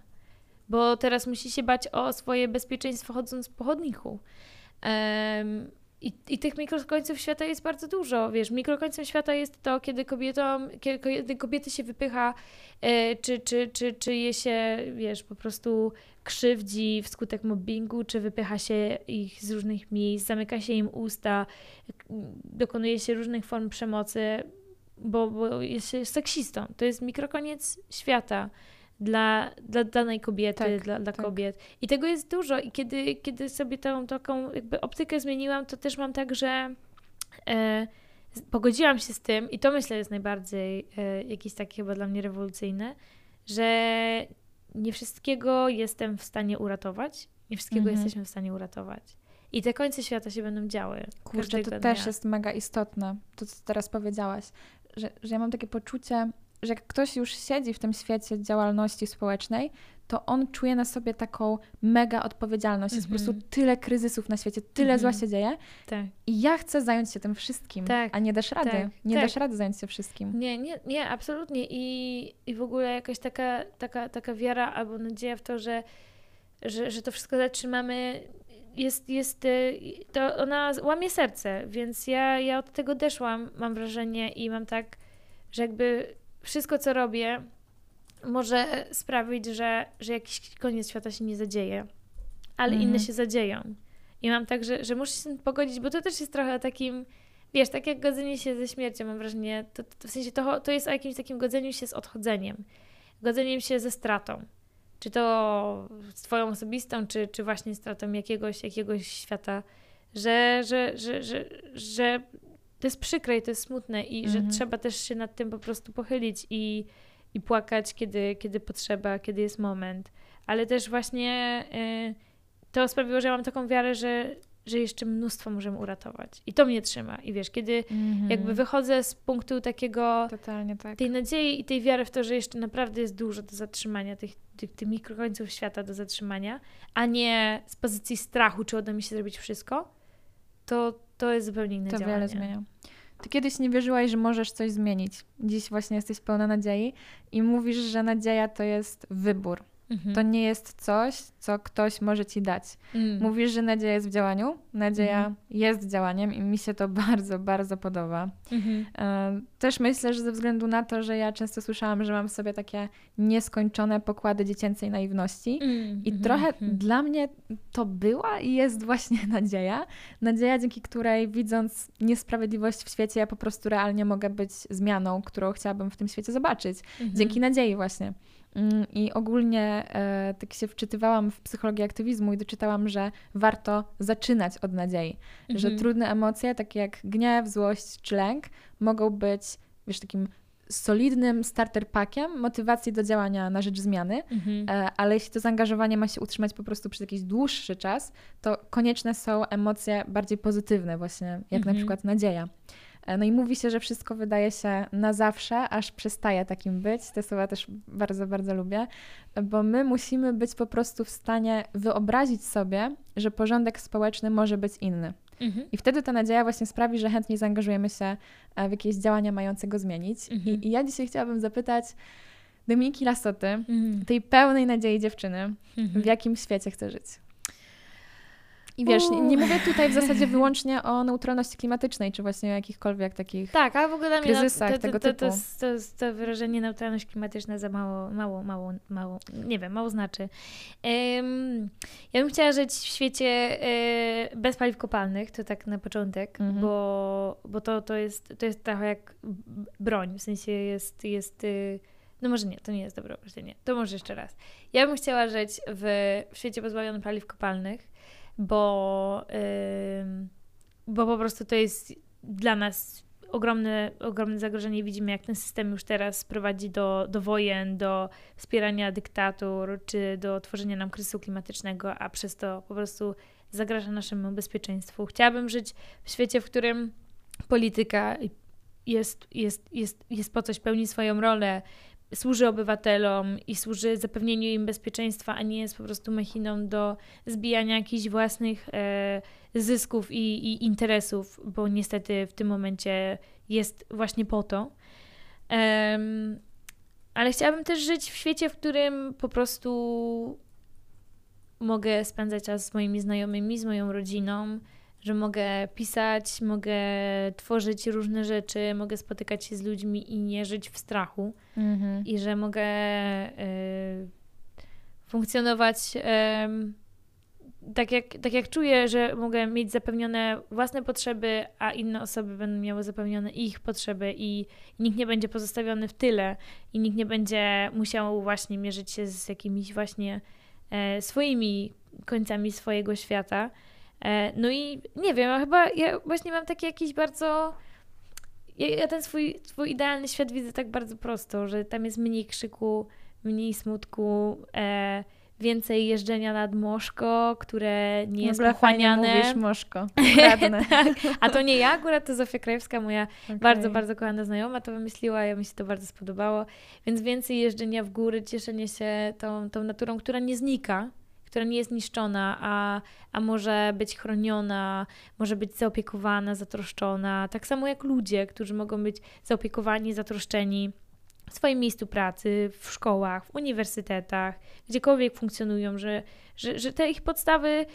bo teraz musi się bać o swoje bezpieczeństwo chodząc po chodniku. Em, i, I tych mikrokońców świata jest bardzo dużo. Wiesz, mikrokońcem świata jest to, kiedy, kobietom, kiedy kobiety się wypycha, e, czy, czy, czy, czy je się, wiesz, po prostu krzywdzi wskutek mobbingu, czy wypycha się ich z różnych miejsc, zamyka się im usta, dokonuje się różnych form przemocy, bo, bo jest się seksistą. To jest mikrokoniec świata dla, dla danej kobiety, tak, dla, dla tak. kobiet. I tego jest dużo. I kiedy, kiedy sobie tą taką jakby optykę zmieniłam, to też mam tak, że e, pogodziłam się z tym i to myślę jest najbardziej e, jakieś takie chyba dla mnie rewolucyjne, że nie wszystkiego jestem w stanie uratować, nie wszystkiego mhm. jesteśmy w stanie uratować. I te końce świata się będą działy. Kurczę, to dnia. też jest mega istotne, to co teraz powiedziałaś, że, że ja mam takie poczucie, że jak ktoś już siedzi w tym świecie działalności społecznej, to on czuje na sobie taką mega odpowiedzialność. Jest po prostu mhm. tyle kryzysów na świecie, tyle mm -hmm. zła się dzieje. Tak. I ja chcę zająć się tym wszystkim, tak. a nie dasz rady. Tak. Nie tak. dasz rady zająć się wszystkim. Nie, nie, nie, absolutnie. I, i w ogóle jakaś taka, taka, taka wiara albo nadzieja w to, że, że, że to wszystko zatrzymamy, jest, jest, y, to ona łamie serce, więc ja, ja od tego deszłam, mam wrażenie i mam tak, że jakby wszystko, co robię, może sprawić, że, że jakiś koniec świata się nie zadzieje, ale mhm. inne się zadzieją. I mam tak, że, że muszę się z tym pogodzić, bo to też jest trochę takim, wiesz, tak jak godzenie się ze śmiercią, mam wrażenie, to, to w sensie to, to jest o jakimś takim godzeniu się z odchodzeniem, godzeniem się ze stratą. Czy to z Twoją osobistą, czy, czy właśnie stratą jakiegoś, jakiegoś świata, że, że, że, że, że to jest przykre i to jest smutne i mhm. że trzeba też się nad tym po prostu pochylić i, i płakać, kiedy, kiedy potrzeba, kiedy jest moment. Ale też właśnie y, to sprawiło, że ja mam taką wiarę, że, że jeszcze mnóstwo możemy uratować. I to mnie trzyma. I wiesz, kiedy mhm. jakby wychodzę z punktu takiego tak. tej nadziei i tej wiary w to, że jeszcze naprawdę jest dużo do zatrzymania, tych, tych, tych mikrokońców świata do zatrzymania, a nie z pozycji strachu, czy uda mi się zrobić wszystko, to, to jest zupełnie inne to działanie. wiele zmienia. Ty kiedyś nie wierzyłaś, że możesz coś zmienić. Dziś właśnie jesteś pełna nadziei i mówisz, że nadzieja to jest wybór. Mhm. To nie jest coś, co ktoś może ci dać. Mm. Mówisz, że nadzieja jest w działaniu. Nadzieja mhm. jest działaniem i mi się to bardzo, bardzo podoba. Mhm. E, też myślę, że ze względu na to, że ja często słyszałam, że mam w sobie takie nieskończone pokłady dziecięcej naiwności mm. i trochę mhm. dla mnie to była i jest właśnie nadzieja. Nadzieja, dzięki której widząc niesprawiedliwość w świecie, ja po prostu realnie mogę być zmianą, którą chciałabym w tym świecie zobaczyć. Dzięki nadziei właśnie. Mm, I ogólnie e, tak się wczytywałam w psychologię aktywizmu i doczytałam, że warto zaczynać od nadziei. Mhm. Że trudne emocje, takie jak gniew, złość czy lęk, mogą być, wiesz, takim solidnym starter packiem motywacji do działania na rzecz zmiany, mhm. e, ale jeśli to zaangażowanie ma się utrzymać po prostu przez jakiś dłuższy czas, to konieczne są emocje bardziej pozytywne, właśnie jak mhm. na przykład nadzieja. E, no i mówi się, że wszystko wydaje się na zawsze, aż przestaje takim być. Te słowa też bardzo, bardzo lubię, bo my musimy być po prostu w stanie wyobrazić sobie, że porządek społeczny może być inny. Mhm. I wtedy ta nadzieja właśnie sprawi, że chętnie zaangażujemy się e, w jakieś działania mające go zmienić. Mhm. I, I, ja dzisiaj chciałabym zapytać Dominiki Lasoty, mhm. tej pełnej nadziei dziewczyny, w mhm. jakim świecie chce żyć? I wiesz, nie, nie, mówię tutaj w zasadzie wyłącznie o neutralności klimatycznej, czy właśnie o jakichkolwiek takich tak, a w ogóle dla kryzysach to, tego typu. To, to, to, wyrażenie neutralność klimatyczna za mało, mało, mało, mało, nie wiem, mało znaczy. Um, ja bym chciała żyć w świecie e, bez paliw kopalnych, to tak na początek, mhm. bo, bo to, to, jest, to jest trochę jak broń, w sensie jest, jest y, no może nie, to nie jest dobre określenie. To może jeszcze raz. Ja bym chciała żyć w, w świecie pozbawionym paliw kopalnych, bo, bo po prostu to jest dla nas ogromne, ogromne zagrożenie. Widzimy, jak ten system już teraz prowadzi do, do wojen, do wspierania dyktatur, czy do tworzenia nam kryzysu klimatycznego, a przez to po prostu zagraża naszemu bezpieczeństwu. Chciałabym żyć w świecie, w którym polityka jest, jest, jest, jest po coś, pełni swoją rolę, służy obywatelom i służy zapewnieniu im bezpieczeństwa, a nie jest po prostu machiną do zbijania jakichś własnych e, zysków i, i, interesów, bo niestety w tym momencie jest właśnie po to. Um, ale chciałabym też żyć w świecie, w którym po prostu mogę spędzać czas z moimi znajomymi, z moją rodziną, że mogę pisać, mogę tworzyć różne rzeczy, mogę spotykać się z ludźmi i nie żyć w strachu. Mhm. I że mogę y, funkcjonować y, tak, jak, tak jak czuję, że mogę mieć zapewnione własne potrzeby, a inne osoby będą miały zapewnione ich potrzeby i, i nikt nie będzie pozostawiony w tyle i nikt nie będzie musiał właśnie mierzyć się z jakimiś właśnie e, swoimi końcami swojego świata. E, no i nie wiem, ja chyba ja właśnie mam taki jakiś bardzo. Ja, ja ten swój, swój idealny świat widzę tak bardzo prosto, że tam jest mniej krzyku, mniej smutku, e, więcej jeżdżenia nad Moszko, które nie jest pochłaniane. mówisz, Moszko. Tak. A to nie ja, akurat to Zofia Krajewska, moja Okej. bardzo, bardzo kochana znajoma to wymyśliła, ja mi się to bardzo spodobało. Więc więcej jeżdżenia w góry, cieszenie się tą, tą naturą, która nie znika, która nie jest niszczona, a, a może być chroniona, może być zaopiekowana, zatroszczona. Tak samo jak ludzie, którzy mogą być zaopiekowani, zatroszczeni w swoim miejscu pracy, w szkołach, w uniwersytetach, gdziekolwiek funkcjonują, że, że, że te ich podstawy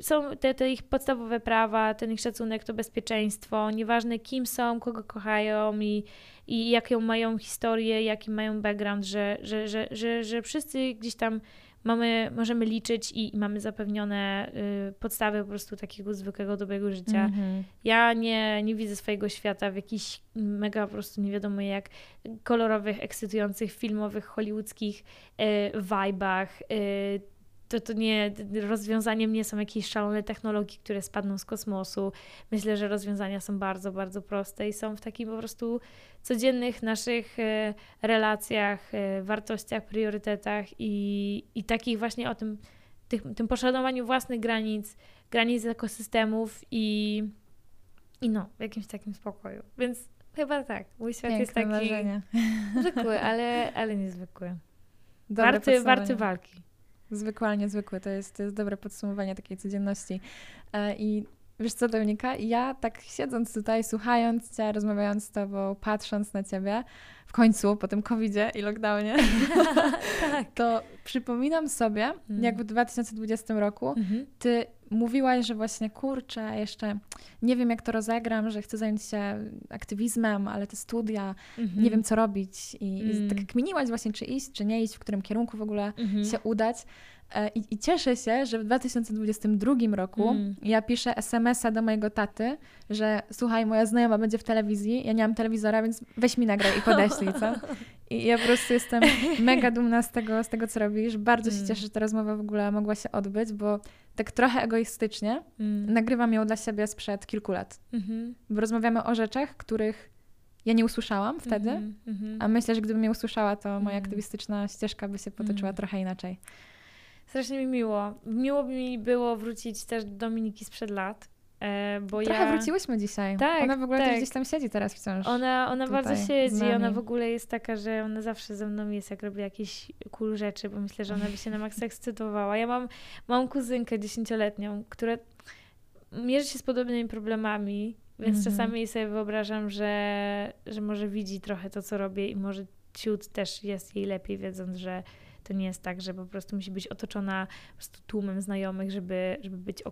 są te, te ich podstawowe prawa, ten ich szacunek to bezpieczeństwo, nieważne kim są, kogo kochają i, i jaką mają historię, jaki mają background, że, że, że, że, że wszyscy gdzieś tam mamy, możemy liczyć i, i mamy zapewnione y, podstawy po prostu takiego zwykłego, dobrego życia. Mhm. Ja nie, nie widzę swojego świata w jakichś mega po prostu nie wiadomo jak kolorowych, ekscytujących, filmowych, hollywoodzkich y, vibach. Y, to, to nie, rozwiązaniem nie są jakieś szalone technologie, które spadną z kosmosu. Myślę, że rozwiązania są bardzo, bardzo proste i są w takim po prostu codziennych naszych e, relacjach, e, wartościach, priorytetach i, i takich właśnie o tym, tych, tym poszanowaniu własnych granic, granic ekosystemów i, i no, w jakimś takim spokoju. Więc chyba tak, mój świat Piękne jest taki marzenie. zwykły, ale, ale niezwykły. Dobre Warty, warty walki. Zwykły, ale niezwykły. To jest, to jest dobre podsumowanie takiej codzienności. E, I wiesz co, Dominika, ja tak siedząc tutaj, słuchając Cię, rozmawiając z Tobą, patrząc na Ciebie, w końcu po tym covidzie i lockdownie, tak. to przypominam sobie, Mm. jak w 2020 roku Mhm. Ty mówiłaś, że właśnie kurczę, jeszcze nie wiem jak to rozegram, że chcę zająć się aktywizmem, ale te studia, Mhm. nie wiem co robić i, Mm. i tak kminiłaś właśnie, czy iść, czy nie iść, w którym kierunku w ogóle Mhm. się udać. E, I, I cieszę się, że w 2022 roku Mm. ja piszę SMS-a do mojego taty, że słuchaj, moja znajoma będzie w telewizji, ja nie mam telewizora, więc weź mi nagraj i podeślij, co? I ja po prostu jestem mega dumna z tego, z tego co robisz. Bardzo się Mm. cieszę, że ta rozmowa w ogóle mogła się odbyć, bo tak trochę egoistycznie Mm. nagrywam ją dla siebie sprzed kilku lat. Mhm. Bo rozmawiamy o rzeczach, których ja nie usłyszałam wtedy, Mhm. Mhm. a myślę, że gdybym je usłyszała, to moja Mm. aktywistyczna ścieżka by się potoczyła Mm. trochę inaczej. Strasznie mi miło. Miło by mi było wrócić też do Dominiki sprzed lat, e, bo Trochę ja... wróciłyśmy dzisiaj. Tak, Ona w ogóle tak. też gdzieś tam siedzi teraz wciąż. Ona, ona tutaj bardzo siedzi, ona w ogóle jest taka, że ona zawsze ze mną jest, jak robi jakieś cool rzeczy, bo myślę, że ona by się na maksa ekscytowała. Ja mam, mam kuzynkę dziesięcioletnią, która mierzy się z podobnymi problemami, więc Mhm. czasami sobie wyobrażam, że, że może widzi trochę to, co robię i może ciut też jest jej lepiej, wiedząc, że to nie jest tak, że po prostu musi być otoczona po tłumem znajomych, żeby, żeby być.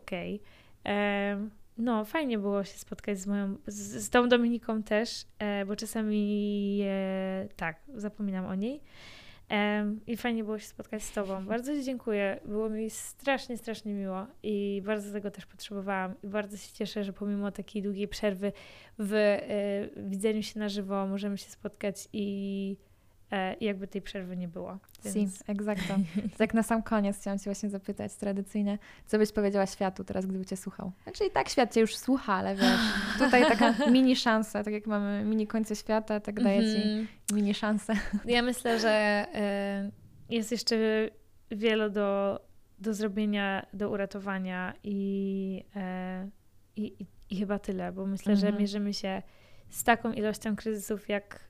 Em, No, fajnie było się spotkać z moją, z, z tą Dominiką też, e, bo czasami e, tak, zapominam o niej. I fajnie było się spotkać z Tobą. Bardzo Ci dziękuję. Było mi strasznie, strasznie miło i bardzo tego też potrzebowałam. I bardzo się cieszę, że pomimo takiej długiej przerwy w e, widzeniu się na żywo możemy się spotkać i i jakby tej przerwy nie było. Si, exacto. Tak na sam koniec chciałam Cię właśnie zapytać tradycyjnie, co byś powiedziała światu teraz, gdyby Cię słuchał? Znaczy i tak świat Cię już słucha, ale wiesz, tutaj taka mini szansa, tak jak mamy mini końce świata, tak daję Ci Mhm. mini szansę. Ja myślę, że e, jest jeszcze wiele do, do zrobienia, do uratowania i, e, i, i, i chyba tyle, bo myślę, że Mhm. mierzymy się z taką ilością kryzysów jak,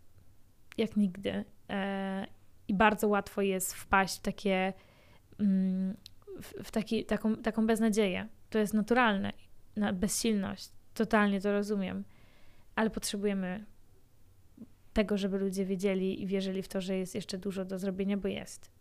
jak nigdy. E, I bardzo łatwo jest wpaść w takie mm, w, taki, taką, taką beznadzieję. To jest naturalne, na bezsilność. Totalnie to rozumiem. Ale potrzebujemy tego, żeby ludzie wiedzieli i wierzyli w to, że jest jeszcze dużo do zrobienia, bo jest.